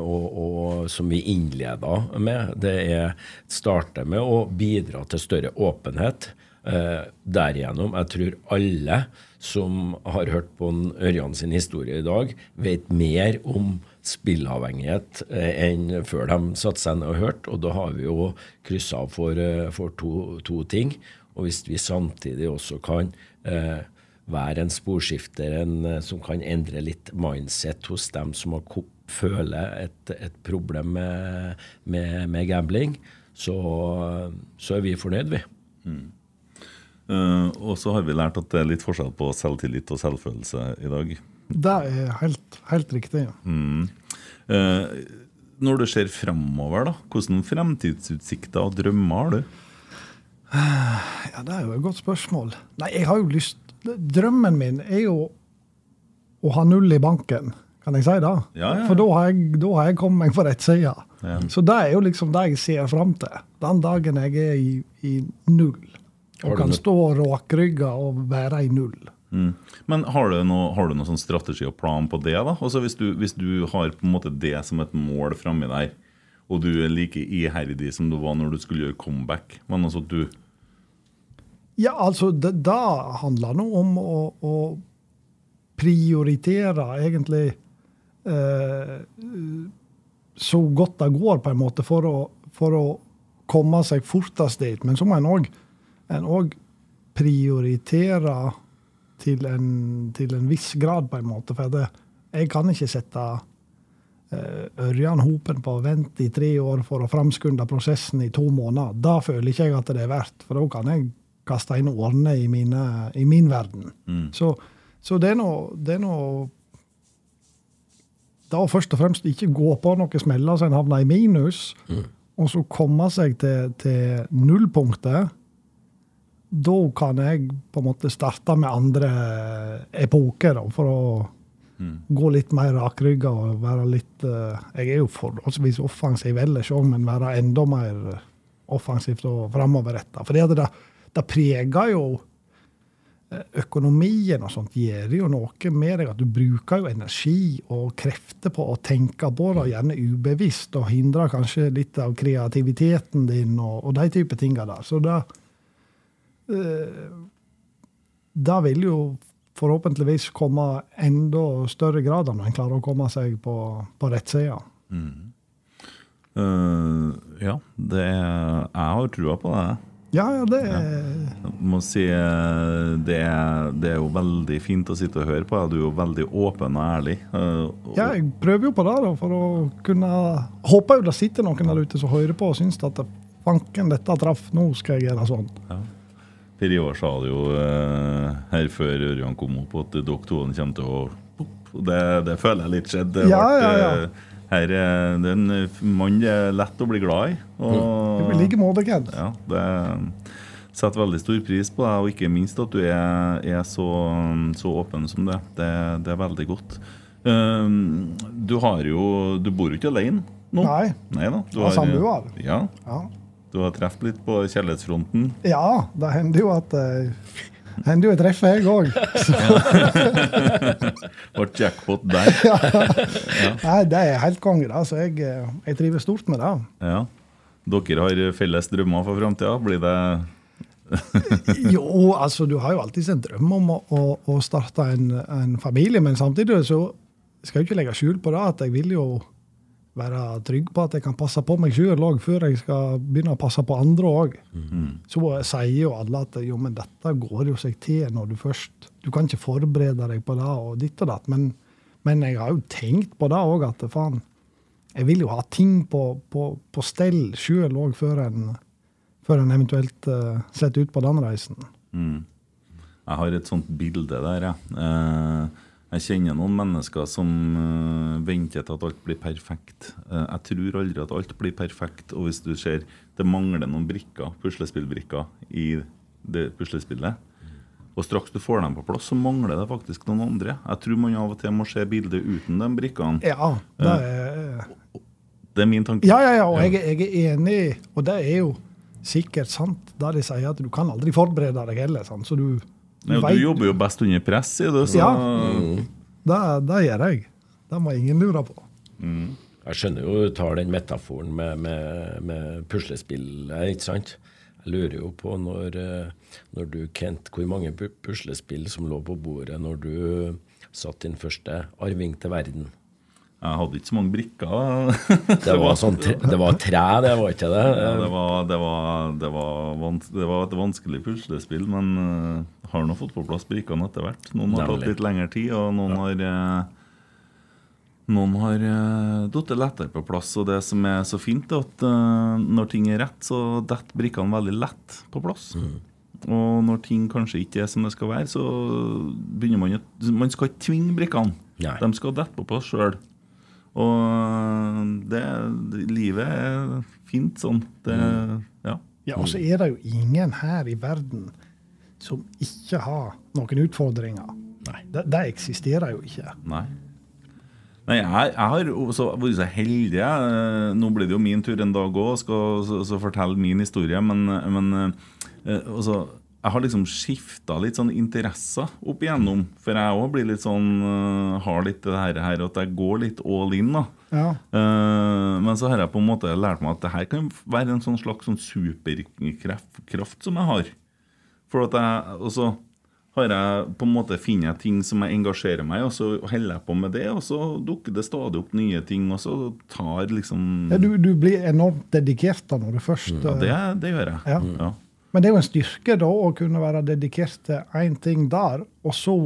og, og, som vi innleda med. Det er starte med å bidra til større åpenhet. Derigjennom, jeg tror alle som har hørt på Ørjan sin historie i dag, vet mer om spillavhengighet eh, enn før de satte seg ned og hørte. Og da har vi jo kryssa av for, for to, to, ting. Og hvis vi samtidig også kan eh, være en sporskifter en, eh, som kan endre litt mindset hos dem som har føler et, et problem med, med, med gambling, så, så, er vi fornøyd, vi. Mm. Uh, og så har vi lært at det er litt forskjell på selvtillit og selvfølelse i dag. Det er helt, helt riktig. Ja. Mm. Uh, Når du ser fremover, da, hvilke fremtidsutsikter og drømmer har du? Ja, Det er jo et godt spørsmål. Nei, jeg har jo lyst Drømmen min er jo å ha null i banken. Kan jeg si det? Ja, ja. For da har, jeg, da har jeg kommet meg på rett side. Ja. Så det er jo liksom det jeg ser fram til. Den dagen jeg er i, i null. Og kan stå rakrygga og være i null. Men har du noe, har du noe sånn strategi og plan på det? da? Altså hvis du, hvis du har på en måte det som et mål framme der, og du er like iherdig som du var når du skulle gjøre comeback men altså du Ja, altså, det, det handler nå om å, å prioritere egentlig eh, så godt det går, på en måte, for å, for å komme seg fortest dit. Men så må en òg prioritere til en, til en viss grad, på en måte. For det, jeg kan ikke sette uh, Ørjan Hopen på vent i tre år for å framskunde prosessen i to måneder. Da føler ikke jeg at det er verdt, for da kan jeg kaste inn årene i, mine, i min verden. Så, så det er noe, det noe Da først og fremst ikke gå på noen smeller så en havner i minus, og så komme seg til, til nullpunktet. Da kan jeg på en måte starte med andre epoker, da, for å gå litt mer rakrygga og være litt uh, Jeg er jo forholdsvis offensiv ellers òg, men være enda mer offensivt og framoverretta. For det, det preger jo eh, Økonomien og sånt gjør jo noe med deg. At du bruker jo energi og krefter på å tenke på det, gjerne ubevisst, og hindrer kanskje litt av kreativiteten din og, og de type tinga der. Så det eh, Det vil jo forhåpentligvis komme enda større grad når en klarer å komme seg på, på rett side. øh, Ja, det er, jeg har trua på det. Ja, ja, det er ja. må si øh, det er, det er jo veldig fint å sitte og høre på. Du er jo veldig åpen og ærlig. Uh, og- Ja, jeg prøver jo på det da, for å kunne Håper jo det sitter noen der ute som hører på og syns at fanken, dette traff, nå skal jeg gjøre sånn. Per Ivar sa det jo eh, her før Ørjan kom opp, at dere to kommer til å det, det føler jeg litt skjedde. Ja, ja, ja. Her er det en mann det er lett å bli glad i. Og, I like måte, Ken. ja, det setter veldig stor pris på deg, og ikke minst at du er, er så, så åpen som det. det. Det er veldig godt. Um, du har jo Du bor jo ikke alene nå? Nei. Nei da. Du Jeg har samboer. Ja, Ja. Du har truffet litt på kjærlighetsfronten. ja, det hender jo at uh, hender jo jeg treffer, jeg òg. Ble jackpot der. Nei, det er helt konge, da. Så jeg, eh, jeg trives stort med det. Ja. Dere har felles drømmer for framtida. Blir det Jo, altså, du har jo alltid en drøm om å, å, å starte en, en familie, men samtidig så skal jeg ikke legge skjul på det at jeg vil jo være trygg på at jeg kan passe på meg sjøl òg, før jeg skal begynne å passe på andre òg. Så sier jo alle at jo, men dette går jo seg til når du først Du kan ikke forberede deg på det og ditt og datt. Men, men jeg har jo tenkt på det òg, at faen Jeg vil jo ha ting på, på, på stell sjøl òg, før en før en eventuelt uh, setter ut på den reisen. Jeg har et sånt bilde der, jeg. Eh, jeg kjenner noen mennesker som uh, venter til at alt blir perfekt. Uh, jeg tror aldri at alt blir perfekt. Og hvis du ser det mangler noen brikker, puslespillbrikker i det puslespillet, og straks du får dem på plass, så mangler det faktisk noen andre. Jeg tror man av og til må se bildet uten de brikkene. Ja, det er, Det er min tanke. ja, ja, ja, og jeg, jeg er enig, og det er jo sikkert sant, da de sier at du kan aldri forberede deg heller. Sant? Så du, vet- du jobber jo best under press, sier du. Så Ja. Det, det gjør jeg. Det må ingen lure på. Jeg skjønner jo du tar den metaforen med, med, med puslespill, eh, ikke sant? Jeg lurer jo på når, eh, når du, Kent, hvor mange puslespill som lå på bordet når du satt din første arving til verden. Jeg hadde ikke så mange brikker. Det var, sånn, tre- det var tre, det var ikke det? Ja, det, var, det, var, det, var vans det var et vanskelig puslespill, men uh, har nå fått på plass brikkene etter hvert. Noen har tatt litt lengre tid, og noen har uh, Noen har uh, datt lettere på plass. Og det som er så fint, er at eh, når ting er rett, så detter brikkene veldig lett på plass. Og når ting kanskje ikke er som det skal være, så begynner man å Man skal ikke tvinge brikkene. Nei. De skal dette på plass sjøl. Og det, livet er fint sånn. Det, ja. ja. Og så er det jo ingen her i verden som ikke har noen utfordringer. Nei. Det, det eksisterer jo ikke. Nei. Nei, jeg, jeg har også vært så heldig. Nå blir det jo min tur en dag òg, skal så, så fortelle min historie. Men, men eh, også, jeg har liksom skifta litt sånn interesser opp igjennom. For jeg òg blir litt sånn uh, Har litt det her, her at jeg går litt all in. da ja. uh, Men så har jeg på en måte lært meg at det her kan være en sånn slags sånn superkraft som jeg har. For at jeg også har jeg på en måte finner jeg ting som jeg engasjerer meg i, og så holder jeg på med det. Og så dukker det stadig opp nye ting, og så tar liksom ja, du, du, blir enormt dedikert da når du først Ja, det, det gjør jeg. Ja. ja. Men det er jo en styrke da å kunne være dedikert til én ting der, og så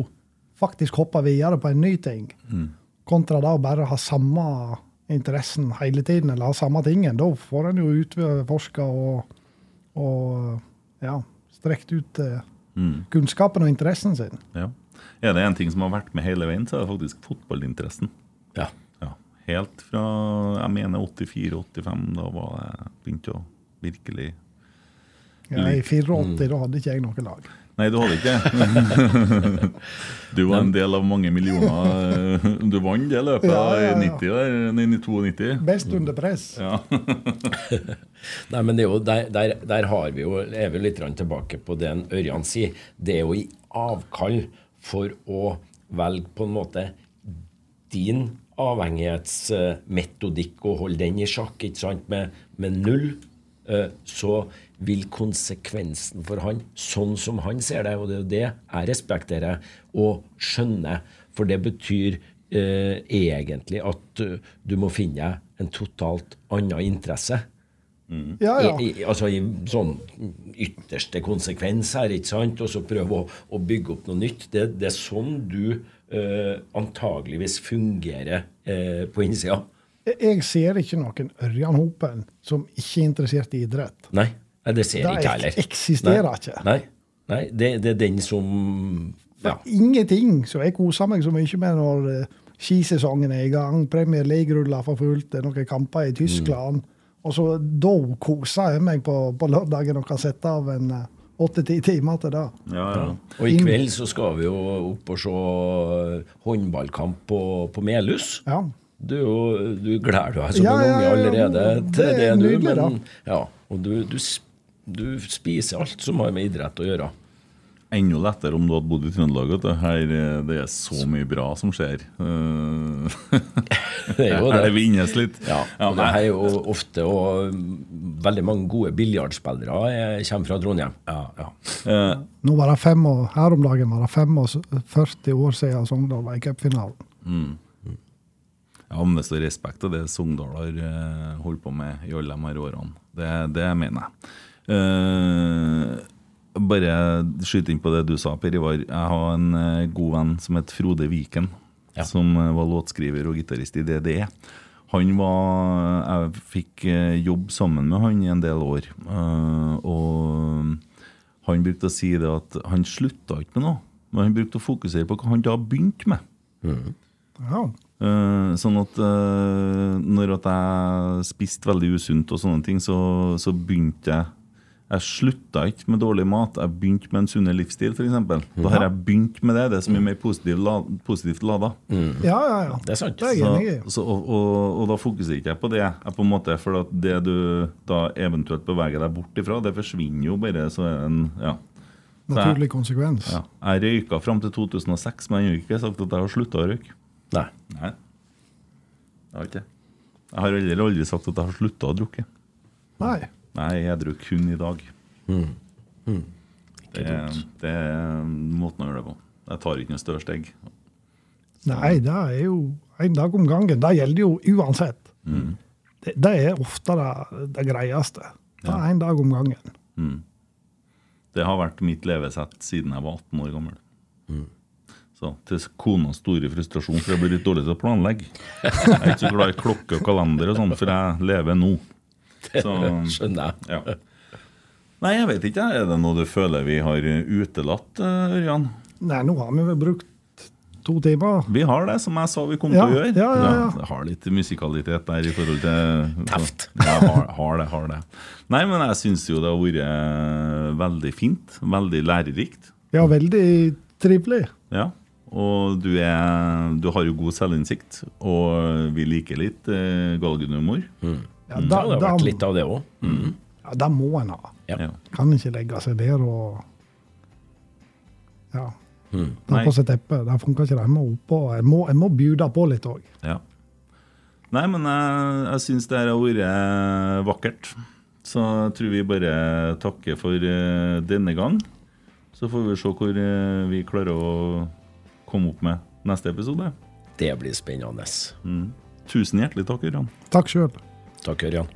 faktisk hoppe videre på en ny ting. Mm. Kontra da å bare ha samme interessen hele tiden, eller ha samme tingen. Da får en jo utforska og, og ja, strekt ut eh, mm. kunnskapen og interessen sin. Ja. Er det en ting som har vært med hele veien, så er det faktisk fotballinteressen. Ja. ja. Helt fra jeg mener 84-85, da var jeg begynte å virkelig ja, I 84 mm. da hadde ikke jeg noe lag. Nei, du hadde ikke Du var en del av mange millioner. Du vant det løpet ja, ja, ja. i 90 der, 92. Best under press. Ja. Nei, men det er jo, der, der, der har vi jo, er vi litt tilbake på det Ørjan sier. Det er jo i avkall for å velge på en måte din avhengighetsmetodikk og holde den i sjakk ikke sant, med, med null. Eh, så vil konsekvensen for han, sånn som han ser det, og det er jo det jeg respekterer og skjønner, for det betyr eh, egentlig at uh, du må finne en totalt annen interesse. Mm. Ja, ja. I, i, altså i sånn ytterste konsekvens her, ikke sant? og så prøve å, å, bygge opp noe nytt. Det, det er sånn du eh, antageligvis fungerer eh, på innsida. Jeg ser ikke noen Ørjan Hopen som ikke er interessert i idrett. Nei. Nei, det ser jeg ikke heller. Det eksisterer Nei. ikke. Nei, Nei det, det, er den som ja. Ingenting så jeg koser meg så mye med når uh, skisesongen er i gang, Premier League ruller for fullt, det er noen kamper i Tyskland. Mm. Og så Da koser jeg meg på, på lørdagen og kan sette av en uh, åtte-ti timer til det. Ja, ja. Og i kveld så skal vi jo opp og se eh, håndballkamp på, på Melhus. Ja. Du, du gleder deg som ja, en unge allerede til det, det nå. Men, ja, og du, du du spiser alt som har med idrett å gjøre. Enda lettere om du hadde bodd i Trøndelag. Her, eh, det er så mye bra som skjer. det er jo det. Her vinnes litt. Ja, og det er jo ofte og veldig mange gode biljardspillere kommer fra Trondheim. Ja, ja. Eh. Nå var det fem år, Her om dagen var det 45 år siden Sogndal var i cupfinalen. Mm. Ja, men det står respekt av det Sogndal har eh, holdt på med i alle de her årene. Det, det mener jeg. Uh, bare skyte inn på det du sa, Per Ivar. Jeg har en uh, god venn som het Frode Viken. Ja. Som uh, var låtskriver og gitarist i DDE. Han var Jeg fikk jobb sammen med han i en del år. og han brukte å si det at han slutta ikke med noe, men han brukte å fokusere på hva han da begynte med. Mm. Ja. sånn at når at jeg spiste veldig usunt og sånne ting, så, så begynte jeg jeg slutta ikke med dårlig mat, jeg begynte med en sunnere livsstil f.eks. Da har jeg begynt med det. Det er så mye mer positivt, la, positivt lada. Mm. Ja, ja, ja. Det er sant. Det er enig i. Så, og, og, og, da fokuserer ikke jeg på det. Jeg på en måte, for at det du da eventuelt beveger deg bort ifra, det forsvinner jo bare. så en, ja. Naturlig konsekvens. Ja. Jeg røyka fram til 2006, men jeg har ikke sagt at jeg har slutta å røyke. Nei. Nei. Jeg har ikke Jeg har aldri, aldri sagt at jeg har slutta å drukke. Nei. Nei, jeg edru kun i dag. Mm. Mm. Det, det, er måten å gjøre det på. Jeg tar ikke noe større steg. Nei, det er jo en dag om gangen. Det gjelder jo uansett. Mm. Det, det, er ofte det, det greieste. Det er en dag om gangen. Mm. Det har vært mitt levesett siden jeg var 18 år gammel. Mm. Så Til konas store frustrasjon, for jeg blir litt dårlig til å planlegge. Jeg er ikke så glad i klokke og kalender, og sånt, for jeg lever nå. Så, skjønner jeg. Ja. Nei, jeg vet ikke. Er det noe du føler vi har utelatt, eh, Ørjan? Nei, nå har vi vel brukt to timer. Vi har det, som jeg sa vi kom Ja, til å gjøre. ja, ja, ja. det har litt musikalitet der i forhold til Teft. Ja, har, har det, har det. Nei, men jeg syns jo det har vært veldig fint. Veldig lærerikt. Ja, veldig trivelig. Ja. Og du, er, du har jo god selvinnsikt, og vi liker litt eh, galgenhumor. Ja, da, det har vært litt av det òg. Mm. ja, det må en ha. Ja. Kan ikke legge seg der og ja, Mm. ta Nei. på seg teppet. Det funker ikke. det. En må, oppå, må, må bjuda på litt òg. Ja. Nei, men jeg, jeg syns det her har vært vakkert. Så jeg tror vi bare takker for eh, denne gang. Så får vi se hvor eh, vi klarer å komme opp med neste episode. Det blir spennende. Mm. Tusen hjertelig takk, Ørjan. Takk sjøl. Takk, Ørjan.